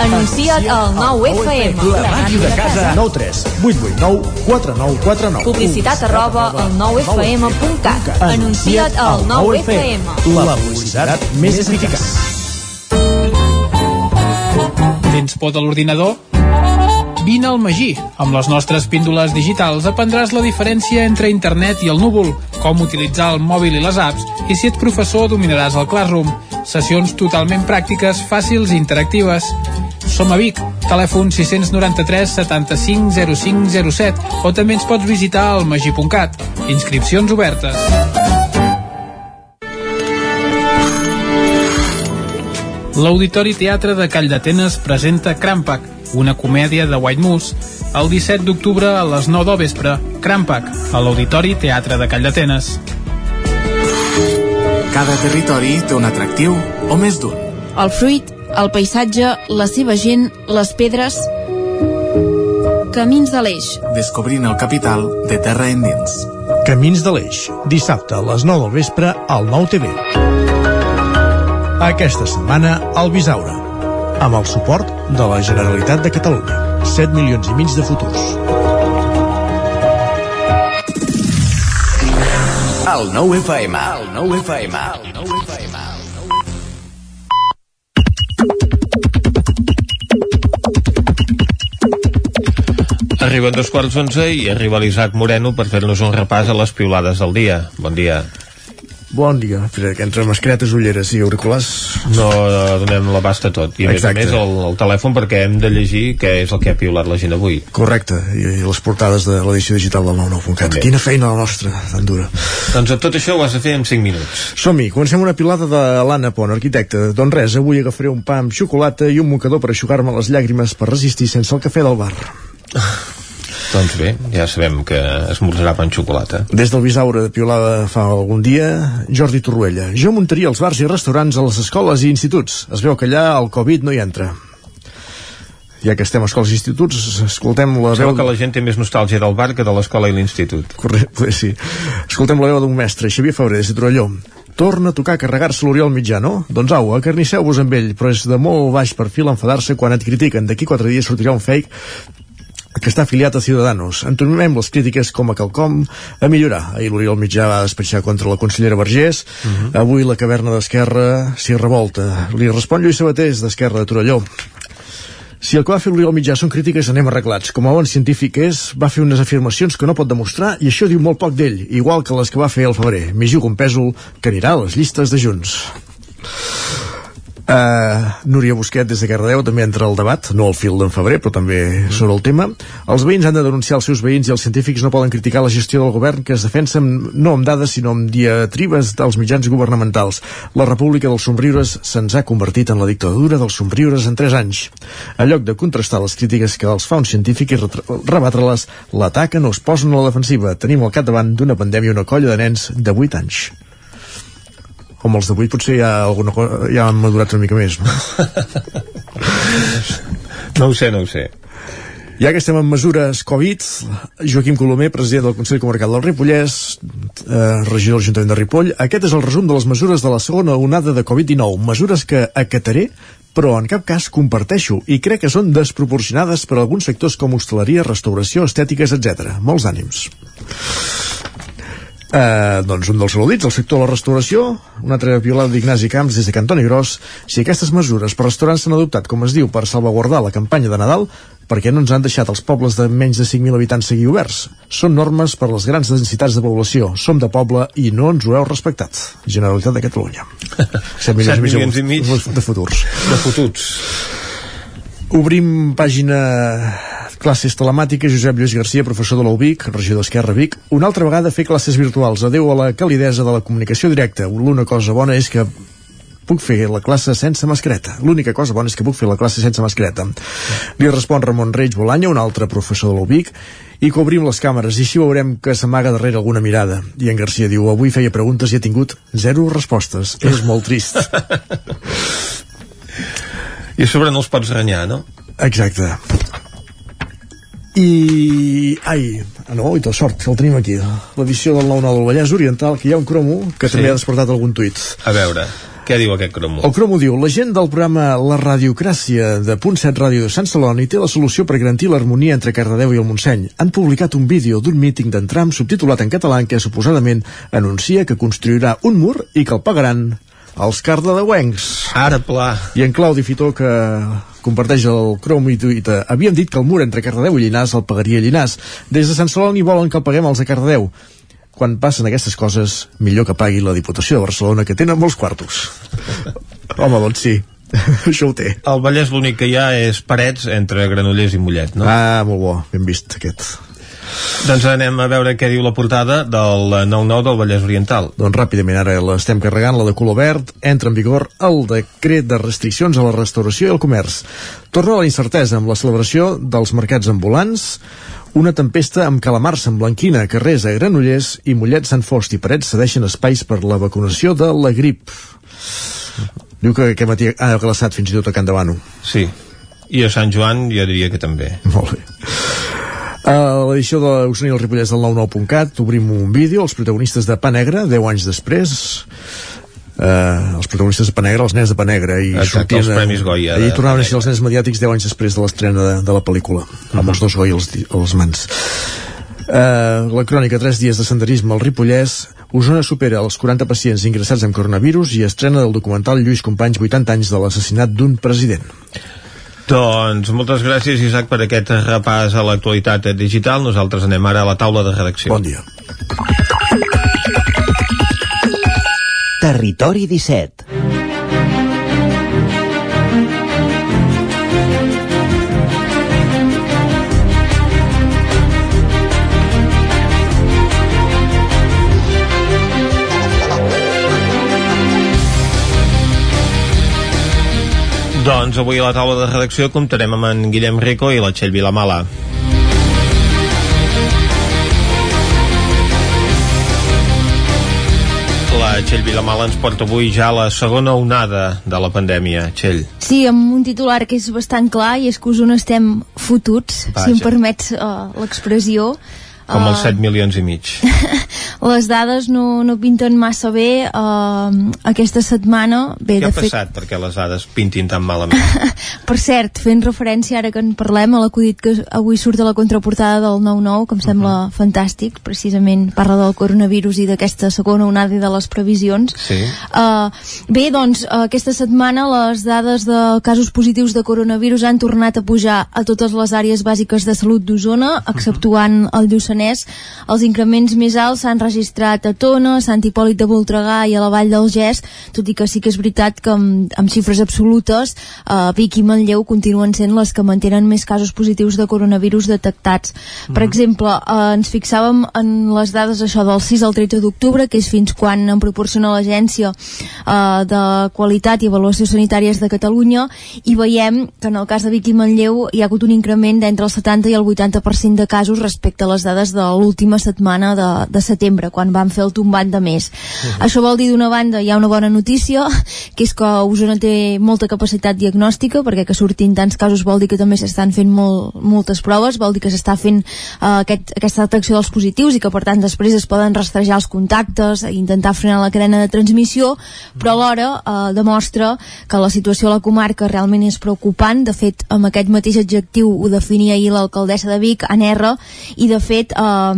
Speaker 16: Anuncia't al 9FM.
Speaker 34: La màquina de casa. 9 3 8 8 9 4 9 4 9.
Speaker 16: Publicitat arroba al 9FM.cat. Anuncia't al 9FM.
Speaker 34: La publicitat més eficaç.
Speaker 35: Tens por de l'ordinador? Vine al Magí. Amb les nostres píndoles digitals aprendràs la diferència entre internet i el núvol, com utilitzar el mòbil i les apps, i si ets professor dominaràs el Classroom. Sessions totalment pràctiques, fàcils i interactives. Som a Vic, telèfon 693 75 05 07 o també ens pots visitar al magí.cat. Inscripcions obertes. L'Auditori Teatre de Call d'Atenes presenta Crampac, una comèdia de White Moose, el 17 d'octubre a les 9 del vespre. Crampac, a l'Auditori Teatre de Call d'Atenes.
Speaker 36: Cada territori té un atractiu o més d'un.
Speaker 31: El fruit, el paisatge, la seva gent, les pedres... Camins de l'Eix.
Speaker 36: Descobrint el capital de terra endins.
Speaker 34: Camins de l'Eix, dissabte a les 9 del vespre al 9 TV. Aquesta setmana al Bisaure, amb el suport de la Generalitat de Catalunya. 7 milions i mig de futurs.
Speaker 37: El nou FM, el nou FM, el nou FM.
Speaker 1: Arriben dos quarts d'onze i arriba l'Isaac Moreno per fer-nos un repàs a les piulades del dia. Bon dia.
Speaker 38: Bon dia. Entre mascaretes, ulleres i auriculars...
Speaker 1: No donem l'abast a tot. I a
Speaker 38: Exacte.
Speaker 1: més a més el, el telèfon perquè hem de llegir què és el que ha piulat la gent avui.
Speaker 38: Correcte, i, i les portades de l'edició digital del 99.cat. Quina feina la nostra, tan dura.
Speaker 1: Doncs tot això ho has de fer en 5 minuts.
Speaker 38: Som-hi, comencem una pilada de l'Anna Pont, arquitecte. Doncs res, avui agafaré un pa amb xocolata i un mocador per aixugar-me les llàgrimes per resistir sense el cafè del bar.
Speaker 1: Doncs bé, ja sabem que esmorzarà pa amb xocolata.
Speaker 38: Des del Bisaure de Piolada fa algun dia, Jordi Torruella. Jo muntaria els bars i restaurants a les escoles i instituts. Es veu que allà el Covid no hi entra. Ja que estem a escoles i instituts, escoltem la veu...
Speaker 1: que la gent té més nostàlgia del bar que de l'escola i l'institut.
Speaker 38: Correcte, sí. Escoltem la veu d'un mestre, Xavier Febrer, de Torelló. Torna a tocar a carregar-se l'Oriol Mitjà, no? Doncs au, acarnisseu-vos amb ell, però és de molt baix perfil enfadar-se quan et critiquen. D'aquí quatre dies sortirà un fake que està afiliat a Ciudadanos. Entomem les crítiques com a quelcom a millorar. Ahir l'Oriol Mitjà va despatxar contra la consellera Vergés. Avui la caverna d'Esquerra s'hi revolta. Li respon Lluís Sabatés, d'Esquerra de Torelló. Si el que va fer l'Oriol Mitjà són crítiques, anem arreglats. Com a bon científic és, va fer unes afirmacions que no pot demostrar i això diu molt poc d'ell, igual que les que va fer el febrer. M'hi jugo un pèsol que anirà a les llistes de Junts. Uh, Núria Busquet des de Cardedeu també entra al debat, no al fil d'en febrer però també sobre el tema. Els veïns han de denunciar els seus veïns i els científics no poden criticar la gestió del govern que es defensa amb- no amb dades sinó amb diatribes dels mitjans governamentals. La república dels somriures se'ns ha convertit en la dictadura dels somriures en 3 anys. En lloc de contrastar les crítiques que els fa un científic i rebatre-les l'ataquen o es posen a la defensiva. Tenim al capdavant d'una pandèmia una colla de nens de 8 anys com els de 8 potser hi ha alguna cosa, ja han madurat una mica més, no?
Speaker 1: No ho sé, no ho sé.
Speaker 38: Ja que estem en mesures Covid, Joaquim Colomer, president del Consell Comarcal del Ripollès, eh, regidor de l'Ajuntament de Ripoll, aquest és el resum de les mesures de la segona onada de Covid-19, mesures que acataré però en cap cas comparteixo i crec que són desproporcionades per a alguns sectors com hostaleria, restauració, estètiques, etc. Molts ànims. Eh, doncs un dels saludits, el sector de la restauració, una altra violada d'Ignasi Camps des de Cantoni Gros. Si aquestes mesures per restaurants s'han adoptat, com es diu, per salvaguardar la campanya de Nadal, per què no ens han deixat els pobles de menys de 5.000 habitants seguir oberts? Són normes per les grans densitats de població. Som de poble i no ens ho heu respectat. Generalitat de Catalunya. 7 milions,
Speaker 1: Set
Speaker 38: i mig
Speaker 1: milions i mig.
Speaker 38: de futurs.
Speaker 1: De fotuts.
Speaker 38: Obrim pàgina classes telemàtiques, Josep Lluís Garcia, professor de l'UBIC, regidor d'Esquerra Vic. Una altra vegada fer classes virtuals. Adeu a la calidesa de la comunicació directa. L'una cosa bona és que puc fer la classe sense mascareta. L'única cosa bona és que puc fer la classe sense mascareta. Li respon Ramon Reig Bolanya, un altre professor de l'UBIC, i que obrim les càmeres i així veurem que s'amaga darrere alguna mirada. I en Garcia diu, avui feia preguntes i ha tingut zero respostes. És molt trist.
Speaker 1: I a sobre no els pots renyar, no?
Speaker 38: Exacte. I... Ai, no, i tot sort, el tenim aquí. L'edició del 9-9 del Vallès Oriental, que hi ha un cromo que
Speaker 1: Sí.
Speaker 38: també ha despertat algun tuit.
Speaker 1: A veure, què diu aquest cromo?
Speaker 38: El cromo diu, la gent del programa La Radiocràcia de Punt 7 Ràdio de Sant Celoni té la solució per garantir l'harmonia entre Cardedeu i el Montseny. Han publicat un vídeo d'un míting d'entram subtitulat en català en què suposadament anuncia que construirà un mur i que el pagaran els cardedeuencs.
Speaker 1: Ara pla.
Speaker 38: I en Claudi Fitó, que comparteix el cromo i tuita, havíem dit que el mur entre Cardedeu i Llinars el pagaria Llinars. Des de Sant Celoni volen que el paguem els de Cardedeu. Quan passen aquestes coses, millor que pagui la Diputació de Barcelona, que tenen molts quartos. Home, doncs sí, això ho té.
Speaker 1: Al Vallès l'únic que hi ha és parets entre Granollers i Mollet, no?
Speaker 38: Ah, molt bo, ben vist aquest.
Speaker 1: Doncs anem a veure què diu la portada del 9-9 del Vallès Oriental.
Speaker 38: Doncs ràpidament ara l'estem carregant, la de color verd, entra en vigor el decret de restriccions a la restauració i el comerç. Torna la incertesa amb la celebració dels mercats ambulants, una tempesta amb calamars en blanquina, carrers a Granollers i Mollet, Sant Fost i Parets cedeixen espais per la vacunació de la grip. Diu que aquest matí ha glaçat fins i tot a Can Davano.
Speaker 1: Sí. I a Sant Joan jo diria que també.
Speaker 38: Molt bé. A l'edició de l'Osona i el Ripollès del 99.cat obrim un vídeo, els protagonistes de Pa Negre, 10 anys després, eh, els protagonistes de Pa Negre, els nens de Pa Negre i
Speaker 1: Exacte, els Premis Goya
Speaker 38: i tornaven
Speaker 1: Pa
Speaker 38: a ser els nens mediàtics 10 anys després de l'estrena de, de la pel·lícula amb els dos Goya als, di- a les mans. Eh, la crònica 3 dies de senderisme al Ripollès. Osona supera els 40 pacients ingressats amb coronavirus i estrena del documental Lluís Companys 80 anys de l'assassinat d'un president
Speaker 1: Doncs moltes gràcies, Isaac, per aquest repàs a l'actualitat digital. Nosaltres anem ara a la taula de redacció.
Speaker 38: Bon dia.
Speaker 18: Territori 17
Speaker 1: Doncs avui a la taula de redacció comptarem amb en Guillem Rico i la Txell Vilamala. La Txell Vilamala ens porta avui ja la segona onada de la pandèmia. Txell.
Speaker 39: Sí, amb un titular que és bastant clar i és que us on estem fotuts,
Speaker 1: Vaja.
Speaker 39: si em permets uh, l'expressió.
Speaker 1: Com els
Speaker 39: Uh,
Speaker 1: 7 milions i mig.
Speaker 39: les dades no, no pinten massa bé uh, aquesta setmana. Bé,
Speaker 1: Què ha
Speaker 39: de fet,
Speaker 1: passat perquè les dades pintin tan malament?
Speaker 39: per cert, fent referència ara que en parlem a l'acudit que avui surt a la contraportada del 9-9, que em sembla fantàstic, precisament parla del coronavirus i d'aquesta segona onada i de les previsions.
Speaker 1: Sí.
Speaker 39: Uh, bé, doncs, uh, aquesta setmana les dades de casos positius de coronavirus han tornat a pujar a totes les àrees bàsiques de salut d'Osona, exceptuant el Lluçanès. Els increments més alts s'han registrat a Tona, Sant Hipòlit de Voltregà i a la Vall del Gès, tot i que sí que és veritat que amb, amb xifres absolutes uh, Vic i Manlleu continuen sent les que mantenen més casos positius de coronavirus detectats. Per exemple, uh, ens fixàvem en les dades això del 6 al 13 d'octubre, que és fins quan en proporciona l'Agència uh, de Qualitat i Avaluació Sanitàries de Catalunya, i veiem que en el cas de Vic i Manlleu hi ha hagut un increment d'entre el 70 i el 80% de casos respecte a les dades de l'última setmana de, de setembre, quan van fer el tombat de més. Això vol dir, d'una banda, hi ha una bona notícia, que és que Osona té molta capacitat diagnòstica, perquè que surtin tants casos vol dir que també s'estan fent molt, moltes proves, vol dir que s'està fent uh, aquest, aquesta detecció dels positius i que per tant després es poden rastrejar els contactes intentar frenar la cadena de transmissió, però alhora uh, demostra que la situació a la comarca realment és preocupant, de fet amb aquest mateix adjectiu ho definia ahir l'alcaldessa de Vic, en R, i de fet eh,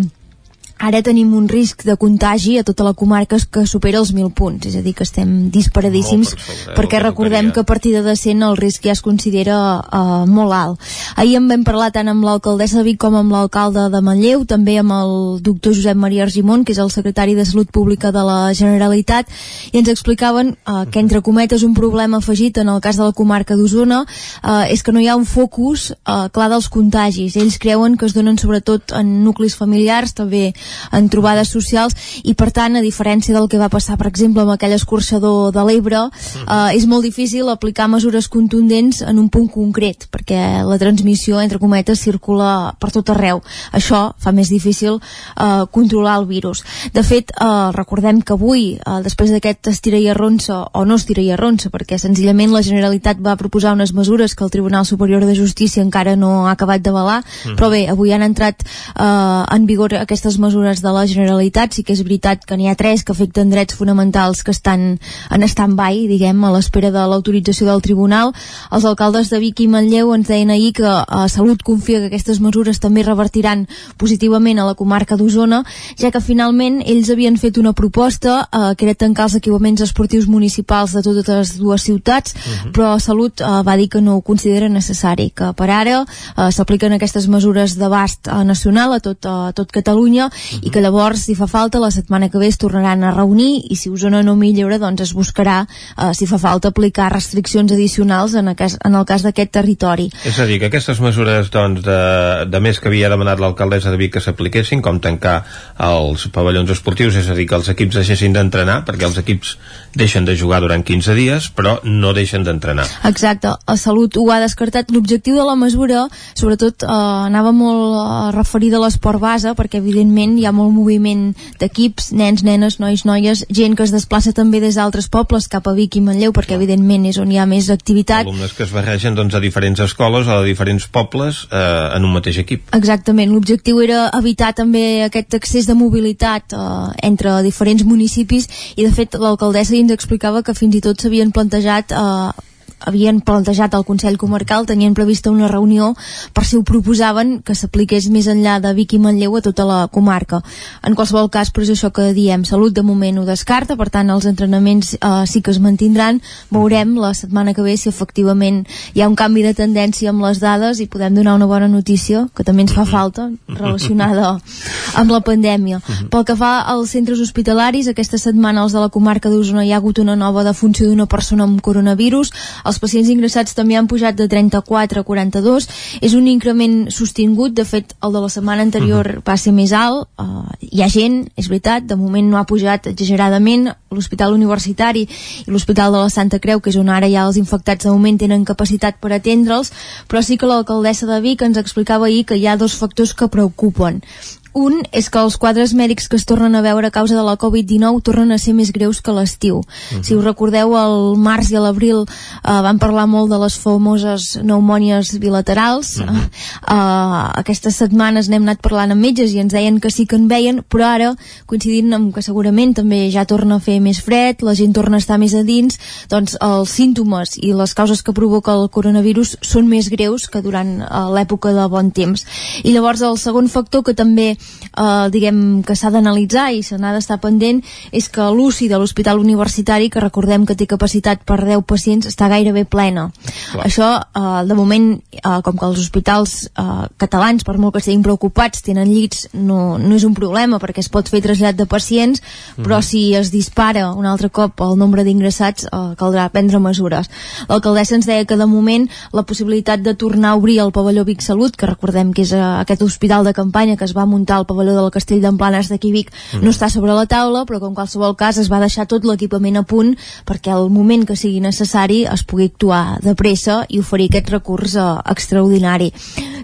Speaker 39: ara tenim un risc de contagi a tota la comarca que supera els 1.000 punts, és a dir, que estem disparadíssims
Speaker 1: per sobre, eh,
Speaker 39: perquè
Speaker 1: que
Speaker 39: recordem que a partir de 100 el risc ja es considera uh, molt alt. Ahir en vam parlar tant amb l'alcaldessa de Vic com amb l'alcalde de Manlleu, també amb el doctor Josep Maria Argimon, que és el secretari de Salut Pública de la Generalitat, i ens explicaven uh, que entre cometes un problema afegit en el cas de la comarca d'Osona uh, és que no hi ha un focus uh, clar dels contagis. Ells creuen que es donen sobretot en nuclis familiars, també en trobades socials i per tant, a diferència del que va passar per exemple amb aquell escorxador de l'Ebre eh, és molt difícil aplicar mesures contundents en un punt concret perquè la transmissió, entre cometes, circula per tot arreu. Això fa més difícil eh, controlar el virus. De fet, eh, recordem que avui, eh, després d'aquest estira i arronsa, o no estira i arronsa, perquè senzillament la Generalitat va proposar unes mesures que el Tribunal Superior de Justícia encara no ha acabat d'avalar,
Speaker 40: Mhm.
Speaker 39: però bé, avui han entrat eh, en vigor aquestes mesures de la Generalitat, sí que és veritat que n'hi ha tres que afecten drets fonamentals que estan en stand-by, diguem, a l'espera de l'autorització del Tribunal. Els alcaldes de Vic i Manlleu ens deien ahir que eh, Salut confia que aquestes mesures també revertiran positivament a la comarca d'Osona, ja que finalment ells havien fet una proposta eh, que era tancar els equipaments esportius municipals de totes les dues ciutats, però Salut eh, va dir que no ho considera necessari, que per ara eh, s'apliquen aquestes mesures d'abast eh, nacional a tot, a tot Catalunya i que llavors, si fa falta, la setmana que ve es tornaran a reunir i si Osona no millora, doncs es buscarà, eh, si fa falta, aplicar restriccions addicionals en cas, en el cas d'aquest territori.
Speaker 1: És a dir, que aquestes mesures doncs, de, de més que havia demanat l'alcaldessa de Vic que s'apliquessin, com tancar els pavellons esportius, és a dir, que els equips deixessin d'entrenar, perquè els equips deixen de jugar durant 15 dies, però no deixen d'entrenar.
Speaker 39: Exacte, a Salut ho ha descartat. L'objectiu de la mesura, sobretot, eh, anava molt eh, referida a l'esport base, perquè evidentment hi ha molt moviment d'equips, nens, nenes, nois, noies, gent que es desplaça també des d'altres pobles cap a Vic i Manlleu, perquè evidentment és on hi ha més activitat.
Speaker 1: Alumnes que es barregen doncs, a diferents escoles o a diferents pobles eh, en un mateix equip.
Speaker 39: Exactament, l'objectiu era evitar també aquest excés de mobilitat eh, entre diferents municipis i de fet l'alcaldessa ens explicava que fins i tot s'havien plantejat eh, havien plantejat al Consell Comarcal, tenien prevista una reunió per si ho proposaven que s'apliqués més enllà de Vic i Manlleu a tota la comarca. En qualsevol cas, però és això que diem, Salut de moment ho descarta, per tant els entrenaments eh, sí que es mantindran, veurem la setmana que ve si efectivament hi ha un canvi de tendència amb les dades i podem donar una bona notícia, que també ens fa falta, relacionada amb la pandèmia. Pel que fa als centres hospitalaris, aquesta setmana als de la comarca d'Osona hi ha hagut una nova defunció d'una persona amb coronavirus, els pacients ingressats també han pujat de 34 a 42. És un increment sostingut, de fet, el de la setmana anterior uh -huh. va ser més alt. Uh, hi ha gent, és veritat, de moment no ha pujat exageradament. L'Hospital Universitari i l'Hospital de la Santa Creu, que és on ara ja els infectats de moment tenen capacitat per atendre'ls, però sí que l'alcaldessa de Vic ens explicava ahir que hi ha dos factors que preocupen. Un és que els quadres mèdics que es tornen a veure a causa de la Covid-19 tornen a ser més greus que l'estiu. Uh -huh. Si us recordeu, al març i a l'abril eh, van parlar molt de les famoses pneumònies bilaterals. Uh -huh. eh, aquestes setmanes n'hem anat parlant amb metges i ens deien que sí que en veien, però ara, coincidint amb que segurament també ja torna a fer més fred, la gent torna a estar més a dins, doncs els símptomes i les causes que provoca el coronavirus són més greus que durant eh, l'època de bon temps. I llavors el segon factor que també eh, diguem que s'ha d'analitzar i se n'ha d'estar pendent és que l'UCI de l'Hospital Universitari, que recordem que té capacitat per 10 pacients, està gairebé plena.
Speaker 41: Clar.
Speaker 39: Això, eh, de moment, eh, com que els hospitals eh, catalans, per molt que estiguin preocupats, tenen llits, no, no és un problema perquè es pot fer trasllat de pacients, però
Speaker 41: Mhm.
Speaker 39: si es dispara un altre cop el nombre d'ingressats, eh, caldrà prendre mesures. L'alcaldessa ens deia que de moment la possibilitat de tornar a obrir el pavelló Vic Salut, que recordem que és eh, aquest hospital de campanya que es va muntar al pavelló del Castell d'Emplanes d'aquí Vic,
Speaker 41: Mhm.
Speaker 39: no està sobre la taula, però que en qualsevol cas es va deixar tot l'equipament a punt perquè al moment que sigui necessari es pugui actuar de pressa i oferir aquest recurs eh, extraordinari.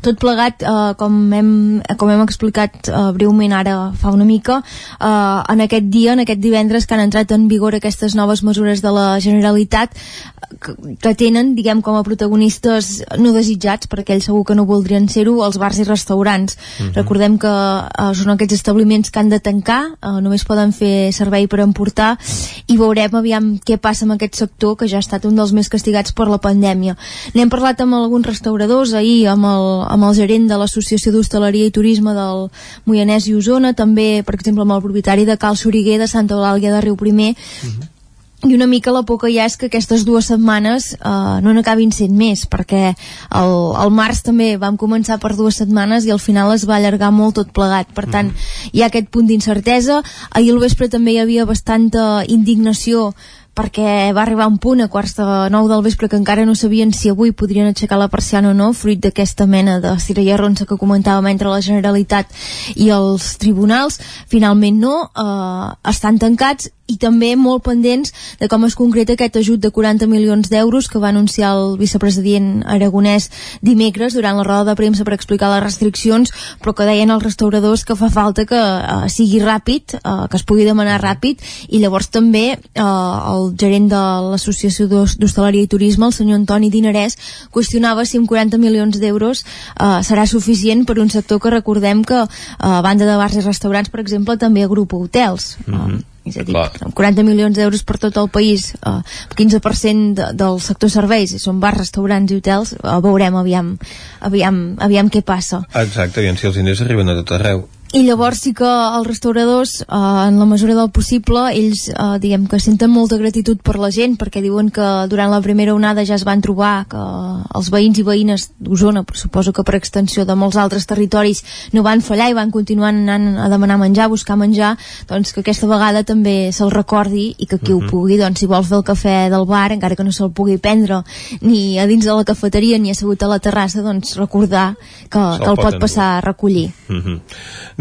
Speaker 39: Tot plegat, eh, com, hem, com hem explicat eh, breument ara fa una mica, eh, en aquest dia, en aquest divendres que han entrat en vigor aquestes noves mesures de la Generalitat que, que tenen, diguem, com a protagonistes no desitjats, perquè ells segur que no voldrien ser-ho, els bars i restaurants.
Speaker 41: Mhm.
Speaker 39: Recordem que eh, són aquests establiments que han de tancar, eh, només poden fer servei per emportar, i veurem aviam què passa amb aquest sector, que ja ha estat un dels més castigats per la pandèmia. N'hem parlat amb alguns restauradors, ahir amb el, amb el gerent de l'Associació d'Hostaleria i Turisme del Moianès i Osona, també, per exemple, amb el propietari de Cal Soriguer de Santa Eulàlia de Riu Primer, i una mica la por que hi ha és que aquestes dues setmanes eh, no n'acabin sent més perquè el, el març també vam començar per dues setmanes i al final es va allargar molt tot plegat. Per tant hi ha aquest punt d'incertesa. Ahir al vespre també hi havia bastanta indignació perquè va arribar un punt a quarts de nou del vespre que encara no sabien si avui podrien aixecar la persiana o no, fruit d'aquesta mena de cirella ronça que comentàvem entre la Generalitat i els tribunals. Finalment no, eh, estan tancats i també molt pendents de com es concreta aquest ajut de 40 milions d'euros que va anunciar el vicepresident aragonès dimecres durant la roda de premsa per explicar les restriccions, però que deien els restauradors que fa falta que eh, sigui ràpid, eh, que es pugui demanar ràpid, i llavors també eh, el gerent de l'Associació d'Hos- d'Hostaleria i Turisme, el senyor Antoni Dinarès, qüestionava si amb 40 milions d'euros eh, serà suficient per un sector que recordem que, eh, a banda de bars i restaurants, per exemple, també agrupa hotels.
Speaker 1: Mhm.
Speaker 39: És a dir, amb 40 milions d'euros per tot el país, eh, 15% de, del sector serveis, i són bars, restaurants i hotels, eh, veurem aviam, aviam, aviam què passa.
Speaker 1: Exacte, aviam si els diners arriben a tot arreu.
Speaker 39: I llavors sí que els restauradors, eh, en la mesura del possible, ells, eh, diguem que senten molta gratitud per la gent, perquè diuen que durant la primera onada ja es van trobar que els veïns i veïnes d'Osona, suposo que per extensió de molts altres territoris, no van fallar i van continuar anant a demanar menjar, a buscar menjar, doncs que aquesta vegada també se'l recordi i que qui ho pugui, doncs si vol fer el cafè del bar, encara que no se'l pugui prendre ni a dins de la cafeteria ni assegut a la terrassa, doncs recordar que,
Speaker 1: Se'l
Speaker 39: que el
Speaker 1: pot
Speaker 39: pot passar a recollir.
Speaker 1: Mhm.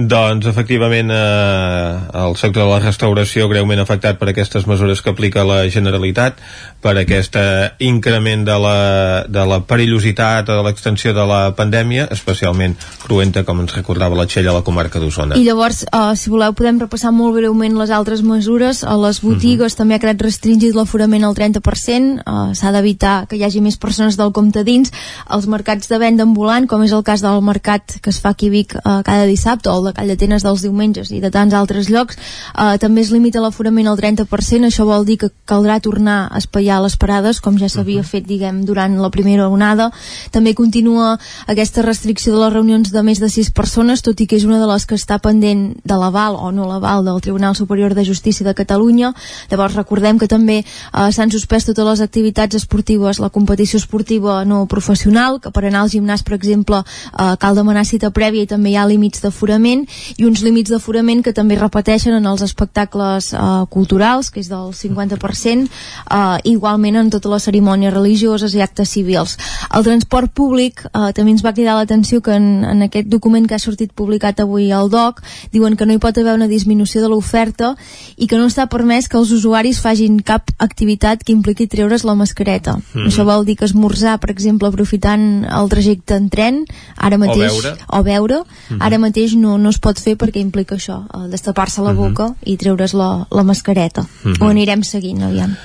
Speaker 1: Doncs, efectivament, eh, el sector de la restauració greument afectat per aquestes mesures que aplica la Generalitat, per aquest eh, increment de la, de la perillositat o de l'extensió de la pandèmia, especialment cruenta, com ens recordava la Txell a la comarca d'Osona.
Speaker 39: I llavors, uh, si voleu, podem repassar molt breument les altres mesures. A les botigues també ha quedat restringit l'aforament al 30%, uh, s'ha d'evitar que hi hagi més persones del compte dins. Els mercats de venda ambulant, com és el cas del mercat que es fa aquí a Vic uh, cada dissabte, o el de Calldetenes dels diumenges i de tants altres llocs, uh, també es limita l'aforament al 30%, això vol dir que caldrà tornar a espaiar les parades, com ja s'havia fet, diguem, durant la primera onada. També continua aquesta restricció de les reunions de més de 6 persones, tot i que és una de les que està pendent de l'aval o no l'aval del Tribunal Superior de Justícia de Catalunya. Llavors recordem que també eh, s'han suspès totes les activitats esportives, la competició esportiva no professional, que per anar al gimnàs, per exemple, eh, cal demanar cita prèvia i també hi ha límits d'aforament i uns límits d'aforament que també repeteixen en els espectacles eh, culturals, que és del 50%, eh, igualment en totes les cerimònies religioses i actes civils. El transport públic eh, també ens va cridar l'atenció que en, en aquest document que ha sortit publicat avui al DOC diuen que no hi pot haver una disminució de l'oferta i que no està permès que els usuaris fagin cap activitat que impliqui treure's la mascareta.
Speaker 1: Mhm.
Speaker 39: Això vol dir que esmorzar, per exemple, aprofitant el trajecte en tren, ara mateix...
Speaker 1: beure.
Speaker 39: O beure.
Speaker 1: Mhm.
Speaker 39: Ara mateix no, no es pot fer perquè implica això, eh, destapar-se la boca i treure's la, la mascareta.
Speaker 1: Mhm.
Speaker 39: Ho anirem seguint, aviam.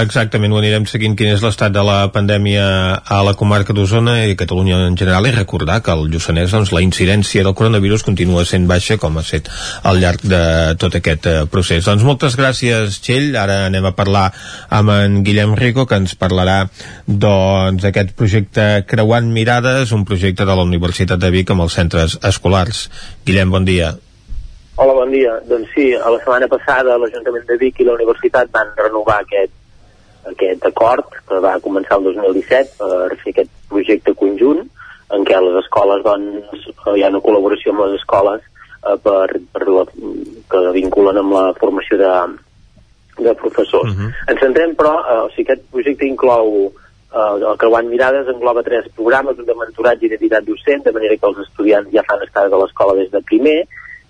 Speaker 1: Exactament, ho anirem seguint quin és l'estat de la pandèmia a la comarca d'Osona i a Catalunya en general i recordar que al Lluçanès doncs, la incidència del coronavirus continua sent baixa com ha set al llarg de tot aquest eh, procés. Doncs moltes gràcies, Txell. Ara anem a parlar amb en Guillem Rico que ens parlarà doncs, d'aquest projecte Creuant Mirades, un projecte de la Universitat de Vic amb els centres escolars. Guillem, bon dia.
Speaker 41: Hola, bon dia. Doncs sí, a la setmana passada l'Ajuntament de Vic i la Universitat van renovar aquest, aquest acord que va començar el 2017 per fer aquest projecte conjunt en què les escoles doncs, hi ha una col·laboració amb les escoles eh, per, per la, que vinculen amb la formació de, de professors. Uh -huh. Ens centrem, però, eh, o sigui, aquest projecte inclou eh, el Creuant Mirades engloba tres programes, un de mentoratge i identitat docent, de manera que els estudiants ja fan estades a l'escola des de primer,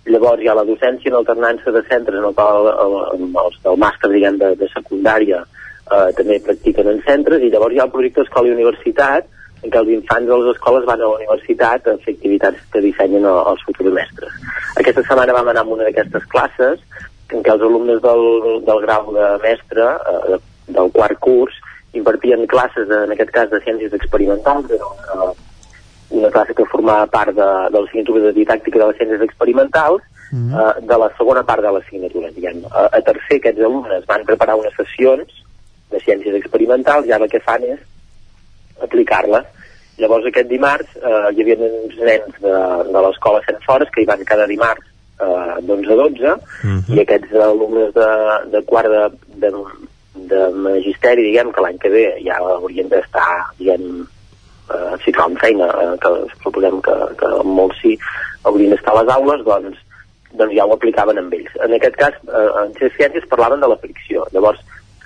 Speaker 41: llavors hi ha la docència en alternança de centres en el qual el, el, els del màster diguem, de, de secundària eh, també practiquen en centres i llavors hi ha el projecte Escola i Universitat en què els infants de les escoles van a la universitat a fer activitats que dissenyen el- els futurs mestres. Aquesta setmana vam anar a una d'aquestes classes en què els alumnes del, del grau de mestre eh, de, del quart curs impartien classes, de, en aquest cas, de ciències experimentals, era una, una classe que formava part de, de l'assignatura de didàctica de les ciències experimentals, mm. eh, de la segona part de l'assignatura, diguem. A, a tercer, aquests alumnes van preparar unes sessions de ciències experimentals i ara el que fan és aplicar-les. Llavors aquest dimarts eh, hi havia uns nens de, de l'escola Fores que hi van cada dimarts eh, d'11 a 12
Speaker 1: Mhm.
Speaker 41: i aquests alumnes de, de quart de, de, de magisteri, diguem, que l'any que ve ja haurien d'estar, diguem, eh, si troben feina, eh, que suposem que, que molts sí, haurien d'estar a les aules, doncs, doncs ja ho aplicaven amb ells. En aquest cas, eh, en ciències parlaven de la fricció. Llavors,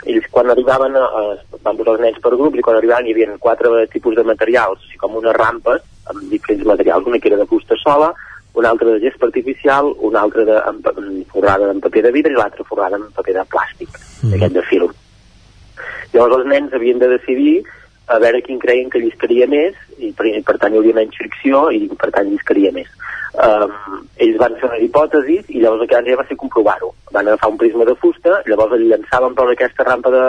Speaker 41: ells quan arribaven, eh, van posar els nens per grups i quan arribaven hi havia quatre tipus de materials, o sigui, com unes rampes amb diferents materials, una que era de fusta sola, una altra de gest artificial, una altra de, amb, amb, forrada en paper de vidre i l'altra forrada en paper de plàstic, d'aquest de fil. Llavors els nens havien de decidir a veure quin creien que lliscaria més i per, i per tant hi hauria menys fricció i per tant lliscaria més. Um, ells van fer unes hipòtesis i llavors el que van fer va ser comprovar-ho. Van agafar un prisma de fusta, llavors el llançaven per aquesta rampa de,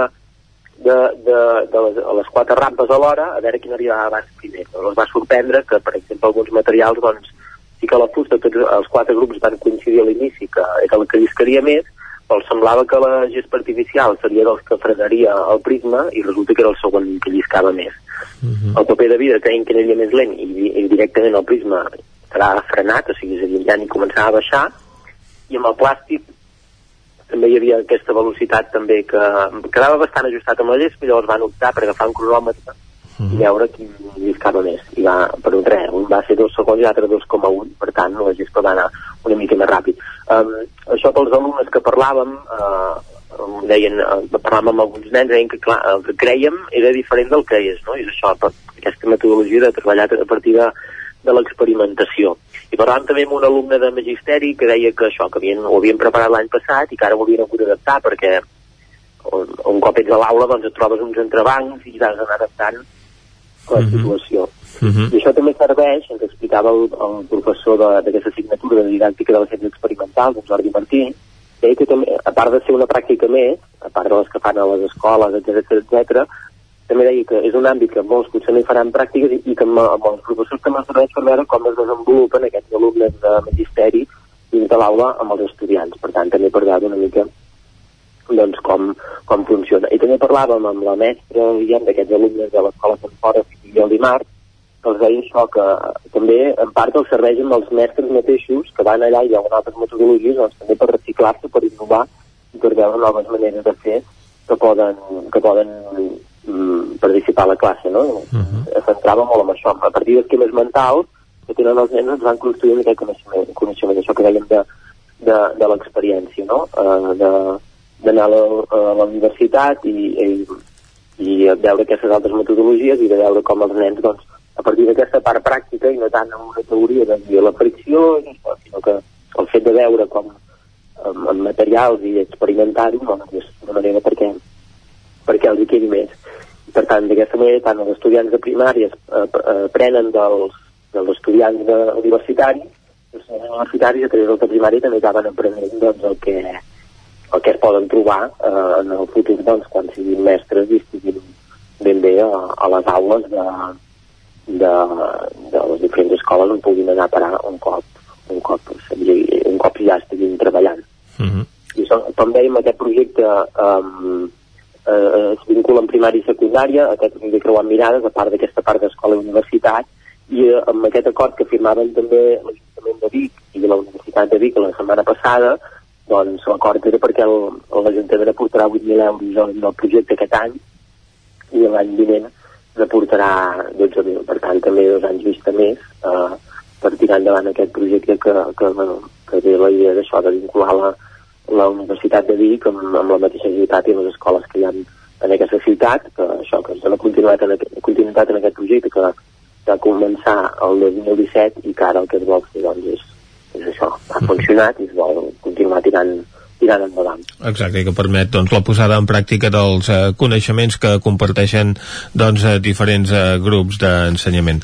Speaker 41: de, de, de les, les quatre rampes alhora a veure quin arribava abans primer. Llavors va sorprendre que, per exemple, alguns materials doncs, sí que la fusta, tots els quatre grups van coincidir a l'inici que era el que lliscaria més, però semblava que la gespa artificial seria dels que frenaria el prisma i resulta que era el segon que lliscava més. El paper de vidre creien que anaria més lent i, i directament el prisma serà frenat, o sigui, és a dir, ja ni començava a baixar, i amb el plàstic també hi havia aquesta velocitat també que quedava bastant ajustat amb la llespa i llavors van optar per agafar un cronòmetre i veure qui lliscava més. I va per un 3, un va ser 2 segons i l'altre 2,1 per tant la gespa va anar una mica més ràpid um, això pels alumnes que parlàvem uh, em deien, uh, parlàvem amb alguns nens deien que clar, el que creiem era diferent del que és no? i és això, per aquesta metodologia de treballar a partir de, de l'experimentació. I parlàvem també amb un alumne de Magisteri que deia que això, que havien, ho havien preparat l'any passat i que ara ho havien hagut d'adaptar perquè un, un cop ets a l'aula doncs et trobes uns entrebancs i has d'anar adaptant la situació.
Speaker 1: Mhm.
Speaker 41: I això també serveix, ens explicava el, el professor d'aquesta assignatura de didàctica de la ciència experimental, en Jordi Martí, deia que també, a part de ser una pràctica més, a part de les que fan a les escoles, etc etc, també deia que és un àmbit que molts potser no hi faran pràctiques i, i que amb, amb els professors també serveix per veure com es desenvolupen aquests alumnes de magisteri dins de l'aula amb els estudiants. Per tant, també per veure una mica doncs, com, com funciona. I també parlàvem amb la mestra d'aquests alumnes de l'escola Sant Fora i el dimarts, que els deia això, que també en part els serveix amb els mestres mateixos que van allà i ha altres metodologies doncs, també per reciclar-se, per innovar i per veure noves maneres de fer que poden, que poden mm, participar a la classe, no? Es centrava molt en això. A partir d'esquemes mentals que tenen els nens ens van construint aquest coneixement, coneixement això que dèiem de, de, de l'experiència, no? Uh, de d'anar a, la, a la universitat i, i, i veure aquestes altres metodologies i de veure com els nens, doncs, a partir d'aquesta part pràctica i no tant amb una teoria de dir la fricció, sinó que el fet de veure com amb, amb materials i experimentar-ho doncs, és una manera perquè, perquè els hi quedi més. Per tant, d'aquesta manera, tant els estudiants de primària eh, eh, aprenen dels, dels estudiants de, universitaris, els estudiants universitaris a través de primària també acaben aprenent doncs, el, que, el que es poden trobar eh, en el futur doncs, quan siguin mestres i estiguin ben bé a, a les aules de, de, de les diferents escoles on puguin anar a parar un cop, un cop, un cop ja estiguin treballant.
Speaker 1: Mhm.
Speaker 41: I això, com dèiem, aquest projecte um, eh, es vincula en primària i secundària, aquest de creuant mirades, a part d'aquesta part d'escola i universitat, i eh, amb aquest acord que firmaven també l'Ajuntament de Vic i la Universitat de Vic la setmana passada, doncs l'acord era perquè l'Ajuntament aportarà 8.000 euros al al projecte aquest any i l'any vinent n'aportarà 12.000. Per tant, també dos anys vista més eh, per tirar endavant aquest projecte que, que, bueno, que té la idea d'això, de vincular la, la Universitat de Vic amb, amb la mateixa ciutat i les escoles que hi ha en aquesta ciutat, que això, que es dona continuïtat en, aquest, continuïtat en aquest projecte que va començar el 2017 i que ara el que es vol fer doncs, és, és això, ha funcionat i es vol continuar tirant, tirant endavant.
Speaker 1: Exacte, i que permet doncs, la posada en pràctica dels eh, coneixements que comparteixen doncs, eh, diferents eh, grups d'ensenyament.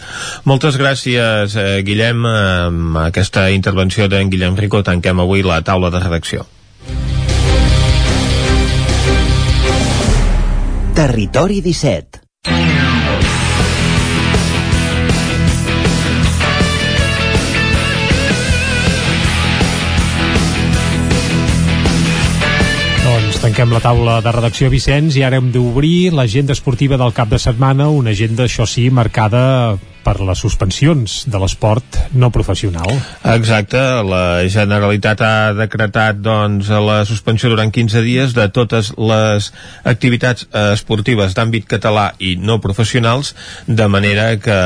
Speaker 1: Moltes gràcies, eh, Guillem. Eh, amb aquesta intervenció d'en Guillem Rico tanquem avui la taula de redacció.
Speaker 18: Territori 17
Speaker 3: tanquem la taula de redacció Vicenç i ara hem d'obrir l'agenda esportiva del cap de setmana, una agenda, això sí, marcada per les suspensions de l'esport no professional.
Speaker 1: Exacte, la Generalitat ha decretat doncs, la suspensió durant 15 dies de totes les activitats eh, esportives d'àmbit català i no professionals, de manera que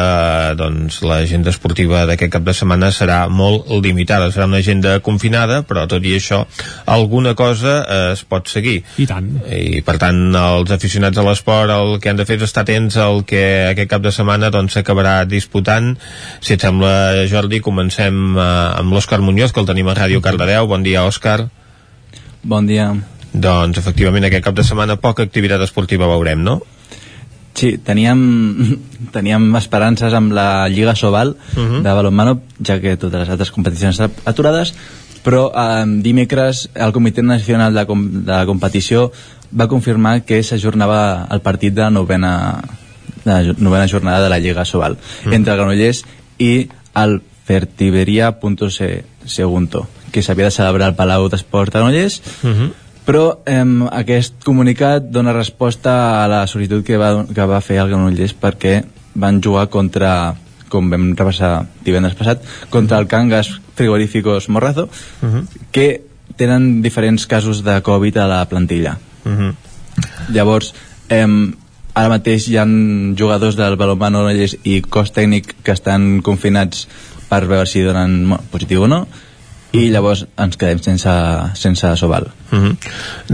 Speaker 1: doncs, l'agenda esportiva d'aquest cap de setmana serà molt limitada. Serà una agenda confinada, però tot i això alguna cosa eh, es pot seguir.
Speaker 3: I tant.
Speaker 1: I per tant, els aficionats a l'esport el que han de fer és estar atents al que aquest cap de setmana doncs, s'acabarà disputant. Si et sembla, Jordi, comencem eh, amb l'Òscar Muñoz, que el tenim a Ràdio Cardedeu. Bon dia, Òscar.
Speaker 42: Bon dia.
Speaker 1: Doncs, efectivament, aquest cap de setmana poca activitat esportiva veurem, no?
Speaker 42: Sí, teníem, teníem esperances amb la Lliga Sobal uh -huh. de balonmano, ja que totes les altres competicions estan aturades, però eh, dimecres el Comitè Nacional de, com, de la Competició va confirmar que s'ajornava el partit de la novena, la novena jornada de la Lliga Sobal -huh. entre el Granollers i el Fertiberia.se Segunto, que s'havia de celebrar al Palau d'Esport de Granollers,
Speaker 1: Uh -huh.
Speaker 42: però eh, aquest comunicat dona resposta a la sol·licitud que va, que va fer el Granollers perquè van jugar contra com vam repassar divendres passat contra el Cangas Frigoríficos Morrazo
Speaker 1: Uh -huh.
Speaker 42: que tenen diferents casos de Covid a la plantilla
Speaker 1: Uh -huh.
Speaker 42: llavors eh, ara mateix hi ha jugadors del balonmano Granollers i cos tècnic que estan confinats per veure si donen positiu o no i llavors ens quedem sense, sense Sobal.
Speaker 1: Mm -hmm.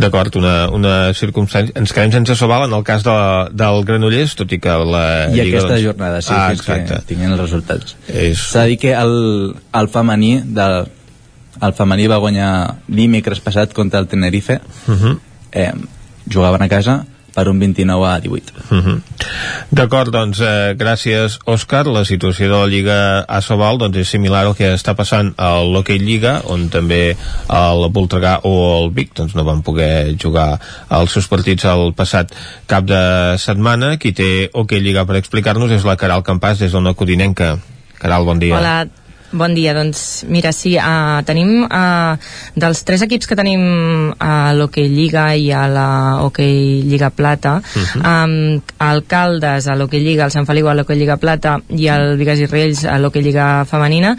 Speaker 1: D'acord, una, una circumstància... Ens quedem sense Sobal en el cas de, del Granollers, tot i que la
Speaker 42: I
Speaker 1: Lliga...
Speaker 42: aquesta
Speaker 1: doncs...
Speaker 42: jornada, sí,
Speaker 1: ah,
Speaker 42: fins
Speaker 1: exacte.
Speaker 42: que tinguin els resultats.
Speaker 1: És...
Speaker 42: S'ha de dir que el, el femení del, el femení va guanyar dimecres passat contra el Tenerife
Speaker 1: Uh -huh.
Speaker 42: eh, jugaven a casa per un 29 a 18
Speaker 1: Uh -huh. D'acord, doncs eh, gràcies Òscar, la situació de la Lliga Asobal doncs, és similar al que està passant a l'Hockey Lliga, on també el Voltregà o el Vic doncs, no van poder jugar els seus partits el passat cap de setmana. Qui té Hockey Lliga per explicar-nos és la Caral Campàs des d'una Codinenca. Caral, bon dia.
Speaker 8: Hola, bon dia. Doncs mira, sí, uh, tenim uh, dels tres equips que tenim a l'Hockey Lliga i a la Hockey Lliga Plata, uh -huh. um, el Caldes a l'Hockey Lliga, el Sant Feliu a l'Hockey Lliga Plata i el Vigas i Riells a l'Hockey Lliga Femenina,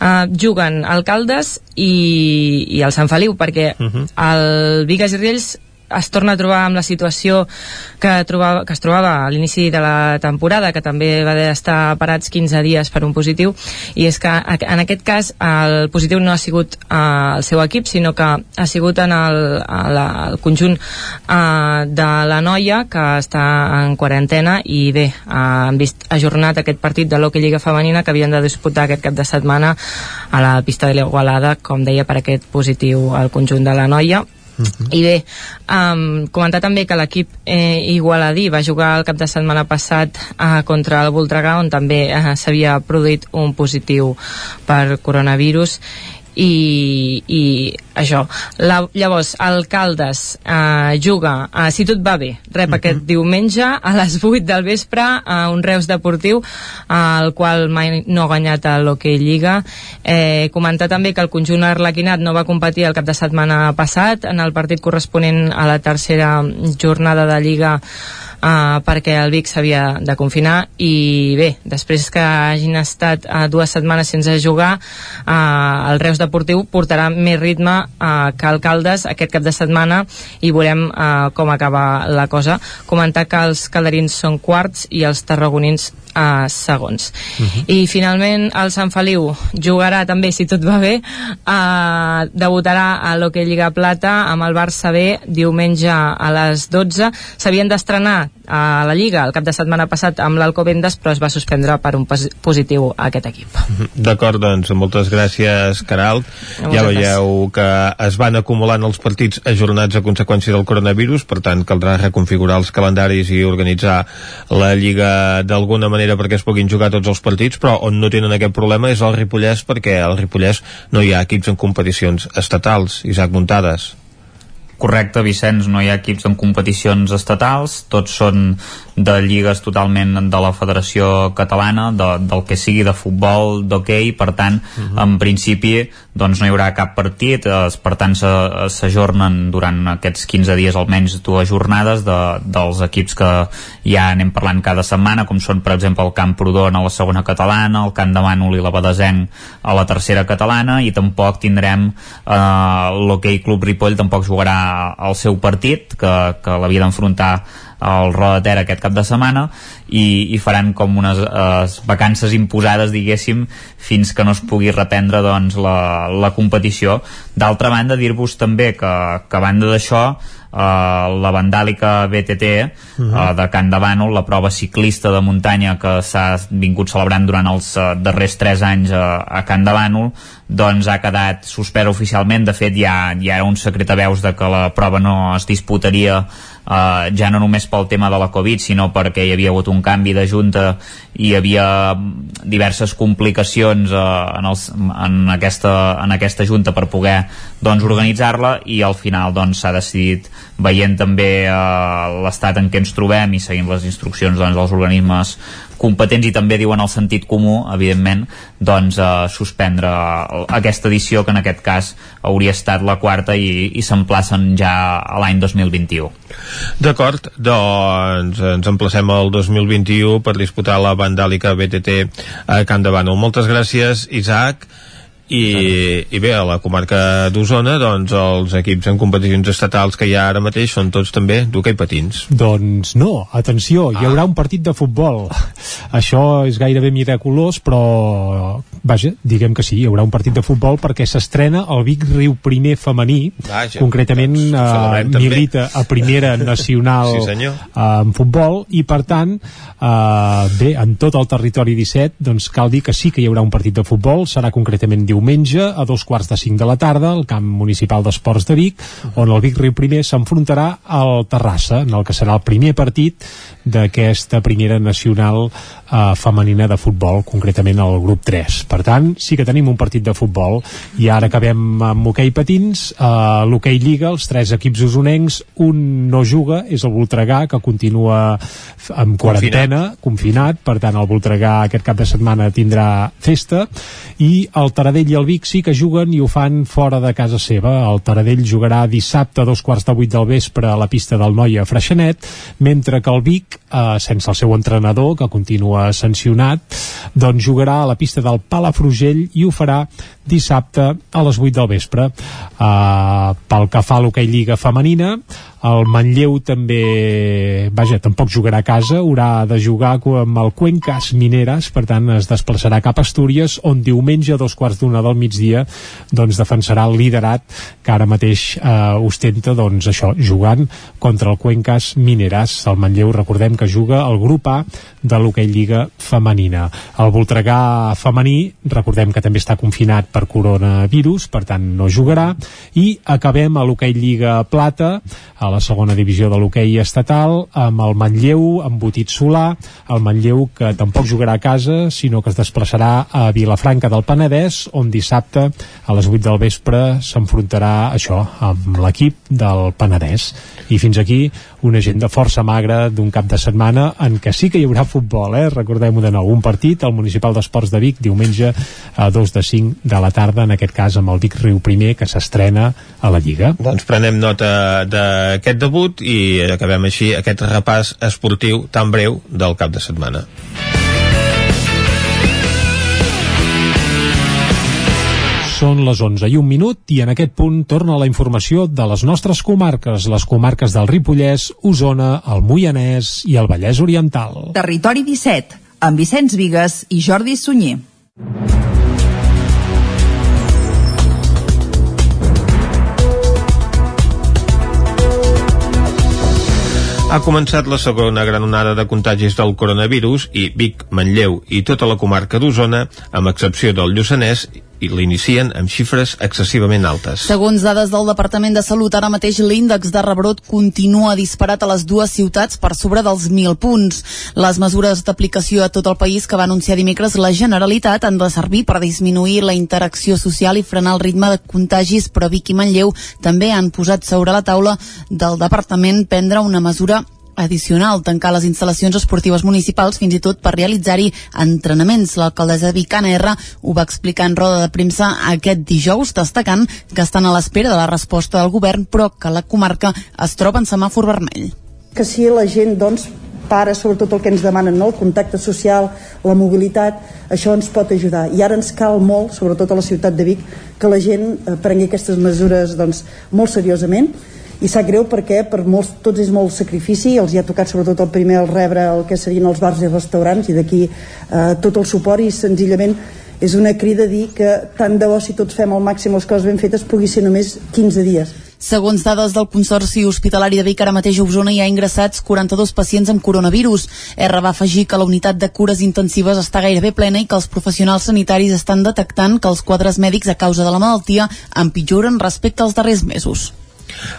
Speaker 8: uh, juguen el Caldes i, i el Sant Feliu, perquè uh -huh. el Vigas i Riells es torna a trobar amb la situació que, trobava, que es trobava a l'inici de la temporada, que també va d'estar parats 15 dies per un positiu, i és que en aquest cas el positiu no ha sigut eh, el seu equip, sinó que ha sigut en el, la, el conjunt eh, de la noia que està en quarantena i bé, eh, han vist ajornat aquest partit de l'Hockey Lliga Femenina que havien de disputar aquest cap de setmana a la pista de l'Igualada, com deia, per aquest positiu al conjunt de la noia i bé, um, comentar també que l'equip eh, igualadí va jugar el cap de setmana passat eh, contra el Voltregà on també eh, s'havia produït un positiu per coronavirus i, i això la, llavors el Caldes eh, juga, eh, si tot va bé rep uh -huh. aquest diumenge a les 8 del vespre a un Reus Deportiu eh, el qual mai no ha guanyat a l'Hockey Lliga eh, comentar també que el conjunt arlequinat no va competir el cap de setmana passat en el partit corresponent a la tercera jornada de Lliga uh, perquè el Vic s'havia de confinar i bé, després que hagin estat uh, dues setmanes sense jugar uh, el Reus Deportiu portarà més ritme uh, que el Caldes aquest cap de setmana i veurem uh, com acaba la cosa. Comentar que els calderins són quarts i els tarragonins uh, segons. Uh -huh. i finalment el Sant Feliu jugarà també si tot va bé uh, debutarà a l'Hockey Lliga Plata amb el Barça B diumenge a les 12 s'havien d'estrenar a la Lliga el cap de setmana passat amb l'Alcobendas però es va suspendre per un pos- positiu a aquest equip
Speaker 1: D'acord, doncs moltes gràcies Caral. Ja veieu que es van acumulant els partits ajornats a conseqüència del coronavirus, per tant caldrà reconfigurar els calendaris i organitzar la Lliga d'alguna manera perquè es puguin jugar tots els partits, però on no tenen aquest problema és el Ripollès perquè al Ripollès no hi ha equips en competicions estatals. Isaac Muntades.
Speaker 10: Correcte, Vicenç, no hi ha equips en competicions estatals, tots són de lligues totalment de la Federació Catalana, de, del que sigui de futbol, d'hoquei, per tant, uh -huh. en principi doncs no hi haurà cap partit, eh, per tant se- s'ajornen durant aquests 15 dies almenys dues jornades de, dels equips que ja anem parlant cada setmana, com són per exemple el Camp Prodon a la segona catalana, el Camp de Mànol i la Badesenc a la tercera catalana i tampoc tindrem eh, l'Hockey Club Ripoll tampoc jugarà el seu partit que, que l'havia d'enfrontar al Roda de Ter aquest cap de setmana i, i faran com unes eh, vacances imposades diguéssim fins que no es pugui reprendre doncs, la, la competició d'altra banda dir-vos també que, que a banda d'això Uh, la vandàlica BTT uh -huh. uh, de Can de Bànol, la prova ciclista de muntanya que s'ha vingut celebrant durant els uh, darrers 3 anys uh, a Can de Bànol doncs ha quedat suspès oficialment. De fet ja, ja era un secret a veus de que la prova no es disputaria uh, ja no només pel tema de la Covid sinó perquè hi havia hagut un canvi de junta i hi havia diverses complicacions uh, en, els, en, aquesta, en aquesta junta per poder doncs, organitzar-la i al final doncs, s'ha decidit veient també uh, l'estat en què ens trobem i seguint les instruccions doncs, dels organismes competents i també diuen el sentit comú, evidentment, doncs eh, suspendre aquesta edició que en aquest cas hauria estat la quarta i, i s'emplacen ja a l'any 2021.
Speaker 1: D'acord, doncs ens emplacem al 2021 per disputar la vandàlica BTT a Can de Bànol. Moltes gràcies, Isaac. I, i bé, a la comarca d'Osona doncs els equips en competicions estatals que hi ha ara mateix són tots també d'hoquei patins
Speaker 3: Doncs no, atenció, hi haurà un partit de futbol. Això és gairebé miraculós, però vaja, diguem que sí, hi haurà un partit de futbol perquè s'estrena el Vic Riu primer femení,
Speaker 1: Vaja,
Speaker 3: concretament
Speaker 1: doncs,
Speaker 3: eh,
Speaker 1: també.
Speaker 3: milita a primera nacional
Speaker 1: Sí, senyor.
Speaker 3: eh, en futbol i per tant eh, bé, en tot el territori 17 doncs cal dir que sí que hi haurà un partit de futbol serà concretament diumenge a dos quarts de cinc de la tarda al camp municipal d'esports de Vic on el Vic Riu primer s'enfrontarà al Terrassa en el que serà el primer partit d'aquesta primera nacional eh, femenina de futbol, concretament el grup 3. Per tant, sí que tenim un partit de futbol. I ara acabem amb hoquei patins, eh, l'hoquei Lliga, els tres equips usonencs, un no juga, és el Voltregà, que continua amb quarantena, confinat, per tant el Voltregà aquest cap de setmana tindrà festa, i el Taradell i el Vic sí que juguen i ho fan fora de casa seva. El Taradell jugarà dissabte a dos quarts de vuit del vespre a la pista del Noia a Freixenet, mentre que el Vic, eh, sense el seu entrenador, que continua sancionat, doncs jugarà a la pista del Palafrugell i ho farà dissabte a les 8 del vespre. Uh, pel que fa a l'hoquei Lliga Femenina, el Manlleu també, vaja, tampoc jugarà a casa, haurà de jugar amb el Cuencas Mineres, per tant es desplaçarà cap a Astúries, on diumenge a dos quarts d'una del migdia doncs defensarà el liderat que ara mateix eh, ostenta doncs això, jugant contra el Cuencas Mineres. El Manlleu, recordem que juga al grup A de l'hoquei Lliga Femenina. El Voltregà femení, recordem que també està confinat per coronavirus, per tant no jugarà, i acabem a l'hoquei Lliga Plata, a la segona divisió de l'hoquei estatal, amb el Manlleu, amb Botit Solà, el Manlleu que tampoc jugarà a casa, sinó que es desplaçarà a Vilafranca del Penedès, on dissabte a les 8 del vespre s'enfrontarà això amb l'equip del Penedès. I fins aquí una agenda força magra d'un cap de setmana en què sí que hi haurà futbol, eh? recordem-ho de nou, un partit al Municipal d'Esports de Vic diumenge a dos de 5 de la tarda, en aquest cas amb el Vic Riu primer que s'estrena a la Lliga.
Speaker 1: Doncs prenem nota d'aquest debut i acabem així aquest repàs esportiu tan breu del cap de setmana.
Speaker 3: Són les 11 i un minut i en aquest punt torna la informació de les nostres comarques, les comarques del Ripollès, Osona, el Moianès i el Vallès Oriental.
Speaker 16: Territori 17, amb Vicenç Vigues i Jordi Sunyer.
Speaker 1: Ha començat la segona gran onada de contagis del coronavirus i Vic, Manlleu i tota la comarca d'Osona, amb excepció del Lluçanès, i l'inicien amb xifres excessivament altes.
Speaker 4: Segons dades del Departament de Salut, ara mateix l'índex de rebrot continua disparat a les dues ciutats per sobre dels 1.000 punts. Les mesures d'aplicació a tot el país que va anunciar dimecres la Generalitat han de servir per disminuir la interacció social i frenar el ritme de contagis, però Vic i Manlleu també han posat sobre la taula del Departament prendre una mesura addicional, tancar les instal·lacions esportives municipals fins i tot per realitzar-hi entrenaments. L'alcaldessa de Vic, Anna R, ho va explicar en roda de premsa aquest dijous, destacant que estan a l'espera de la resposta del govern, però que la comarca es troba en semàfor vermell.
Speaker 6: que si la gent doncs, para sobretot el que ens demanen, no? el contacte social, la mobilitat, això ens pot ajudar. I ara ens cal molt, sobretot a la ciutat de Vic, que la gent eh, prengui aquestes mesures doncs, molt seriosament i sap greu perquè per molts, tots és molt sacrifici, els hi ha tocat sobretot el primer el rebre el que serien els bars i restaurants i d'aquí eh, tot el suport i senzillament és una crida a dir que tant de bo si tots fem al màxim les coses ben fetes pugui ser només 15 dies.
Speaker 4: Segons dades del Consorci Hospitalari de Vic, ara mateix a Osona hi ha ingressats 42 pacients amb coronavirus. R va afegir que la unitat de cures intensives està gairebé plena i que els professionals sanitaris estan detectant que els quadres mèdics a causa de la malaltia empitjoren respecte als darrers mesos.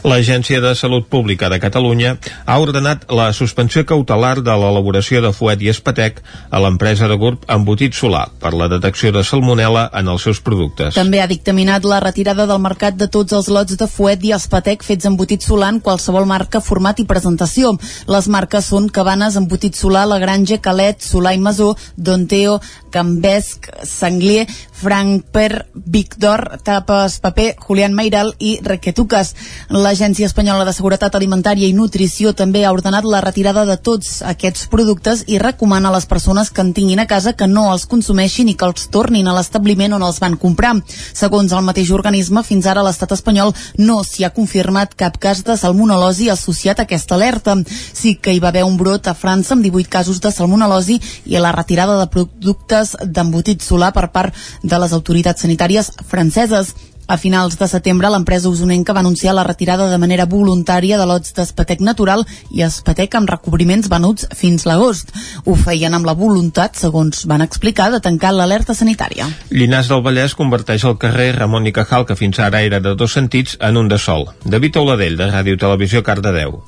Speaker 1: L'Agència de Salut Pública de Catalunya ha ordenat la suspensió cautelar de l'elaboració de fuet i espatec a l'empresa de GURB Embotit Solar per la detecció de salmonella en els seus productes.
Speaker 4: També ha dictaminat la retirada del mercat de tots els lots de fuet i espatec fets embotit solar en qualsevol marca, format i presentació. Les marques són Cabanes, Embotit Solar, La Granja, Calet, Solar i Masó, Donteo, Cambesc, Sanglier, Frank Per, Victor, Tapes Paper, Julián Meiral i Requetucas. L'Agència Espanyola de Seguretat Alimentària i Nutrició també ha ordenat la retirada de tots aquests productes i recomana a les persones que en tinguin a casa que no els consumeixin i que els tornin a l'establiment on els van comprar. Segons el mateix organisme, fins ara l'estat espanyol no s'hi ha confirmat cap cas de salmonel·losi associat a aquesta alerta. Sí que hi va haver un brot a França amb 18 casos de salmonel·losi i la retirada de productes d'embotit solar per part de les autoritats sanitàries franceses. A finals de setembre, l'empresa usonenca va anunciar la retirada de manera voluntària de lots d'espatec natural i espatec amb recobriments venuts fins l'agost. Ho feien amb la voluntat, segons van explicar, de tancar l'alerta sanitària.
Speaker 1: Llinars del Vallès converteix el carrer Ramon i Cajal, que fins ara era de dos sentits, en un de sol. David Oladell, de Ràdio Televisió, Cardedeu.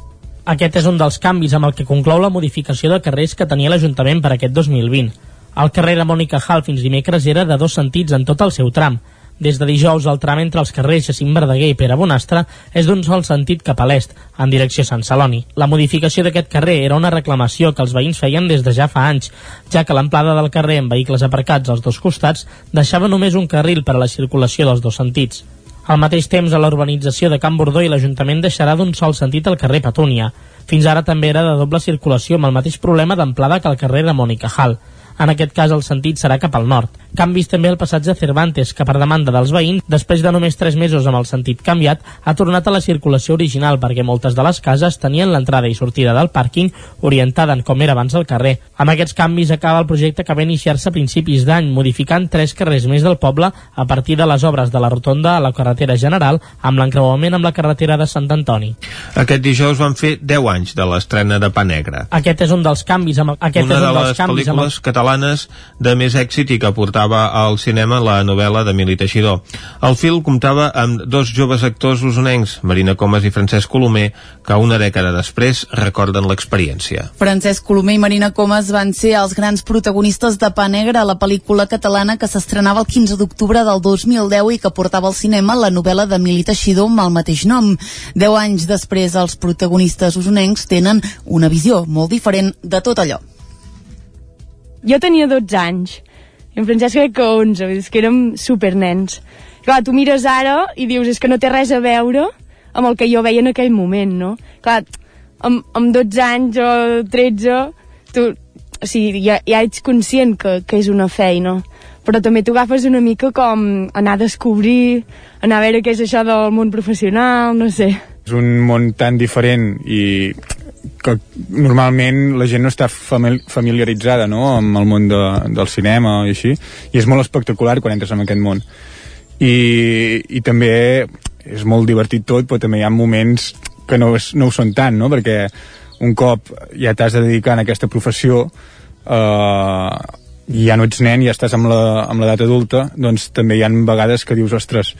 Speaker 7: Aquest és un dels canvis amb el que conclou la modificació de carrers que tenia l'Ajuntament per aquest 2020. El carrer Ramon i Cajal fins dimecres era de dos sentits en tot el seu tram. Des de dijous, el tram entre els carrers Jacint Verdaguer i Pere Bonastre és d'un sol sentit cap a l'est, en direcció Sant Celoni. La modificació d'aquest carrer era una reclamació que els veïns feien des de ja fa anys, ja que l'amplada del carrer amb vehicles aparcats als dos costats deixava només un carril per a la circulació dels dos sentits. Al mateix temps, a la urbanització de Can Bordó i l'Ajuntament deixarà d'un sol sentit el carrer Petúnia. Fins ara també era de doble circulació amb el mateix problema d'amplada que el carrer Ramon i Cajal. En aquest cas el sentit serà cap al nord. Canvis també al passatge Cervantes, que per demanda dels veïns, després de només 3 mesos amb el sentit canviat, ha tornat a la circulació original perquè moltes de les cases tenien l'entrada i sortida del pàrquing orientada en com era abans el carrer. Amb aquests canvis acaba el projecte que va iniciar-se a principis d'any, modificant tres carrers més del poble a partir de les obres de la rotonda a la carretera general amb l'encreuament amb la carretera de Sant Antoni.
Speaker 1: Aquest dijous van fer 10 anys de l'estrena de Pa Negre.
Speaker 7: Aquest és un dels canvis amb aquest
Speaker 1: Una
Speaker 7: és
Speaker 1: de
Speaker 7: un dels
Speaker 1: les
Speaker 7: canvis amb
Speaker 1: pel·lícules catalanes de més èxit i que portava al cinema la novel·la d'Emili Teixidor. El film comptava amb dos joves actors usonencs, Marina Comas i Francesc Colomer, que una dècada després recorden l'experiència.
Speaker 4: Francesc Colomer i Marina Comas van ser els grans protagonistes de Pa Negre, la pel·lícula catalana que s'estrenava el 15 d'octubre del 2010 i que portava al cinema la novel·la d'Emili Teixidor amb el mateix nom. Deu anys després, els protagonistes usonencs tenen una visió molt diferent de tot allò.
Speaker 14: Jo tenia 12 anys, i en Francesc crec que 11, vull dir, és que érem supernens. Clar, tu mires ara i dius, és que no té res a veure amb el que jo veia en aquell moment, no? Clar, amb, amb 12 anys o 13, tu, o sigui, ja, ja ets conscient que, que és una feina, però també t'ho agafes una mica com anar a descobrir, anar a veure què és això del món professional, no sé.
Speaker 27: És un món tan diferent i que normalment la gent no està famili familiaritzada no? amb el món de, del cinema i així, i és molt espectacular quan entres en aquest món i, i també és molt divertit tot, però també hi ha moments que no, és, no ho són tant, no? perquè un cop ja t'has de dedicar a aquesta professió eh, i ja no ets nen, ja estàs amb l'edat adulta, doncs també hi ha vegades que dius, ostres,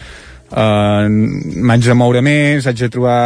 Speaker 27: eh, m'haig de moure més, haig de trobar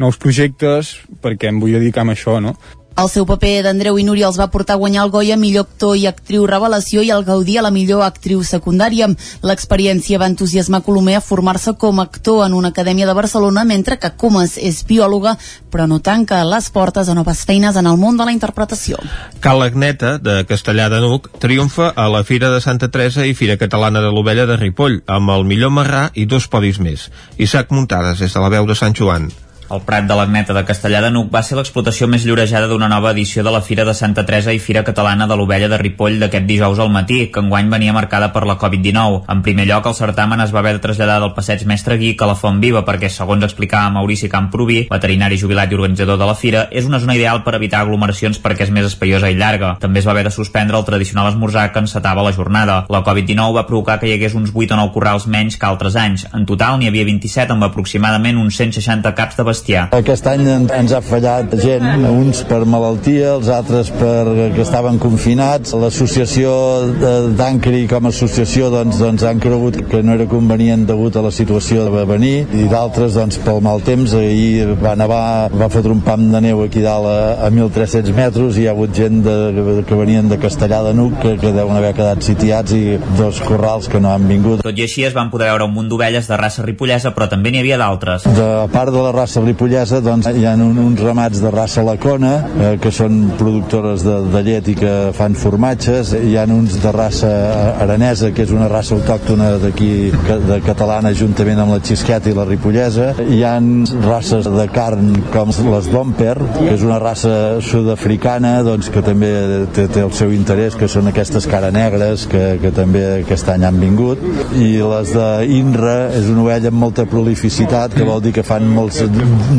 Speaker 27: nous projectes perquè em vull dedicar a això, no?
Speaker 4: El seu paper d'Andreu i Núria els va portar a guanyar el Goya millor actor i actriu revelació i el Gaudí a la millor actriu secundària. L'experiència va entusiasmar Colomer a formar-se com a actor en una acadèmia de Barcelona, mentre que Comas és biòloga, però no tanca les portes a noves feines en el món de la interpretació.
Speaker 1: Cal Agneta, de Castellà de Nuc, triomfa a la Fira de Santa Teresa i Fira Catalana de l'Ovella de Ripoll, amb el millor marrà i dos podis més. Isaac Muntades, des de la veu de Sant Joan.
Speaker 10: El Prat de l'Agneta de Castellà de Nuc va ser l'explotació més llorejada d'una nova edició de la Fira de Santa Teresa i Fira Catalana de l'Ovella de Ripoll d'aquest dijous al matí, que enguany venia marcada per la Covid-19. En primer lloc, el certamen es va haver de traslladar del passeig Mestre Guic a la Font Viva perquè, segons explicava Maurici Camproví, veterinari jubilat i organitzador de la Fira, és una zona ideal per evitar aglomeracions perquè és més espaiosa i llarga. També es va haver de suspendre el tradicional esmorzar que encetava la jornada. La Covid-19 va provocar que hi hagués uns 8 o 9 corrals menys que altres anys. En total n'hi havia 27 amb aproximadament uns 160 caps de bestiar.
Speaker 43: Aquest any en- ens ha fallat gent, uns per malaltia, els altres per que estaven confinats. L'associació de- d'Ancri com a associació doncs, doncs han cregut que no era convenient degut a la situació de venir i d'altres doncs, pel mal temps. Ahir va nevar, va fotre un pam de neu aquí dalt a, a 1.300 metres i hi ha hagut gent de, que venien de Castellà de Nuc que, que deuen haver quedat sitiats i dos corrals que no han vingut.
Speaker 10: Tot i així es van poder veure un munt d'ovelles de raça ripollesa, però també n'hi havia d'altres.
Speaker 43: De part de la raça Ripollesa doncs, hi ha un, uns ramats de raça lacona eh, que són productores de, de llet i que fan formatges. Hi ha uns de raça aranesa que és una raça autòctona d'aquí de catalana juntament amb la xisqueta i la ripollesa. Hi ha races de carn com les Domper que és una raça sud-africana doncs, que també té, té el seu interès que són aquestes cara negres que, que també aquest any han vingut. I les d'Inra és una ovella amb molta prolificitat que vol dir que fan molts,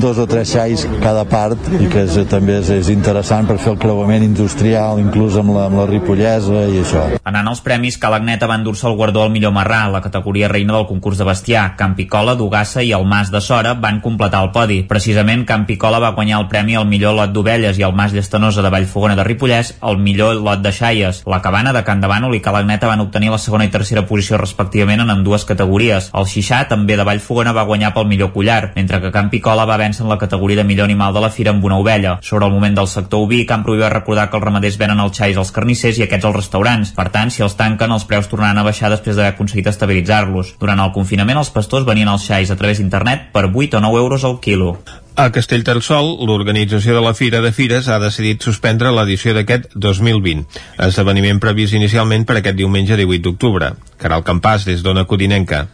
Speaker 43: dos o tres xais cada part i que és, també és, és interessant per fer el creuament industrial inclús amb la, amb la ripollesa i això.
Speaker 10: Anant als premis, Calagneta va endur-se el guardó al millor marrà, la categoria reina del concurs de bestiar. Campicola, Dugassa i el Mas de Sora van completar el podi. Precisament, Campicola va guanyar el premi al millor lot d'ovelles i el Mas Llestanosa de Vallfogona de Ripollès el millor lot de xaies. La Cabana de Can Davànol i Calagneta van obtenir la segona i tercera posició respectivament en dues categories. El Xixà, també de Vallfogona, va guanyar pel millor collar, mentre que Campicola va vèncer en la categoria de millor animal de la fira amb una ovella. Sobre el moment del sector oví, Camproví va recordar que els ramaders venen els xais als carnissers i aquests als restaurants. Per tant, si els tanquen, els preus tornaran a baixar després d'haver aconseguit estabilitzar-los. Durant el confinament, els pastors venien els xais a través d'internet per 8 o 9 euros al quilo.
Speaker 1: A Castellterçol, l'organització de la Fira de Fires ha decidit suspendre l'edició d'aquest 2020, esdeveniment previst inicialment per aquest diumenge 18 d'octubre. Caral Campàs, des d'Ona Codinenca.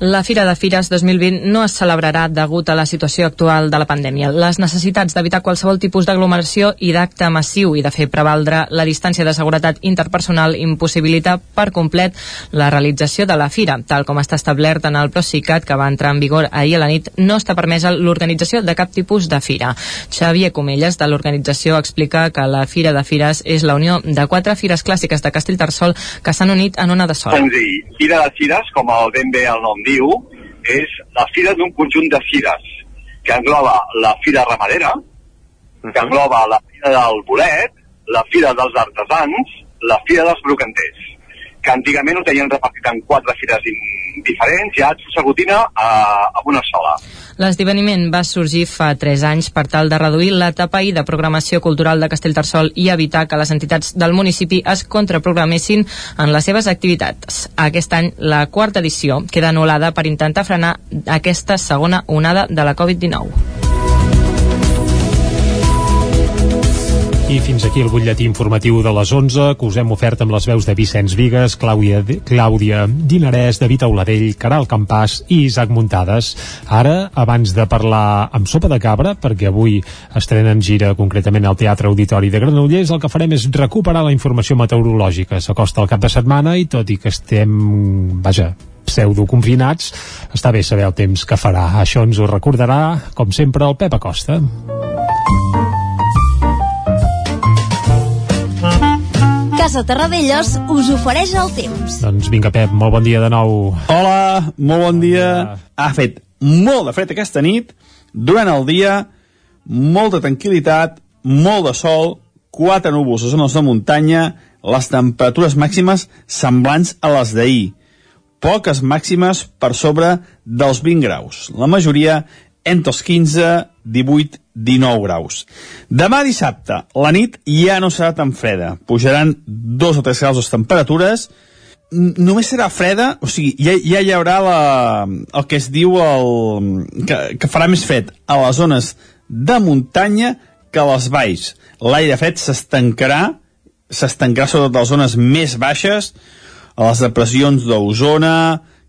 Speaker 8: La Fira de Fires 2020 no es celebrarà degut a la situació actual de la pandèmia. Les necessitats d'evitar qualsevol tipus d'aglomeració i d'acte massiu i de fer prevaldre la distància de seguretat interpersonal impossibilita per complet la realització de la Fira. Tal com està establert en el Procicat, que va entrar en vigor ahir a la nit, no està permesa l'organització de cap tipus de fira. Xavier Comelles, de l'organització, explica que la Fira de Fires és la unió de quatre fires clàssiques de Castellterçol que s'han unit en una de sola.
Speaker 44: Senzill. Fira de Fires, com el ben bé el nom diu, és la fira d'un conjunt de fires que engloba la fira ramadera, que engloba la fira del bolet, la fira dels artesans, la fira dels brocanters, que antigament ho tenien repartit en quatre fires diferents i ara s'aglutina a, a una sola.
Speaker 8: L'esdeveniment va sorgir fa 3 anys per tal de reduir l'etapa i de programació cultural de Castellterçol i evitar que les entitats del municipi es contraprogramessin en les seves activitats. Aquest any, la quarta edició queda anul·lada per intentar frenar aquesta segona onada de la Covid-19.
Speaker 3: I fins aquí el butlletí informatiu de les 11 que us hem ofert amb les veus de Vicenç Vigues, Clàudia, Clàudia Dinarès, David Auladell, Caral Campàs i Isaac Muntades. Ara, abans de parlar amb sopa de cabra, perquè avui estrenen gira concretament al Teatre Auditori de Granollers, el que farem és recuperar la informació meteorològica. S'acosta el cap de setmana i tot i que estem, vaja, pseudo-confinats, està bé saber el temps que farà. Això ens ho recordarà, com sempre, el Pep Acosta.
Speaker 16: Casa Terradellos us ofereix el temps.
Speaker 3: Doncs vinga, Pep, molt bon dia de nou.
Speaker 17: Hola, molt bon dia. Ha fet molt de fred aquesta nit, durant el dia, molta tranquil·litat, molt de sol, quatre núvols a zones de muntanya, les temperatures màximes semblants a les d'ahir. Poques màximes per sobre dels 20 graus. La majoria entre els 15, 18 19 graus. Demà dissabte, la nit ja no serà tan freda. Pujaran 2 o 3 graus les temperatures. Només serà freda, o sigui, ja, ja hi haurà la, el que es diu el, que, que farà més fred a les zones de muntanya que a les valls. L'aire fred s'estancarà, s'estancarà sobretot a les zones més baixes, a les depressions d'Osona,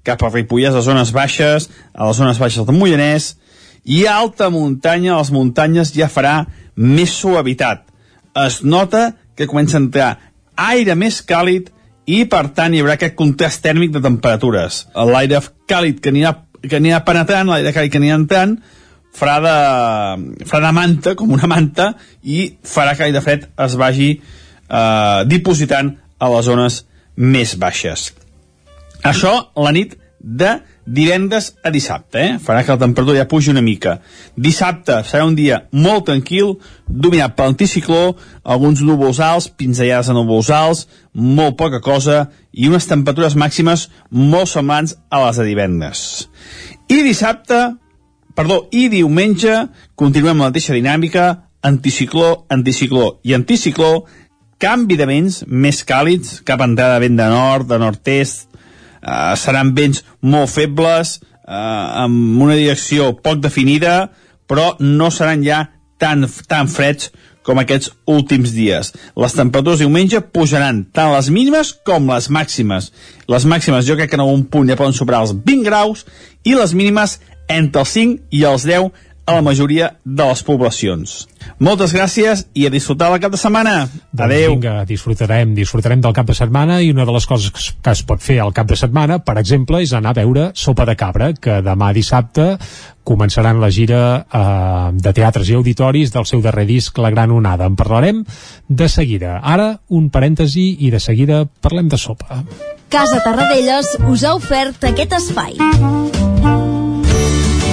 Speaker 17: cap a Ripollès, a les zones baixes, a les zones baixes del Mollanès, i a alta muntanya, les muntanyes ja farà més suavitat. Es nota que comença a entrar aire més càlid i, per tant, hi haurà aquest contrast tèrmic de temperatures. L'aire càlid que anirà, que anirà penetrant, l'aire càlid que anirà entrant, farà de, farà de manta, com una manta, i farà que l'aire fred es vagi eh, dipositant a les zones més baixes. Això la nit de divendres a dissabte, eh? farà que la temperatura ja pugi una mica. Dissabte serà un dia molt tranquil, dominat per l'anticicló, alguns núvols alts, pinzellades de núvols alts, molt poca cosa, i unes temperatures màximes molt semblants a les de divendres. I dissabte, perdó, i diumenge, continuem la mateixa dinàmica, anticicló, anticicló i anticicló, canvi de vents més càlids, cap entrada de vent de nord, de nord-est, uh, seran vents molt febles, uh, amb una direcció poc definida,
Speaker 45: però no seran ja tan, tan freds com aquests últims dies. Les temperatures diumenge pujaran tant les mínimes com les màximes. Les màximes jo crec que en algun punt ja poden superar els 20 graus i les mínimes entre els 5 i els 10 a la majoria de les poblacions. Moltes gràcies i a disfrutar el cap de setmana.
Speaker 3: Doncs
Speaker 45: Adeu.
Speaker 3: Vinga, disfrutarem, disfrutarem del cap de setmana i una de les coses que es- que es pot fer al cap de setmana, per exemple, és anar a veure Sopa de Cabra, que demà dissabte començaran la gira eh, de teatres i auditoris del seu darrer disc La Gran Onada. En parlarem de seguida. Ara, un parèntesi i de seguida parlem de sopa.
Speaker 39: Casa Tarradellas us ha ofert aquest espai.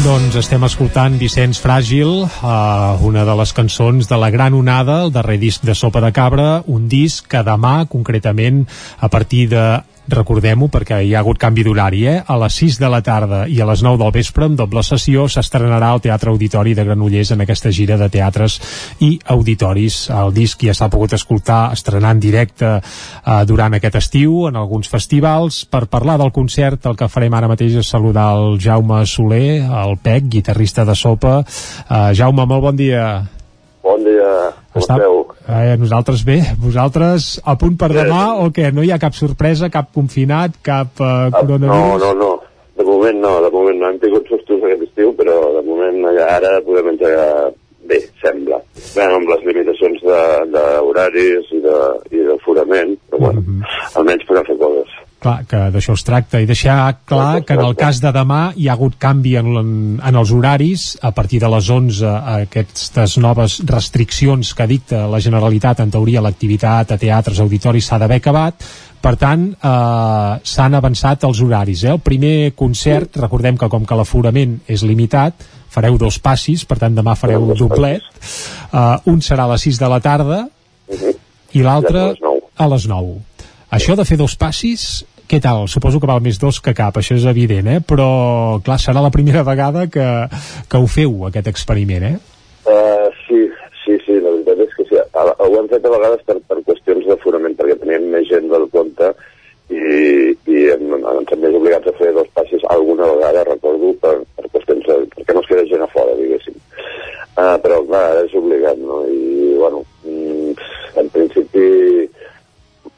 Speaker 3: Doncs estem escoltant Vicenç Fràgil, eh, una de les cançons de La Gran Onada, el darrer disc de Sopa de Cabra, un disc que demà, concretament, a partir de recordem-ho perquè hi ha hagut canvi d'horari, eh? a les 6 de la tarda i a les 9 del vespre en doble sessió s'estrenarà al Teatre Auditori de Granollers en aquesta gira de teatres i auditoris. El disc ja s'ha pogut escoltar estrenant en directe eh, durant aquest estiu en alguns festivals. Per parlar del concert el que farem ara mateix és saludar el Jaume Soler, el PEC, guitarrista de Sopa. Eh, Jaume, molt bon dia.
Speaker 46: Bon dia,
Speaker 3: Està... Eh, nosaltres bé, vosaltres a punt per demà o què? No hi ha cap sorpresa, cap confinat, cap eh,
Speaker 46: No,
Speaker 3: coronavirus?
Speaker 46: no, no. De moment no, de moment no. Hem tingut sustos aquest estiu, però de moment ja ara podem engegar bé, sembla. Bé, amb les limitacions d'horaris i, de, i d'aforament, però bueno, almenys podem fer coses.
Speaker 3: Clar, que d'això es tracta i deixar clar que en el cas de demà hi ha hagut canvi en, en, en els horaris a partir de les 11 aquestes noves restriccions que dicta la Generalitat en teoria l'activitat a teatres, auditoris s'ha d'haver acabat. Per tant eh, s'han avançat els horaris eh? el primer concert, recordem que com que l'aforament és limitat fareu dos passis, per tant demà fareu doblet. Uh, un serà a les 6 de la tarda i l'altre a les 9 això de fer dos passis què tal? Suposo que val més dos que cap, això és evident, eh? Però, clar, serà la primera vegada que, que ho feu, aquest experiment, eh?
Speaker 46: Uh, sí, sí, sí, la veritat és que sí. Ho hem fet a vegades per, per qüestions d'aforament, perquè teníem més gent del compte i, i hem, ens hem més obligats a fer dos passis alguna vegada, recordo, per, per qüestions de, perquè no es queda gent a fora, diguéssim. Uh, però, clar, és obligat, no? I, bueno, mm, en principi,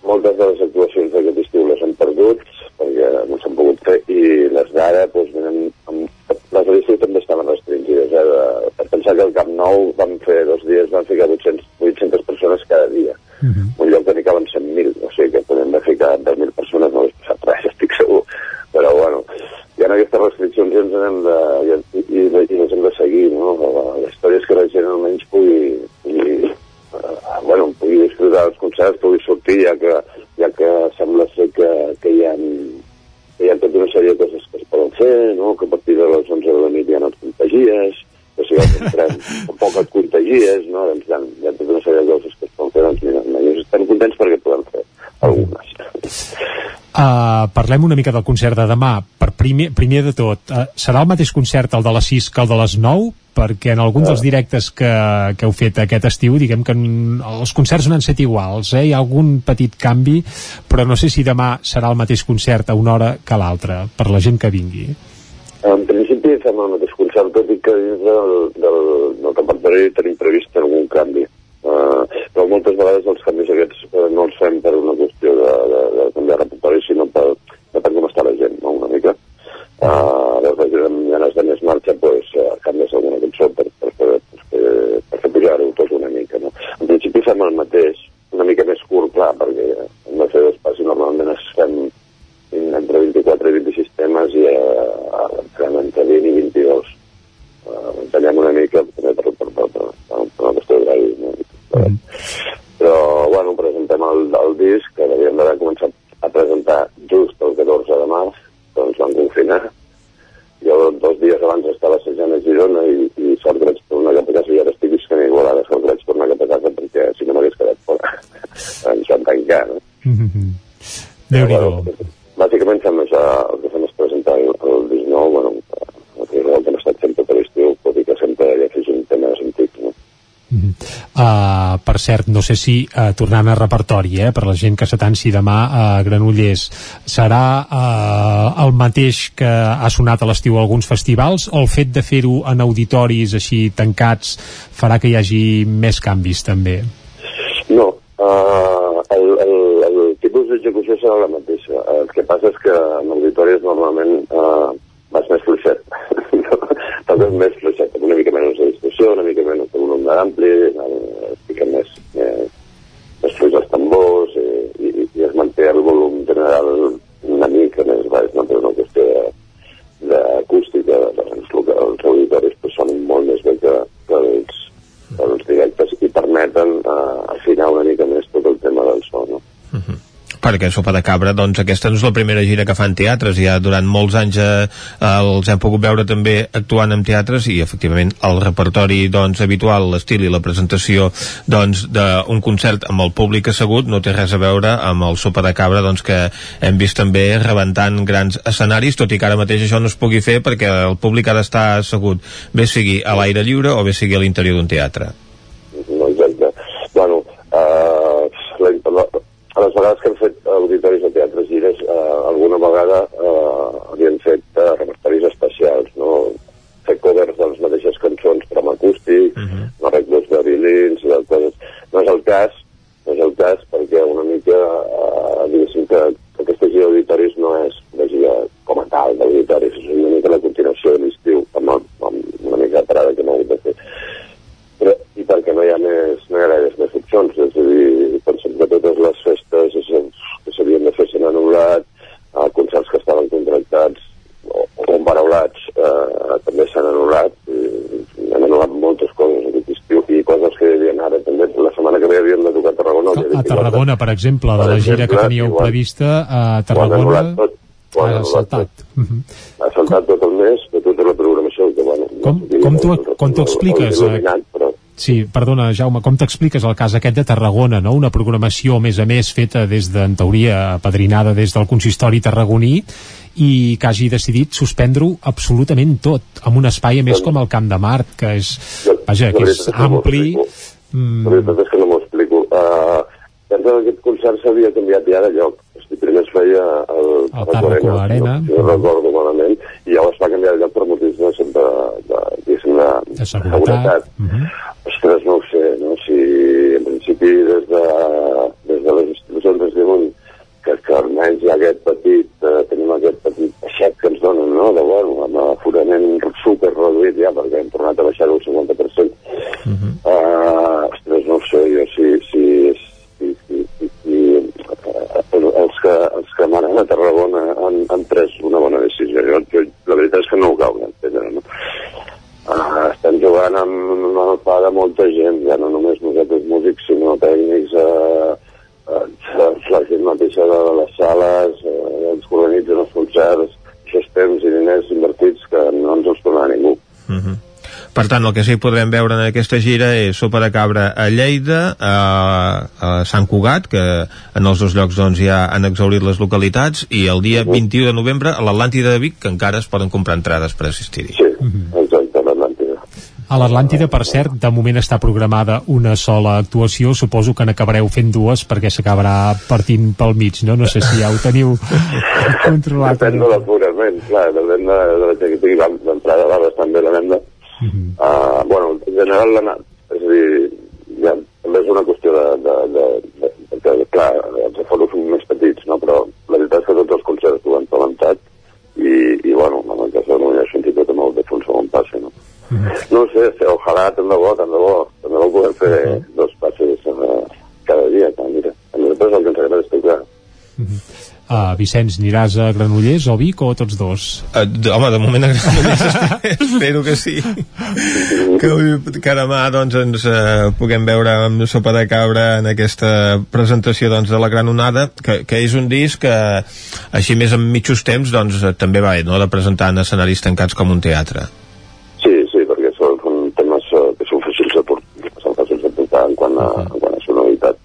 Speaker 46: moltes de les actuacions d'aquest estiu les hem perdut, perquè no s'han pogut fer, i les d'ara, doncs, venen amb... Les de l'estiu també estaven restringides, eh? De, per pensar que al Camp Nou vam fer dos dies, vam ficar 800, 800 persones cada dia. Un lloc que n'hi caben 100.000, o sigui que podem haver ficat 10.000 persones, no hauria passat res, estic segur. Però, bueno, hi ha aquestes restriccions i ens hem de, i, i, i, i les hem de seguir, no? La, la història és que la gent almenys pugui, pugui eh, bueno, pugui disfrutar dels concerts, pugui sortir, ja que, ja que sembla ser que, que hi ha que hi ha tota una sèrie de coses que es poden fer, no? que a partir de les 11 de la nit ja no et contagies, que si vas en tren tampoc et contagies, no? doncs hi ha, hi ha tota una sèrie de coses que es poden fer, doncs mira, nosaltres estem contents perquè podem fer algunes.
Speaker 3: Uh, parlem una mica del concert de demà. Per primer, primer de tot, uh, serà el mateix concert el de les 6 que el de les 9? Perquè en alguns dels directes que, que heu fet aquest estiu, diguem que els concerts no han set iguals, eh? hi ha algun petit canvi, però no sé si demà serà el mateix concert a una hora que l'altra, per la gent que vingui.
Speaker 46: En principi fem el mateix concert, tot i que dins del, del, del repertori tenim previst algun canvi. Uh, però moltes vegades els canvis aquests uh, no els fem per una qüestió de, de, de canviar repertori, sinó per, depèn com està la gent, no? una mica. Uh, la gent amb ganes de més marxa, doncs uh, canvies alguna cançó per, per, per, per, per fer pujar-ho tot una mica. No? En principi fem el mateix, una mica més curt, clar, perquè hem de fer l'espai normalment es fem entre 24 i 26 temes i eh, fem entre 20 i 22. Uh, tallem una mica també per, per, per, per, per, per qüestió d'horari. No? Però, bueno, presentem el, el disc, que havíem d'haver començat a presentar just el 14 de març, doncs van confinar. Jo dos dies abans estava assajant a Girona i, i sort que vaig tornar cap a casa i ara estic visquent a Igualada, sort que vaig tornar cap a casa perquè si no m'hagués quedat fora. Ens van tancar, no?
Speaker 3: Déu-n'hi-do.
Speaker 46: Bàsicament fem això, el que fem és presentar el, el 19, bueno, el que és el que hem estat fent tot l'estiu, tot i que sempre hi afegim temes antics, no?
Speaker 3: Uh, per cert, no sé si uh, tornant a repertori, eh, per la gent que s'atansi demà a Granollers, serà uh, el mateix que ha sonat a l'estiu alguns festivals o el fet de fer-ho en auditoris així tancats farà que hi hagi més canvis també?
Speaker 46: No, uh, el, el, el tipus d'execució serà la mateixa. El que passa és que en auditoris normalment uh, vas més fluixet. Més fluixet, amb una mica menys de distorsió, una mica menys de volum d'ampli, es fiquen més, més, més fluix els tambors i, i, i es manté el volum general una mica més baix, no? però una qüestió de, d'acústica, els, els auditoris pues, són molt més bé que, que els, els directes i permeten uh, afinar una mica més tot el tema del so, no?
Speaker 1: Perquè Sopa de Cabra, doncs aquesta no és la primera gira que fan teatres, ja durant molts anys eh, els hem pogut veure també actuant en teatres i efectivament el repertori doncs habitual, l'estil i la presentació doncs concert amb el públic assegut no té res a veure amb el Sopa de Cabra doncs que hem vist també rebentant grans escenaris, tot i que ara mateix això no es pugui fer perquè el públic ha d'estar assegut, bé sigui a l'aire lliure o bé sigui a l'interior d'un teatre.
Speaker 46: Mm-hmm. Tarragona,
Speaker 3: per exemple, de la gira que teníeu
Speaker 46: igual.
Speaker 3: prevista a
Speaker 46: Ho han
Speaker 3: Tarragona
Speaker 46: tot.
Speaker 3: Ha saltat.
Speaker 46: Ha saltat tot el mes de tota la programació que, bueno,
Speaker 3: Com, com t'ho com t'ho expliques? eh?
Speaker 46: però
Speaker 3: Sí, perdona, Jaume, com t'expliques el cas aquest de Tarragona, no? Una programació, a més a més, feta des de, en teoria, apadrinada des del consistori tarragoní i que hagi decidit suspendre-ho absolutament tot, amb un espai a més com el Camp de Mart, que és, vaja,
Speaker 46: la
Speaker 3: que és
Speaker 46: veritat és
Speaker 3: ampli,
Speaker 46: La veritat és que no m'ho explico. Uh, penso que aquest concert s'havia canviat ja de lloc. Hosti, primer es feia al
Speaker 3: Al Tarraco Arena.
Speaker 46: No, si no recordo malament, i llavors es va canviar de lloc per motius de, de, de, diguéssim, de,
Speaker 3: de seguretat.
Speaker 46: Ostres, no ho sé, no? Si en principi des de, des de les institucions es diuen que, que almenys hi ha aquest petit, eh, tenim aquest petit peixet que ens donen, no? De, bueno, amb aforament super reduït ja, perquè hem tornat a baixar-ho al 50%. Uh, ostres, no ho sé, jo si, si, si, si, si, si uh, els, que, els que manen a Tarragona han, han pres una bona decisió. Jo, jo, la veritat és que no ho acabo d'entendre, no? Uh, estem jugant amb, amb el pa de molta gent, ja no només nosaltres músics, sinó tècnics, uh, uh, la gent mateixa de les sales, uh, els que organitzen els concerts, això és temps i diners invertits que no ens els tornarà ningú.
Speaker 1: Per tant, el que sí que podrem veure en aquesta gira és Sopa de Cabra a Lleida, a, a Sant Cugat, que en els dos llocs doncs, ja han exaurit les localitats, i el dia 21 de novembre a l'Atlàntida de Vic, que encara es poden comprar entrades per assistir-hi.
Speaker 46: Sí, exacte, l'Atlàntida.
Speaker 3: A l'Atlàntida, per cert, de moment està programada una sola actuació, suposo que n'acabareu fent dues perquè s'acabarà partint pel mig, no? No sé si ja ho teniu controlat.
Speaker 46: Depèn de l'aforament, clar, depèn de, de la gent que tingui
Speaker 3: Vicenç, aniràs a Granollers o Vic o tots dos?
Speaker 1: Uh, home, de moment a Granollers espero, que sí que, que demà doncs, ens uh, puguem veure amb Sopa de Cabra en aquesta presentació doncs, de la Gran Onada que, que és un disc que així més en mitjos temps doncs, eh, també va bé no? de presentar en escenaris tancats com un teatre
Speaker 46: Sí, sí, perquè són, són temes uh, que són fàcils de portar, són fàcils de portar en quant a, en quant a sonoritat.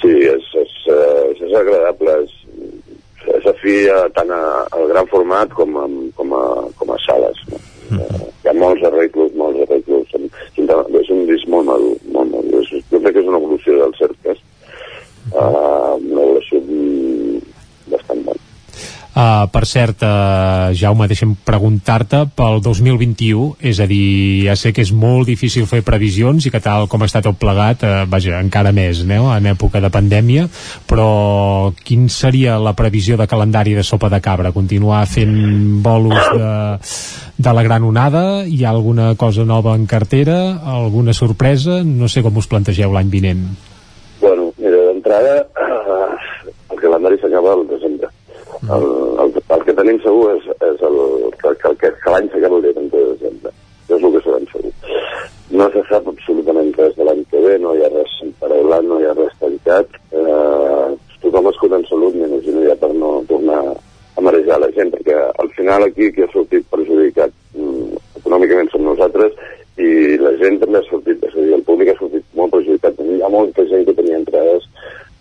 Speaker 46: Sí, és, és, és, és agradable, és, és afí a, tant a, al gran format com a, com a, com a sales. No? Uh, hi ha molts arreglos, molts arreglos. És un disc molt madur, molt madur. És, jo crec que és una evolució del cerques, uh, una evolució mm, bastant bona.
Speaker 3: Uh, per cert, uh, Jaume, deixa'm preguntar-te pel 2021, és a dir, ja sé que és molt difícil fer previsions i que tal com està tot plegat, uh, vaja, encara més, no? en època de pandèmia, però quin seria la previsió de calendari de Sopa de Cabra? Continuar fent bolos de, de la gran onada? Hi ha alguna cosa nova en cartera? Alguna sorpresa? No sé com us plantegeu l'any vinent.
Speaker 46: Bueno, mira, d'entrada, uh, el calendari s'acaba al desembre. El, el, el que tenim segur és, és el, que, que, que, que l'any s'acaba el dia 30 de desembre. Això és el que sabem segur. No se sap absolutament res de l'any que ve, no hi ha res paraulat, no hi ha res tancat. Eh, tothom es cura en salut, m'imagino ja per no tornar a marejar la gent, perquè al final aquí qui ha sortit perjudicat mm, econòmicament som nosaltres i la gent també ha sortit, és a dir, el públic ha sortit molt perjudicat. Hi ha molta gent que tenia entrades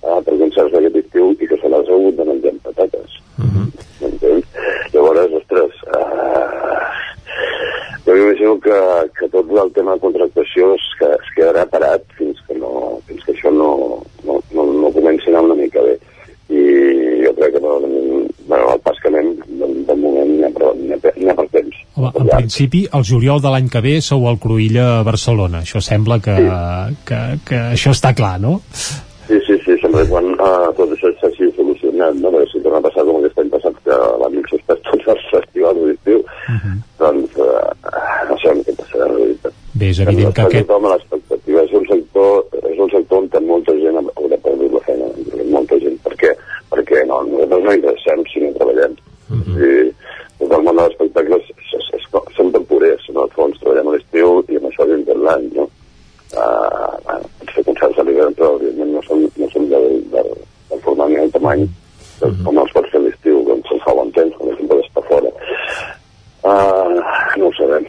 Speaker 46: uh, per concerts d'aquest estiu i que se les ha hagut de menjar amb patates. M'entens? Llavors, ostres, uh, jo m'imagino que, que tot el tema de contractació es, que es quedarà parat fins que, no, fins que això no, no, no, no comenci a anar una mica bé. I jo crec que no, bueno, el pas que anem, de, de moment n'hi ha, per- n'hi ha, per- n'hi ha per temps.
Speaker 3: Home, en principi, el juliol de l'any que ve sou al Cruïlla a Barcelona. Això sembla que, que, que això està clar, no?
Speaker 46: Sí, sí, sí, sempre quan uh, tot això s'hagi solucionat, no? Perquè si torna a passar com aquest any passat, que l'han suspès tots els festivals d'estiu, doncs uh, no sabem què passarà en realitat.
Speaker 3: Bé, és evident que aquest...
Speaker 46: Tothom a l'expectativa és un sector, és un sector on té molta gent haurà perdut la feina, molta gent. Per què? Perquè no, nosaltres no interessem si no treballem. Uh -huh. I tot el món de l'espectacle és, és, és, són temporers, no? al fons treballem a l'estiu i amb això dintre l'any, no? Uh, bueno, pots fer concerts a l'hivern, però evidentment no són, no són del, del, del del tamany, uh -huh. com els pots fer l'estiu, com se'n fa bon temps, quan la gent pot estar fora. Uh, no ho sabem.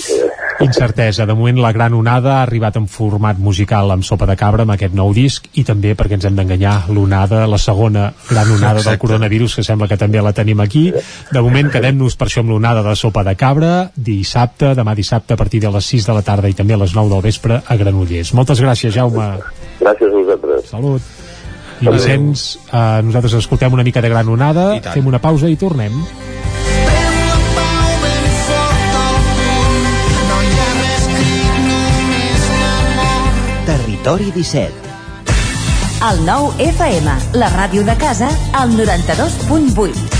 Speaker 3: Incertesa. De moment, la gran onada ha arribat en format musical amb sopa de cabra amb aquest nou disc i també, perquè ens hem d'enganyar, l'onada, la segona gran onada del
Speaker 1: Exacte.
Speaker 3: coronavirus, que sembla que també la tenim aquí. De moment, quedem-nos per això amb l'onada de sopa de cabra, dissabte, demà dissabte, a partir de les 6 de la tarda i també a les 9 del vespre a Granollers. Moltes gràcies, Jaume.
Speaker 46: Gràcies a vosaltres.
Speaker 3: Salut. I Vicenç, eh, nosaltres escoltem una mica de gran onada, fem una pausa i tornem.
Speaker 18: Territori 17.
Speaker 47: El nou FM, la ràdio de casa, al 92.8.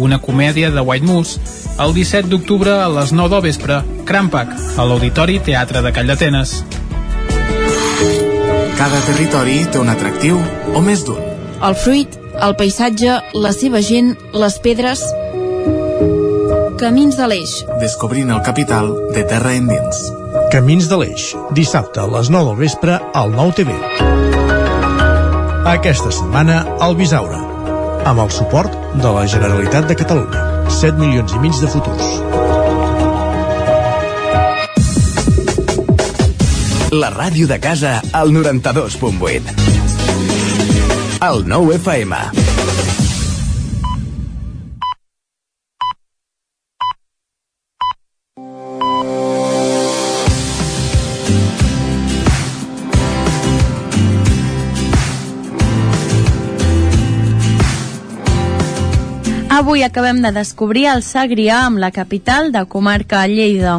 Speaker 35: una comèdia de White Moose, el 17 d'octubre a les 9 del vespre. Crampac, a l'Auditori Teatre de Call d'Atenes.
Speaker 48: Cada territori té un atractiu o més d'un.
Speaker 31: El fruit, el paisatge, la seva gent, les pedres... Camins de l'Eix.
Speaker 48: Descobrint el capital de terra endins.
Speaker 38: Camins de l'Eix, dissabte a les 9 del vespre al 9 TV. Aquesta setmana al Bisaure, amb el suport de la Generalitat de Catalunya. 7 milions i mig de futurs. La ràdio de casa al 92.8. El 9 FM.
Speaker 4: Avui acabem de descobrir el Segrià amb la capital de comarca Lleida.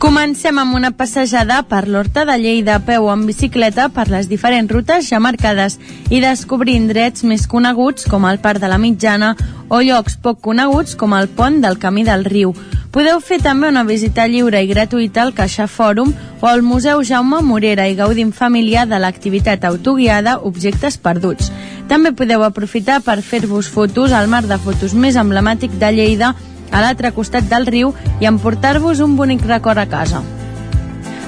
Speaker 4: Comencem amb una passejada per l'Horta de Lleida a peu en bicicleta per les diferents rutes ja marcades i descobrir indrets més coneguts com el Parc de la Mitjana o llocs poc coneguts com el Pont del Camí del Riu. Podeu fer també una visita lliure i gratuïta al Caixa Fòrum o al Museu Jaume Morera i gaudir en família de l'activitat autoguiada Objectes Perduts. També podeu aprofitar per fer-vos fotos al mar de fotos més emblemàtic de Lleida a l'altre costat del riu i emportar-vos un bonic record a casa.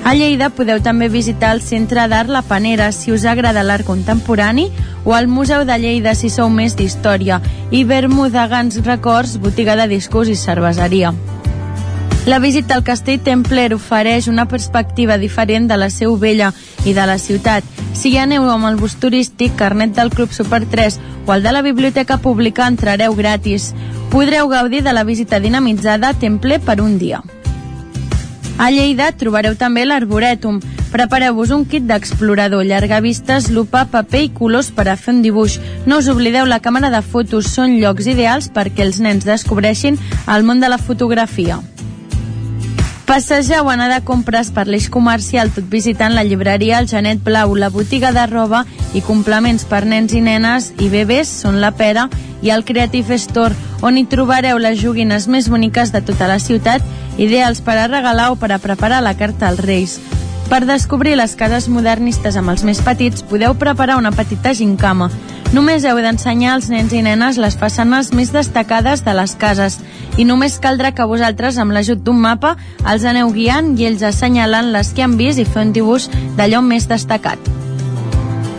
Speaker 4: A Lleida podeu també visitar el Centre d'Art La Panera si us agrada l'art contemporani o al Museu de Lleida si sou més d'història i Bermudagans Records, botiga de discos i cerveseria. La visita al castell Templer ofereix una perspectiva diferent de la seu vella i de la ciutat. Si hi aneu amb el bus turístic, carnet del Club Super 3 o el de la Biblioteca Pública entrareu gratis. Podreu gaudir de la visita dinamitzada a Templer per un dia. A Lleida trobareu també l'Arborètum. Prepareu-vos un kit d'explorador, llargavistes, lupa, paper i colors per a fer un dibuix. No us oblideu la càmera de fotos, són llocs ideals perquè els nens descobreixin el món de la fotografia. Passejar o anar de compres per l'eix comercial tot visitant la llibreria El Genet Blau, la botiga de roba i complements per nens i nenes i bebès són la Pera i el Creative Store, on hi trobareu les joguines més boniques de tota la ciutat, ideals per a regalar o per a preparar la carta als Reis. Per descobrir les cases modernistes amb els més petits, podeu preparar una petita gincama. Només heu d'ensenyar als nens i nenes les façanes més destacades de les cases i només caldrà que vosaltres, amb l'ajut d'un mapa, els aneu guiant i ells assenyalant les que han vist i fer un dibuix d'allò més destacat.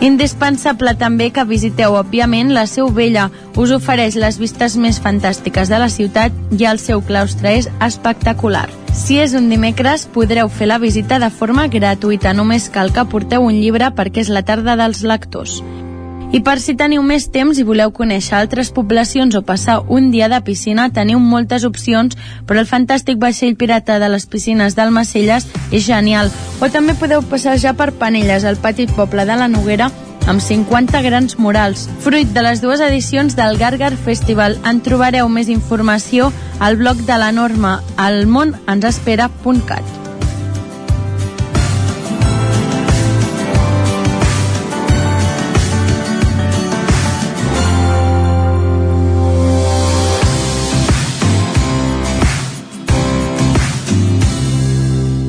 Speaker 4: Indispensable també que visiteu, òbviament, la Seu Vella. Us ofereix les vistes més fantàstiques de la ciutat i el seu claustre és espectacular. Si és un dimecres, podreu fer la visita de forma gratuïta. Només cal que porteu un llibre perquè és la tarda dels lectors.
Speaker 49: I per si teniu més temps i voleu conèixer altres poblacions o passar un dia de piscina, teniu moltes opcions, però el fantàstic vaixell pirata de les piscines d'Almacelles és genial. O també podeu passejar per Panelles, al petit poble de la Noguera, amb 50 grans murals. Fruit de les dues edicions del Gargar Festival, en trobareu més informació al blog de la Norma almonensespera.cat.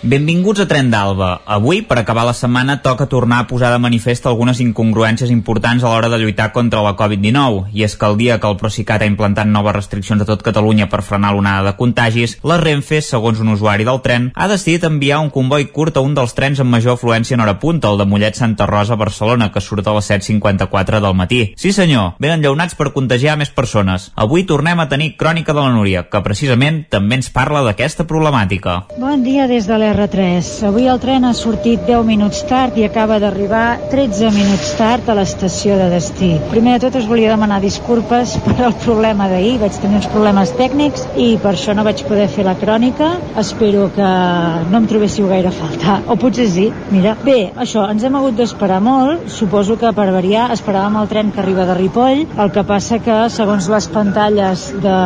Speaker 10: Benvinguts a Tren d'Alba. Avui, per acabar la setmana, toca tornar a posar de manifest algunes incongruències importants a l'hora de lluitar contra la Covid-19. I és que el dia que el Procicat ha implantat noves restriccions a tot Catalunya per frenar l'onada de contagis, la Renfe, segons un usuari del tren, ha decidit enviar un comboi curt a un dels trens amb major afluència en hora punta, el de Mollet Santa Rosa a Barcelona, que surt a les 7.54 del matí. Sí senyor, ben enllaunats per contagiar més persones. Avui tornem a tenir Crònica de la Núria, que precisament també ens parla d'aquesta problemàtica.
Speaker 50: Bon dia des de la R3. Avui el tren ha sortit 10 minuts tard i acaba d'arribar 13 minuts tard a l'estació de destí. Primer de tot us volia demanar disculpes per el problema d'ahir. Vaig tenir uns problemes tècnics i per això no vaig poder fer la crònica. Espero que no em trobéssiu gaire a faltar. O potser sí, mira. Bé, això, ens hem hagut d'esperar molt. Suposo que per variar esperàvem el tren que arriba de Ripoll. El que passa que, segons les pantalles de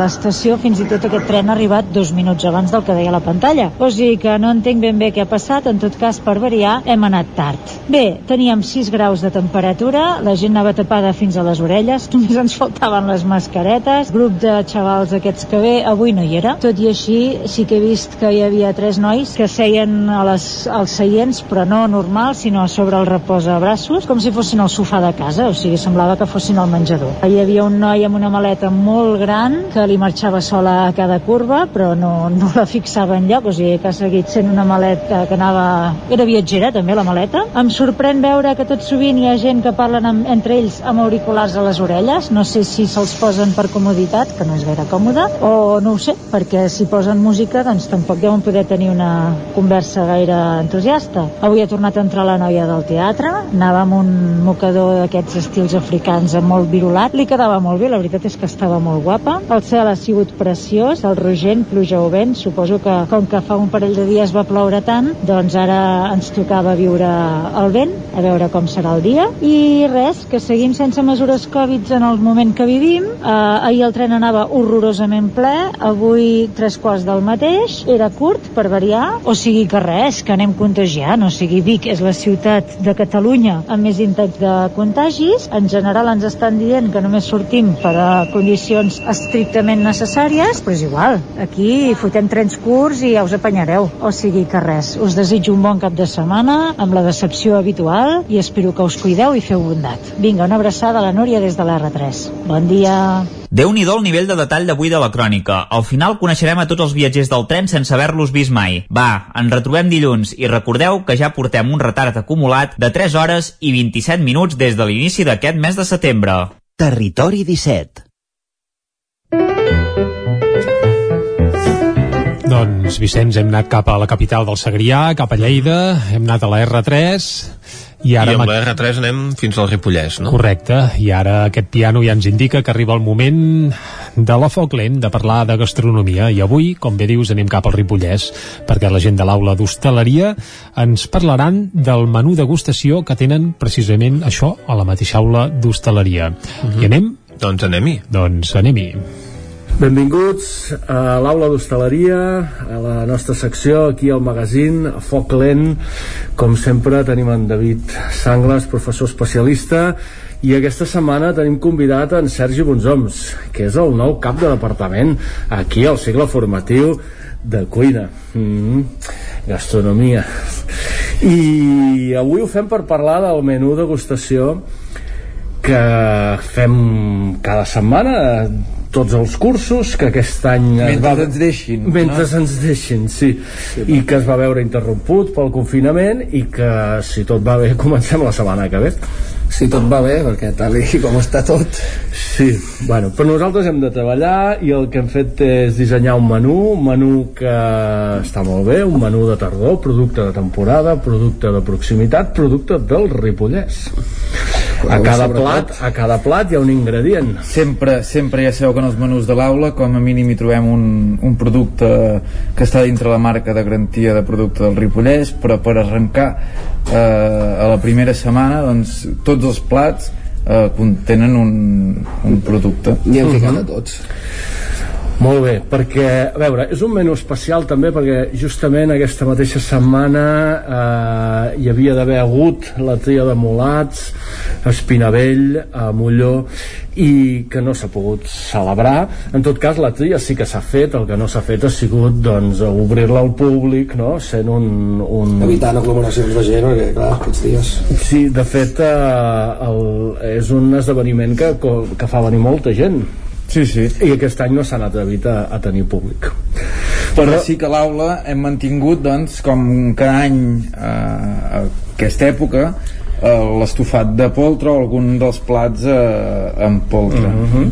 Speaker 50: l'estació, fins i tot aquest tren ha arribat dos minuts abans del que deia la pantalla. O sigui que no entenc ben bé què ha passat, en tot cas, per variar, hem anat tard. Bé, teníem 6 graus de temperatura, la gent anava tapada fins a les orelles, només ens faltaven les mascaretes, grup de xavals aquests que ve, avui no hi era. Tot i així, sí que he vist que hi havia tres nois que seien a les, als seients, però no normal, sinó sobre el repòs a braços, com si fossin al sofà de casa, o sigui, semblava que fossin al menjador. Hi havia un noi amb una maleta molt gran que li marxava sola a cada curva, però no, no la fixava en lloc, o sigui, que ha seguit sent una maleta que anava... Era viatgera, també, la maleta. Em sorprèn veure que tot sovint hi ha gent que parlen amb, entre ells amb auriculars a les orelles. No sé si se'ls posen per comoditat, que no és gaire còmode, o no ho sé, perquè si posen música, doncs tampoc deuen poder tenir una conversa gaire entusiasta. Avui ha tornat a entrar la noia del teatre, anava amb un mocador d'aquests estils africans molt virulat, li quedava molt bé, la veritat és que estava molt guapa. El cel ha sigut preciós, el rogent, pluja o vent, suposo que com que fa un parell de dies va ploure tant, doncs ara ens tocava viure el vent, a veure com serà el dia. I res, que seguim sense mesures Covid en el moment que vivim. Eh, ahir el tren anava horrorosament ple, avui tres quarts del mateix, era curt per variar, o sigui que res, que anem contagiant, o sigui Vic és la ciutat de Catalunya amb més índex de contagis, en general ens estan dient que només sortim per a condicions estrictament necessàries, però és igual, aquí fotem trens curts i ja us apanyareu, o sigui que res, us desitjo un bon cap de setmana amb la decepció habitual i espero que us cuideu i feu bondat. Vinga, una abraçada a la Núria des de l'R3. Bon dia.
Speaker 10: déu nhi el nivell de detall d'avui de la crònica. Al final coneixerem a tots els viatgers del tren sense haver-los vist mai. Va, ens retrobem dilluns i recordeu que ja portem un retard acumulat de 3 hores i 27 minuts des de l'inici d'aquest mes de setembre.
Speaker 18: Territori 17
Speaker 3: Doncs, Vicenç, hem anat cap a la capital del Segrià, cap a Lleida, hem anat a la R3, i ara...
Speaker 1: I amb la R3 anem fins al Ripollès, no?
Speaker 3: Correcte, i ara aquest piano ja ens indica que arriba el moment de la foc lent, de parlar de gastronomia, i avui, com bé dius, anem cap al Ripollès, perquè la gent de l'aula d'hostaleria ens parlaran del menú degustació que tenen precisament això a la mateixa aula d'hostaleria. Uh
Speaker 1: Mhm.
Speaker 3: -huh. I anem?
Speaker 1: Doncs anem-hi.
Speaker 3: Doncs anem-hi.
Speaker 51: Benvinguts a l'aula d'hostaleria, a la nostra secció, aquí al magazín, a Foc Lent. Com sempre tenim en David Sangles, professor especialista, i aquesta setmana tenim convidat en Sergi Bonsoms, que és el nou cap de departament aquí al cicle formatiu de cuina. Mm -hmm. Gastronomia. I avui ho fem per parlar del menú degustació que fem cada setmana tots els cursos que aquest any es
Speaker 52: Mentre
Speaker 51: va...
Speaker 52: ens deixin,
Speaker 51: mentre
Speaker 52: no?
Speaker 51: ens deixin, sí. sí i que es va veure interromput pel confinament i que si tot va bé comencem la setmana que ve
Speaker 52: si tot va bé, perquè tal i com està tot
Speaker 51: Sí, bueno, però nosaltres hem de treballar i el que hem fet és dissenyar un menú, un menú que està molt bé, un menú de tardor, producte de temporada, producte de proximitat, producte del Ripollès. A cada, plat, a cada plat hi ha un ingredient.
Speaker 52: sempre, sempre ja sabeu que en els menús de l'aula com a mínim hi trobem un, un producte que està dintre la marca de garantia de producte del Ripollès però per arrencar eh, a la primera setmana doncs tots els plats eh, contenen un, un producte.
Speaker 53: I hem ficat a tots
Speaker 51: Molt bé, perquè, a veure, és un menú especial també perquè justament aquesta mateixa setmana eh, hi havia d'haver hagut la tria de Molats, Espinavell, a Molló, i que no s'ha pogut celebrar. En tot cas, la tria sí que s'ha fet, el que no s'ha fet ha sigut doncs, obrir-la al públic, no? sent un... un...
Speaker 53: evitant aglomeracions de gent perquè clar, aquests dies
Speaker 51: Sí, de fet eh, el, és un esdeveniment que, que fa venir molta gent
Speaker 52: Sí, sí.
Speaker 51: I aquest any no s'han atrevit a, a tenir públic.
Speaker 52: Però sí que a l'aula hem mantingut, doncs, com cada any eh, a aquesta època, eh, l'estofat de poltre o algun dels plats eh, amb poltre.
Speaker 51: Mm -hmm.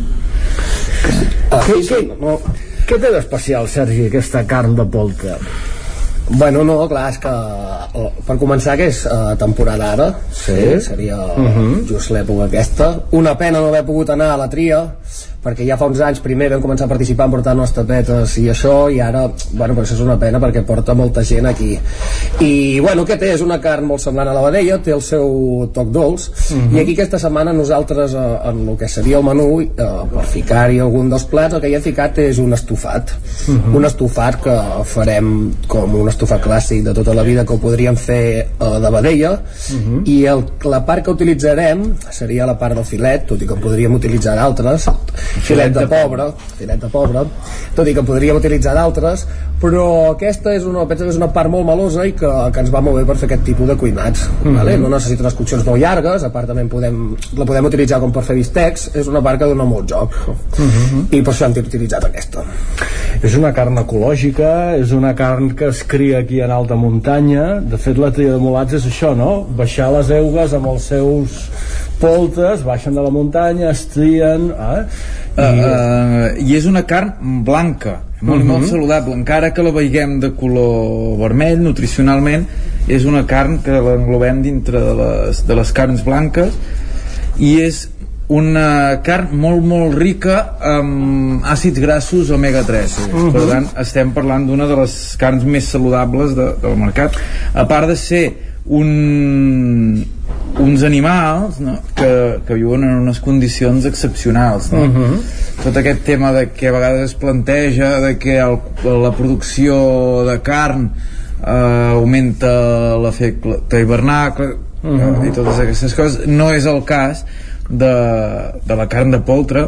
Speaker 51: què, què, no, què té d'especial, Sergi, aquesta carn de poltre?
Speaker 53: Bueno, no, clar, és que eh, per començar que és uh, temporada ara, sí. seria uh
Speaker 51: Mhm.
Speaker 53: just l'època aquesta. Una pena no haver pogut anar a la tria, perquè ja fa uns anys primer vam començar a participar en portar les tapetes i això, i ara, bueno, però això és una pena perquè porta molta gent aquí. I, bueno, què té? És una carn molt semblant a la vedella, té el seu toc dolç,
Speaker 51: Mhm.
Speaker 53: i aquí aquesta setmana nosaltres, eh, en el que seria el menú, eh, per ficar-hi algun dels plats, el que hi hem ficat és un estofat.
Speaker 51: Mhm.
Speaker 53: Un estofat que farem com un estofat clàssic de tota la vida que ho podríem fer eh, de vedella
Speaker 51: Mhm.
Speaker 53: i el, la part que utilitzarem seria la part del filet, tot i que en podríem utilitzar d'altres filet de pobre filet de pobre, tot i que podríem utilitzar d'altres, però aquesta és una, penso que és una part molt melosa i que, que ens va molt bé per fer aquest tipus de cuinats
Speaker 51: Mhm.
Speaker 53: vale? no necessita unes coccions molt llargues a part també podem, la podem utilitzar com per fer bistecs és una part que dona molt joc
Speaker 51: Mhm.
Speaker 53: i per això hem utilitzat aquesta
Speaker 51: És una carn ecològica, és una carn que es cria aquí en alta muntanya. De fet, la tria de mulats és això, no? Baixar les eugues amb els seus poltes, baixen de la muntanya, es trien... Eh?
Speaker 52: Uh, uh, I és una carn blanca, molt,
Speaker 51: Mhm.
Speaker 52: molt saludable, encara que la veiguem de color vermell, nutricionalment, és una carn que l'englobem dintre de les, de les carns blanques i és una carn molt molt rica amb àcids grassos omega 3
Speaker 51: Mhm.
Speaker 52: per tant estem parlant d'una de les carns més saludables de, del mercat a part de ser un, uns animals no? que, que viuen en unes condicions excepcionals no?
Speaker 51: Mhm.
Speaker 52: tot aquest tema de que a vegades es planteja de que el, la producció de carn eh, augmenta l'efecte hivernacle
Speaker 51: Mhm.
Speaker 52: eh, i totes aquestes coses no és el cas de, de la carn de poltre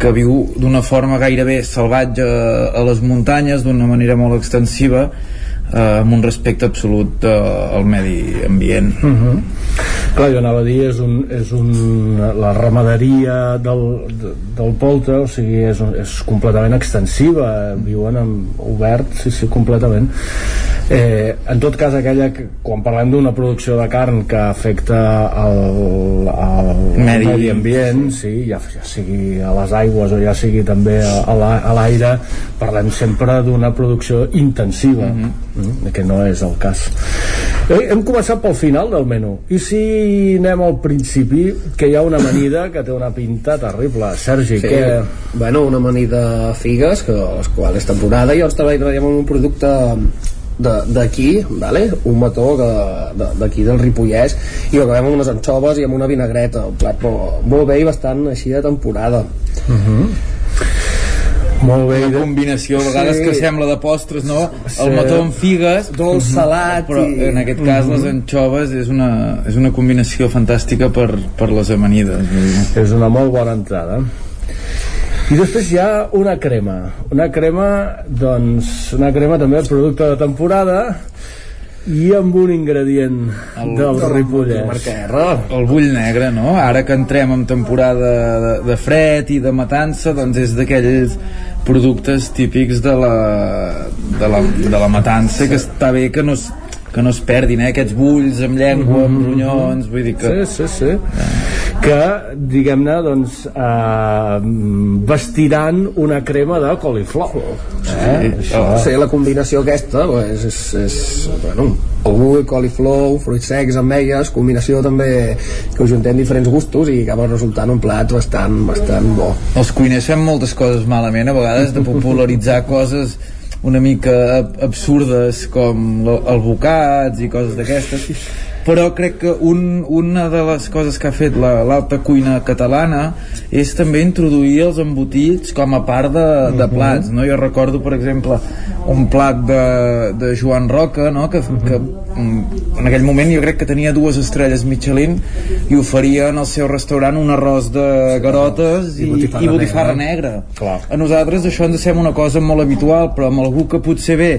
Speaker 52: que viu d'una forma gairebé salvatge a les muntanyes d'una manera molt extensiva eh, amb un respecte absolut eh, al medi ambient
Speaker 51: Uh -huh. Clar, jo anava a dir, és, un, és un, la ramaderia del, de- del poltre, o sigui, és, un, és completament extensiva, viuen en obert, sí, sí, completament. Eh, en tot cas, aquella que, quan parlem d'una producció de carn que afecta el, el
Speaker 52: Medi.
Speaker 51: medi ambient, sí, ja, ja sigui a les aigües o ja sigui també a, a la- a l'aire, parlem sempre d'una producció intensiva, mm que no és el cas. Eh, hem començat pel final del menú. I si anem al principi, que hi ha una amanida que té una pinta terrible. Sergi,
Speaker 53: Sí,
Speaker 51: què...
Speaker 53: bueno, una amanida figues, que les quals és temporada, i llavors treballem amb un producte de- d'aquí, vale? un mató que- de- d'aquí del Ripollès i ho acabem amb unes anxoves i amb una vinagreta un plat molt, molt bé i bastant així de temporada
Speaker 51: Uh -huh. Molt bé.
Speaker 52: Una combinació, a vegades
Speaker 53: Sí.
Speaker 52: que sembla de postres, no?
Speaker 53: Sí.
Speaker 52: El mató amb figues,
Speaker 53: Dolç,
Speaker 52: Mhm.
Speaker 53: salat
Speaker 52: però
Speaker 53: i-
Speaker 52: en aquest cas les
Speaker 51: Mhm.
Speaker 52: anxoves és una, és una combinació fantàstica per, per les amanides.
Speaker 51: És una molt bona entrada. I després hi ha una crema. Una crema, doncs, una crema també producte de temporada i amb un ingredient el, del Ripollès.
Speaker 52: El bull negre, no? Ara que entrem en temporada de, de fred i de matança, doncs és d'aquells productes típics de la, de la, de la matança que està bé que no que no es perdin, eh? aquests bulls amb llengua, amb ronyons, vull dir que...
Speaker 51: Sí, sí, sí. Que, diguem-ne, doncs, eh, vestiran una crema de coliflor.
Speaker 53: Eh? Això. Sí, la combinació aquesta pues, és, és, bueno, el bull, coliflor, fruits secs, ametlles, combinació també que ho juntem diferents gustos i acaba resultant un plat bastant, bastant bo.
Speaker 52: Els cuiners fem moltes coses malament, a vegades, de popularitzar coses una mica ab- absurdes com el bocats i coses d'aquestes però crec que un, una de les coses que ha fet la- l'alta cuina catalana és també introduir els embotits com a part de, de plats no? jo recordo per exemple un plat de, de Joan Roca no? que, que mm, en aquell moment jo crec que tenia dues estrelles Michelin i oferia en el seu restaurant un arròs de garotes i, i botifarra, i botifarra negra,
Speaker 51: Clar.
Speaker 52: a nosaltres això ens sembla una cosa molt habitual però amb algú que potser ve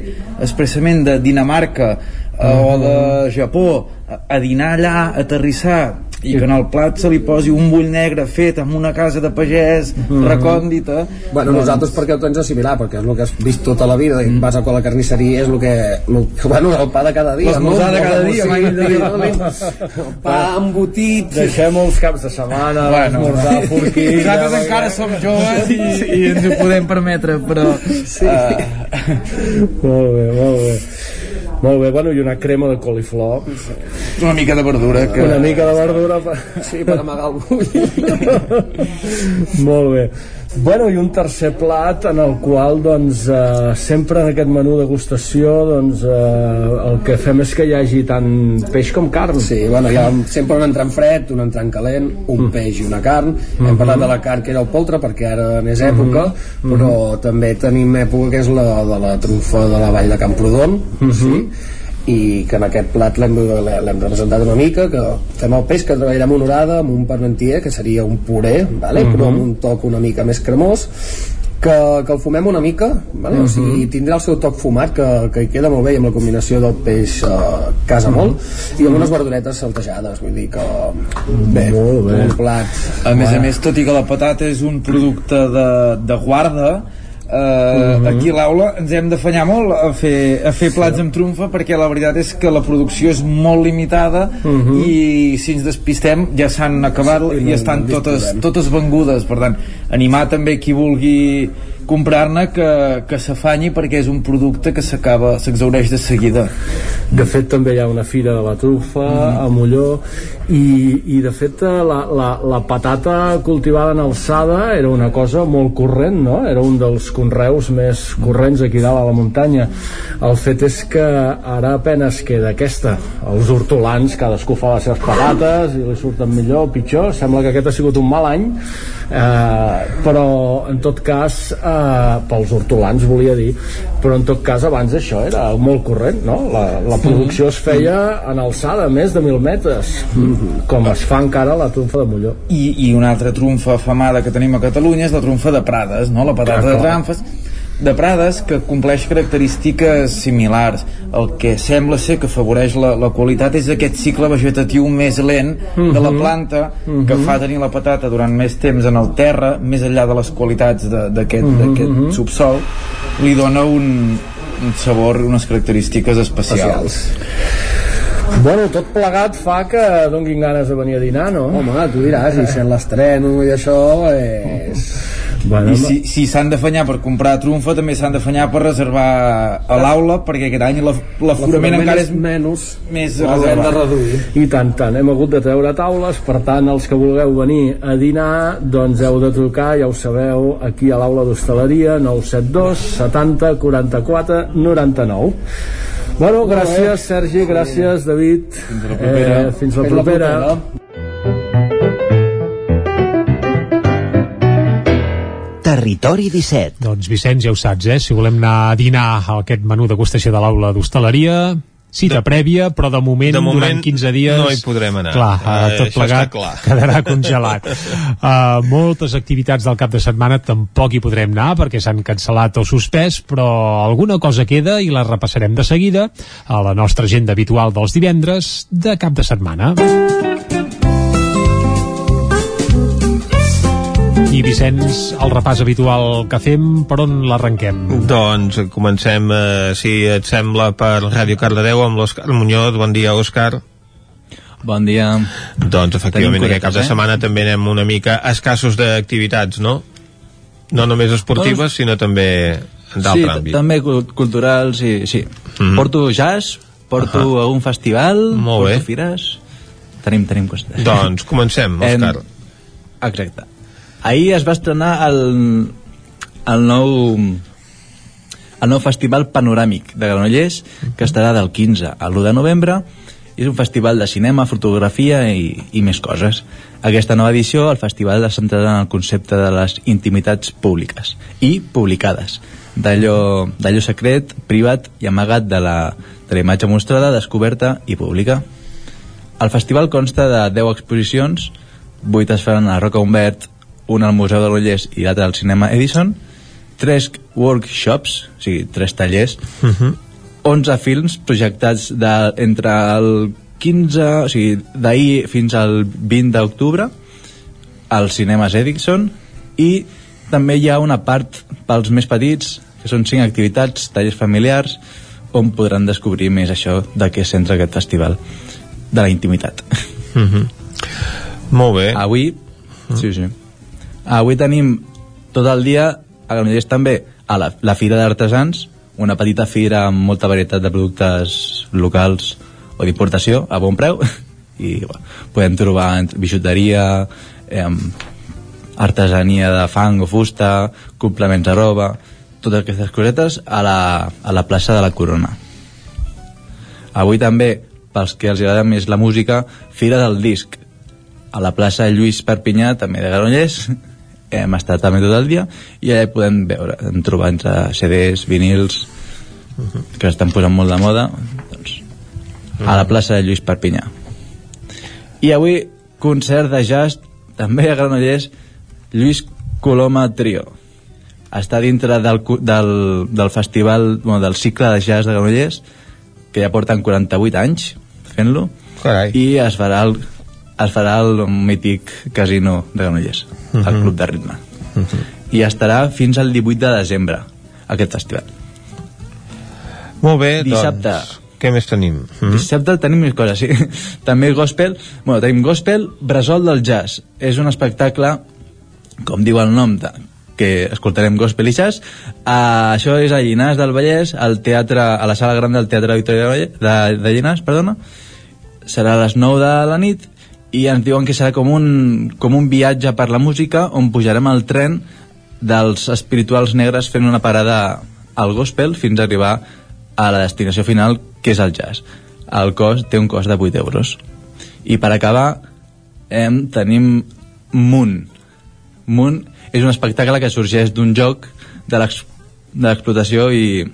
Speaker 52: expressament de Dinamarca eh, o de Japó a, a dinar allà, a aterrissar i que en el plat se li posi un bull negre fet amb una casa de pagès recòndita.
Speaker 53: Bueno,
Speaker 52: doncs-
Speaker 53: nosaltres perquè ho tens assimilar, perquè és el que has vist tota la vida i vas a la carnisseria és el que... El, bueno, el pa de cada dia.
Speaker 52: L'esmorzar de cada dia, mai?
Speaker 53: El pa embotit...
Speaker 51: Deixem els caps de setmana,
Speaker 52: Bueno,
Speaker 51: esmorzar forquilla...
Speaker 52: nosaltres encara som joves i, i ens ho podem permetre però sí.
Speaker 51: Molt bé, molt bé. Molt bé, bueno, i una crema de coliflor.
Speaker 52: una mica de verdura que...
Speaker 51: Una mica de verdura. Per...
Speaker 53: Sí, per amagar el bull.
Speaker 51: Molt bé. Bueno, i un tercer plat en el qual, doncs, eh, sempre en aquest menú degustació, doncs, eh, el que fem és que hi hagi tant peix com carn.
Speaker 53: Sí, bueno, hi ha sempre un entrant fred, un entrant calent, un peix i una carn. Hem parlat de la carn que era el poltre perquè ara n'és època, però també tenim època que és la de la trumfa de la vall de Camprodon, sí? I que en aquest plat l'hem l'hem representat una mica que fem el peix que treballarem honorada amb un parmentier que seria un puré vale? però amb un toc una mica més cremós que, que el fumem una mica vale? o sigui, tindrà el seu toc fumat que, que hi queda molt bé i amb la combinació del peix eh, casa molt i amb unes verduretes saltejades vull dir que bé,
Speaker 51: Molt bé.
Speaker 53: un plat
Speaker 52: A més a més, tot i que la patata és un producte de, de guarda, eh, aquí a l'aula ens hem d'afanyar molt a fer, a fer plats amb trumfa perquè la veritat és que la producció és molt limitada i si ens despistem ja s'han acabat
Speaker 53: Sí,
Speaker 52: i
Speaker 53: no-
Speaker 52: estan
Speaker 53: no
Speaker 52: totes, totes vengudes. Per tant, animar també qui vulgui comprar-ne que, que s'afanyi perquè és un producte que s'acaba s'exaureix de seguida
Speaker 51: De fet, també hi ha una fira de la trufa a Molló i, i de fet la, la, la patata cultivada en alçada era una cosa molt corrent, no? Era un dels conreus més corrents aquí dalt a la muntanya. El fet és que ara apenes queda aquesta. Els hortolans, cadascú fa les seves patates i li surten millor o pitjor. Sembla que aquest ha sigut un mal any, eh, però en tot cas, eh, pels hortolans volia dir, però en tot cas abans això era molt corrent, no? La, la producció es feia en alçada, més de mil metres, com es fa encara la trumfa de Molló.
Speaker 52: i, i una altra trumfa afamada que tenim a Catalunya és la trumfa de Prades, no? la patata de tramfes de Prades que compleix característiques similars el que sembla ser que afavoreix la, la qualitat és aquest cicle vegetatiu més lent de la
Speaker 51: Mhm.
Speaker 52: planta que
Speaker 51: Mhm.
Speaker 52: fa tenir la patata durant més temps en el terra més enllà de les qualitats de- d'aquest
Speaker 51: Mhm,
Speaker 52: d'aquest subsol li dona un, un sabor, unes característiques especials.
Speaker 51: Bueno, tot plegat fa que donguin ganes de venir a dinar, no?
Speaker 53: home, tu diràs, i sent l'estreno i això és...
Speaker 51: Bueno,
Speaker 52: I si si s'han d'afanyar per comprar trumfa també s'han d'afanyar per reservar a l'aula perquè aquest any la- l'aforament encara és
Speaker 53: menys
Speaker 52: més
Speaker 53: L'hem de
Speaker 52: reservat.
Speaker 53: reduir.
Speaker 51: I tant, tant, hem hagut de treure taules, per tant, els que vulgueu venir a dinar, doncs heu de trucar, ja ho sabeu, aquí a l'aula d'hostaleria, 972 70 44 99. Bueno, gràcies, Sergi, gràcies, David. Fins
Speaker 52: la propera.
Speaker 51: Eh, fins la
Speaker 53: Fins la
Speaker 51: propera.
Speaker 53: propera.
Speaker 18: Territori 17.
Speaker 3: Doncs Vicenç, ja ho saps, eh? Si volem anar a dinar a aquest menú degustació de l'aula d'hostaleria, cita prèvia, però de moment,
Speaker 1: De moment
Speaker 3: durant 15 dies...
Speaker 1: no hi podrem anar.
Speaker 3: Clar,
Speaker 1: Eh,
Speaker 3: uh, tot plegat
Speaker 1: està clar.
Speaker 3: quedarà congelat. uh, moltes activitats del cap de setmana tampoc hi podrem anar perquè s'han cancel·lat o suspès, però alguna cosa queda i la repassarem de seguida a la nostra agenda habitual dels divendres de cap de setmana. I Vicenç, el repàs habitual que fem, per on l'arrenquem?
Speaker 1: Doncs comencem, eh, si et sembla, per Ràdio Cardedeu amb l'Òscar Muñoz. Bon dia, Òscar.
Speaker 42: Bon dia.
Speaker 1: Doncs efectivament aquest cap de
Speaker 42: eh?
Speaker 1: setmana també anem una mica escassos d'activitats, no? No només esportives, sinó també en
Speaker 42: sí,
Speaker 1: d'altre àmbit.
Speaker 42: també cul- culturals, sí. sí.
Speaker 1: Mhm.
Speaker 42: Porto jazz, porto
Speaker 1: Ahà.
Speaker 42: a un festival,
Speaker 1: Molt
Speaker 42: porto
Speaker 1: bé.
Speaker 42: fires... Tenim, tenim coses.
Speaker 1: Doncs comencem, Òscar.
Speaker 42: Exacte. Ahir es va estrenar el, el nou el nou festival panoràmic de Granollers que estarà del 15 al 1 de novembre és un festival de cinema, fotografia i, i més coses. Aquesta nova edició, el festival es centrarà en el concepte de les intimitats públiques i publicades, d'allò secret, privat i amagat de la, de la imatge mostrada, descoberta i pública. El festival consta de 10 exposicions, 8 es faran a Roca Humbert, una al Museu de Granollers i l'altra al Cinema Edison, 3 workshops, o sigui, 3 tallers,
Speaker 1: Uh -huh.
Speaker 42: 11 films projectats de, entre el 15, o sigui, d'ahir fins al 20 d'octubre als cinemes Edison i també hi ha una part pels més petits que són 5 activitats, tallers familiars on podran descobrir més això de què centra aquest festival de la intimitat
Speaker 1: Uh -huh. Molt bé.
Speaker 42: avui sí, sí. Avui tenim tot el dia a Granollers també a la, la Fira d'Artesans una petita fira amb molta varietat de productes locals o d'importació a bon preu. I bueno, podem trobar bijuteria eh, artesania de fang o fusta complements de roba totes aquestes cosetes a la, a la plaça de la Corona. Avui també pels que els agrada més la música Fira del Disc. A la plaça Lluís Perpinyà també de Granollers hem estat també tot el dia i allà hi podem veure, hem trobat entre CDs, vinils que estan posant molt de moda doncs, a la plaça de Lluís Perpinyà. I avui concert de jazz també a Granollers Lluís Coloma Trio. Està dintre del, del, del festival bueno, del cicle de jazz de Granollers que ja porten 48 anys fent-lo i es farà el, es farà el mític casino de Granollers el
Speaker 1: Mhm.
Speaker 42: club de ritme i estarà fins al 18 de desembre aquest festival
Speaker 1: Molt bé,
Speaker 42: Dissabte.
Speaker 1: doncs, què més tenim?
Speaker 42: Mm. Dissabte tenim més coses, sí. També gospel, bueno, tenim gospel, Bressol del Jazz. És un espectacle, com diu el nom, de, que escoltarem gospel i jazz. Uh, això és a Llinars del Vallès, al teatre, a la sala gran del Teatre Victòria de, de, de Llinars, perdona. Serà a les 9 de la nit i ens diuen que serà com un, com un viatge per la música on pujarem al tren dels espirituals negres fent una parada al gospel fins a arribar a la destinació final, que és el jazz. El cost té un cost de 8 euros. I per acabar, em, tenim Moon. Moon és un espectacle que sorgeix d'un joc de l'explotació i,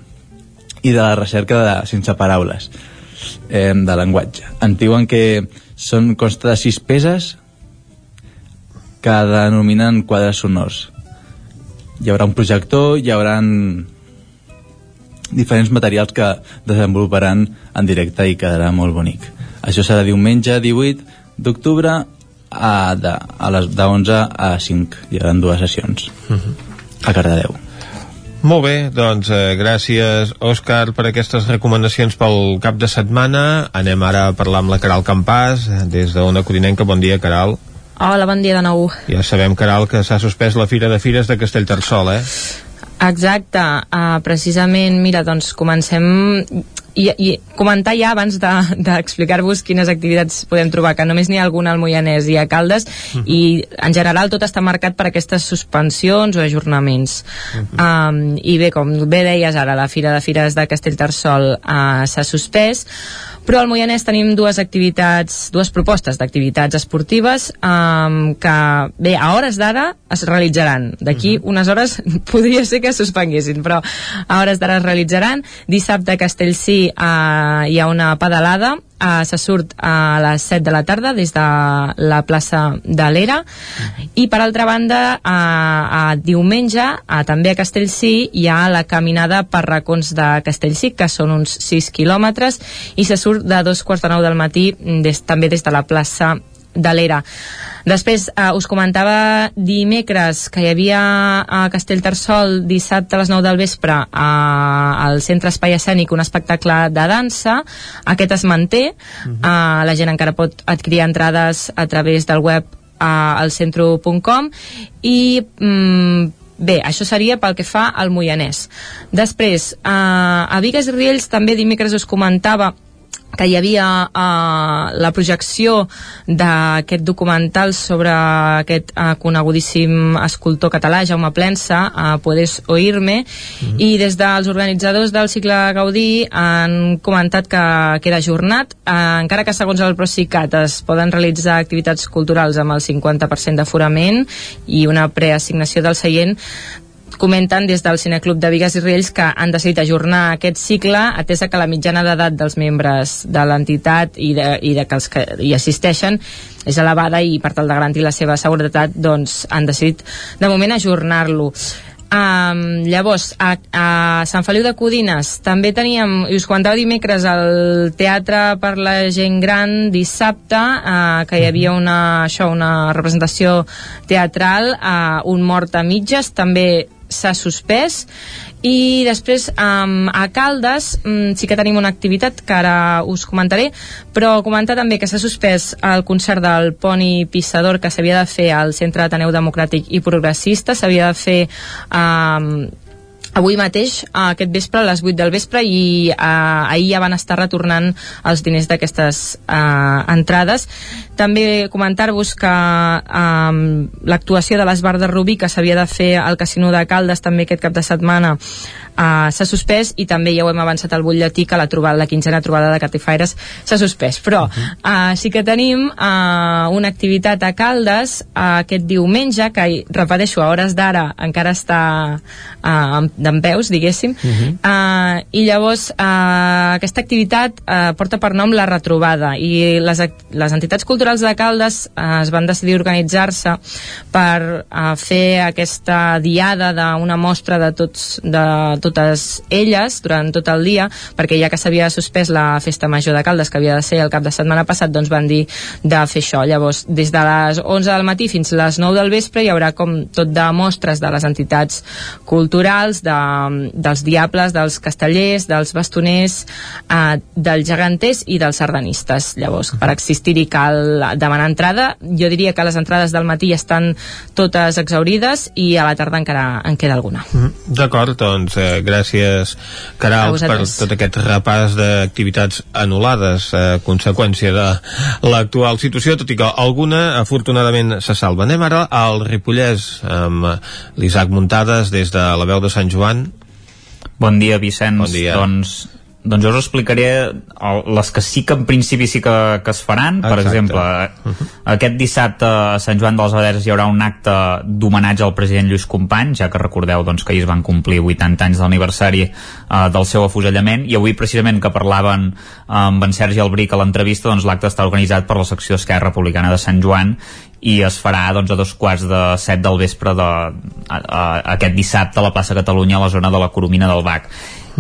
Speaker 42: i de la recerca de, sense paraules eh, de llenguatge. En diuen que són, consta de sis peces que denominen quadres sonors. Hi haurà un projector, hi haurà diferents materials que desenvoluparan en directe i quedarà molt bonic. Això serà diumenge 18 d'octubre a, de, a les de 11 a 5. Hi haurà dues sessions a Cardedeu.
Speaker 1: Molt bé, doncs eh, gràcies Òscar per aquestes recomanacions pel cap de setmana. Anem ara a parlar amb la Caral Campàs des d'Ona Codinenca. Bon dia, Caral.
Speaker 8: Hola, bon dia de nou.
Speaker 1: Ja sabem, Caral, que s'ha suspès la Fira de Fires de Castellterçol, eh?
Speaker 8: Exacte, uh, precisament, mira, doncs comencem i, i comentar ja abans de- d'explicar-vos de, quines activitats podem trobar, que només n'hi ha alguna al Moianès i a Caldes,
Speaker 1: Mhm.
Speaker 8: i en general tot està marcat per aquestes suspensions o ajornaments. Um, I bé, com bé deies ara, la Fira de Fires de Castellterçol uh, s'ha suspès, Però al Moianès tenim dues activitats, dues propostes d'activitats esportives um, que, bé, a hores d'ara es realitzaran. D'aquí uh -huh. unes hores podria ser que es suspenguessin, però a hores d'ara es realitzaran. Dissabte a Castellcí uh, hi ha una pedalada uh, se surt a les 7 de la tarda des de la plaça de l'Era. I per altra banda a, a diumenge a, també a Castellcí hi ha la caminada per racons de Castellcí que són uns 6 quilòmetres i se surt de dos quarts de nou del matí des, també des de la plaça de l'Era. Després, eh, us comentava dimecres que hi havia a Castellterçol dissabte a les 9 del vespre eh, al Centre Espai Escènic un espectacle de dansa. Aquest es manté. Uh -huh. eh, la gent encara pot adquirir entrades a través del web eh, al centro.com i mm, Bé, això seria pel que fa al Moianès. Després, eh, a Vigues i Riells també dimecres us comentava que hi havia uh, la projecció d'aquest documental sobre aquest uh, conegudíssim escultor català, Jaume Plensa, uh, Puedes oírme, mm -hmm. i des dels organitzadors del cicle Gaudí han comentat que queda ajornat, uh, encara que segons el Procicat es poden realitzar activitats culturals amb el 50% d'aforament i una preassignació del seient, comenten des del Cineclub de Vigues i Riells que han decidit ajornar aquest cicle atesa que la mitjana d'edat dels membres de l'entitat i, de, i de que els que hi assisteixen és elevada i per tal de garantir la seva seguretat doncs han decidit de moment ajornar-lo. Um, llavors, a, a Sant Feliu de Codines també teníem, i us comentava dimecres, el Teatre per la Gent Gran dissabte, uh, que hi havia una, això, una representació teatral, uh, un mort a mitges, també s'ha suspès. I després um, a Caldes um, sí que tenim una activitat que ara us comentaré però comentar també que s'ha suspès el concert del Poni Pissador que s'havia de fer al Centre Ateneu Democràtic i Progressista. S'havia de fer um, avui mateix, aquest vespre, a les 8 del vespre, i eh, ahir ja van estar retornant els diners d'aquestes eh, entrades. També comentar-vos que eh, l'actuació de l'Esbar de Rubí, que s'havia de fer al Casino de Caldes també aquest cap de setmana, uh, s'ha suspès i també ja ho hem avançat al butlletí que la, trobada, la quinzena trobada de Catifaires s'ha suspès, però uh, sí que tenim uh, una activitat a Caldes uh, aquest diumenge que, repeteixo, a hores d'ara encara està uh, d'en peus, diguéssim. Uh -huh. uh, i llavors uh, aquesta activitat uh, porta per nom la retrobada i les, les entitats culturals de Caldes uh, es van decidir organitzar-se per uh, fer aquesta diada d'una mostra de tots de totes elles durant tot el dia, perquè ja que s'havia suspès la festa major de Caldes, que havia de ser el cap de setmana passat, doncs van dir de fer això. Llavors, des de les 11 del matí fins a les 9 del vespre hi haurà com tot de mostres de les entitats culturals, de, dels diables, dels castellers, dels bastoners, eh, dels geganters i dels sardanistes. Llavors, per existir-hi cal demanar entrada. Jo diria que les entrades del matí estan totes exaurides i a la tarda encara en queda alguna.
Speaker 1: Mm, D'acord, doncs eh, gràcies Caral per tot aquest repàs d'activitats anul·lades a conseqüència de l'actual situació, tot i que alguna afortunadament se salva. Anem ara al Ripollès amb l'Isaac Muntades des de la veu de Sant Joan.
Speaker 10: Bon dia, Vicenç.
Speaker 1: Bon dia.
Speaker 10: Doncs doncs jo us explicaré les que sí que en principi sí que, que es faran. Per
Speaker 1: Exacte.
Speaker 10: exemple, uh -huh. aquest dissabte a Sant Joan dels Abadeses hi haurà un acte d'homenatge al president Lluís Companys, ja que recordeu doncs, que ahir es van complir 80 anys d'aniversari uh, del seu afusellament, i avui precisament que parlaven amb en Sergi Albric a l'entrevista, doncs l'acte està organitzat per la secció Esquerra Republicana de Sant Joan i es farà doncs, a dos quarts de set del vespre de, a, a, aquest dissabte a la plaça Catalunya a la zona de la Coromina del Bac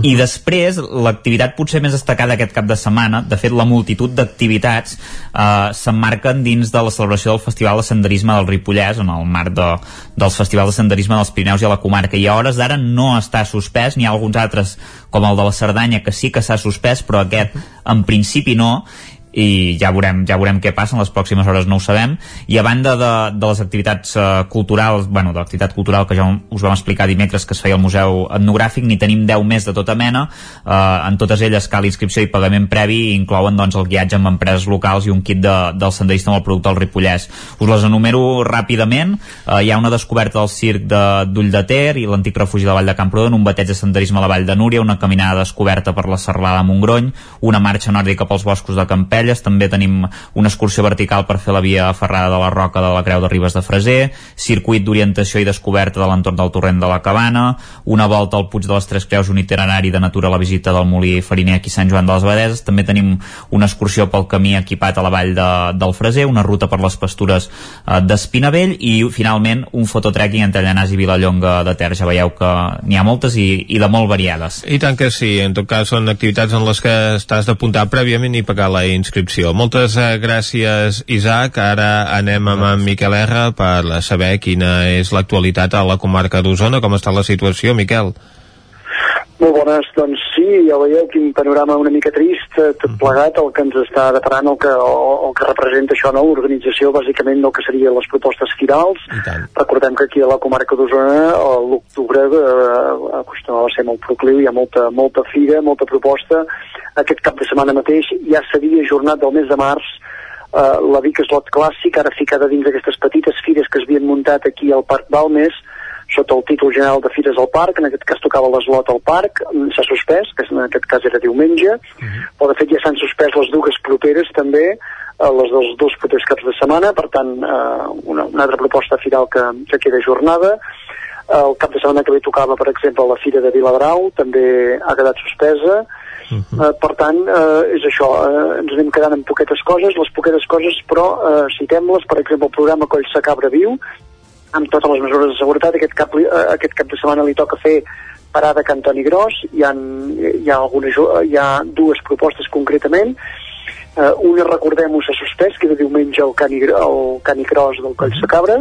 Speaker 10: i després l'activitat potser més destacada aquest cap de setmana, de fet la multitud d'activitats eh, s'emmarquen dins de la celebració del Festival de Senderisme del Ripollès en el marc de, dels festivals de senderisme dels Pirineus i a la comarca. I a hores d'ara no està suspès, n'hi ha alguns altres com el de la Cerdanya que sí que s'ha suspès però aquest en principi no i ja veurem, ja veurem què passa, en les pròximes hores no ho sabem, i a banda de, de les activitats uh, culturals, bueno, de l'activitat cultural que ja us vam explicar dimecres que es feia al Museu Etnogràfic, ni tenim 10 més de tota mena, uh, en totes elles cal inscripció i pagament previ i inclouen doncs, el guiatge amb empreses locals i un kit de, del senderista amb el producte del Ripollès. Us les enumero ràpidament, uh, hi ha una descoberta del circ d'Ull de, de Ter i l'antic refugi de la Vall de Camprodon, un bateig de senderisme a la Vall de Núria, una caminada descoberta per la Serralada de Montgrony, una marxa nòrdica pels boscos de Campell, Campelles, també tenim una excursió vertical per fer la via ferrada de la Roca de la Creu de Ribes de Freser, circuit d'orientació i descoberta de l'entorn del torrent de la Cabana, una volta al Puig de les Tres Creus, un itinerari de natura a la visita del Molí Fariner aquí Sant Joan de les Abadeses, també tenim una excursió pel camí equipat a la vall de, del Freser, una ruta per les pastures eh, d'Espinavell i finalment un fototrekking entre Llanàs i Vilallonga de Ter. Ja veieu que n'hi ha moltes i, i de molt variades.
Speaker 1: I tant que sí, en tot cas són activitats en les que estàs d'apuntar prèviament i pagar la inscripció. Moltes eh, gràcies, Isaac. Ara anem amb en Miquel R per saber quina és l'actualitat a la comarca d'Osona. Com està la situació, Miquel?
Speaker 54: Molt bones, doncs sí, ja veieu quin panorama una mica trist, eh, tot plegat, el que ens està deparant, el que, el, el que representa això, no? l'organització bàsicament del que serien les propostes finals. Recordem que aquí a la comarca d'Osona l'octubre eh, acostumava a ser molt procliu, hi ha molta, molta fira, molta proposta. Aquest cap de setmana mateix ja s'havia ajornat del mes de març eh, la Vic Slot Clàssic, ara ficada dins d'aquestes petites fires que es havien muntat aquí al Parc Balmes, sota el títol general de Fires al Parc, en aquest cas tocava l'eslot al Parc, mm, s'ha suspès, que en aquest cas era diumenge, uh -huh. però de fet ja s'han suspès les dues properes també, eh, les dels dos propers caps de setmana, per tant, eh, una, una altra proposta final que, que queda jornada. El cap de setmana que ve tocava, per exemple, la Fira de Viladrau, també ha quedat suspesa, Uh -huh. uh, per tant, uh, és això, uh, ens anem quedant amb poquetes coses, les poquetes coses, però uh, citem-les, per exemple, el programa Coll Cabra Viu, amb totes les mesures de seguretat. Aquest cap, eh, aquest cap de setmana li toca fer parada a Cantoni Gros, hi ha, hi ha, algunes, hi ha dues propostes concretament, uh, una, recordem-ho, s'ha suspès, que era diumenge el Cani, el Cani Gros del Coll de Cabra,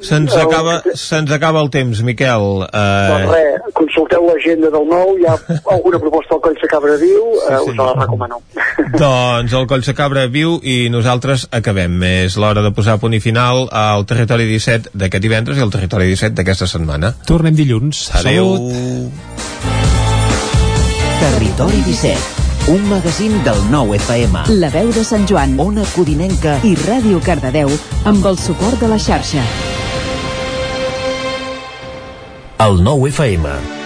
Speaker 1: Se'ns acaba, se acaba el temps, Miquel.
Speaker 54: Uh... Doncs res, consulteu l'agenda del nou, hi ha alguna proposta al Coll de Cabra viu, sí, sí. us la recomano.
Speaker 1: doncs el Coll de Cabra viu i nosaltres acabem. És l'hora de posar punt i final al Territori 17 d'aquest divendres i al Territori 17 d'aquesta setmana.
Speaker 3: Tornem dilluns.
Speaker 1: Adeu.
Speaker 3: Salut.
Speaker 18: Territori 17 un magazín del nou FM.
Speaker 55: La veu de Sant Joan,
Speaker 18: Ona Codinenca
Speaker 55: i Ràdio Cardedeu amb el suport de la xarxa.
Speaker 18: El nou FM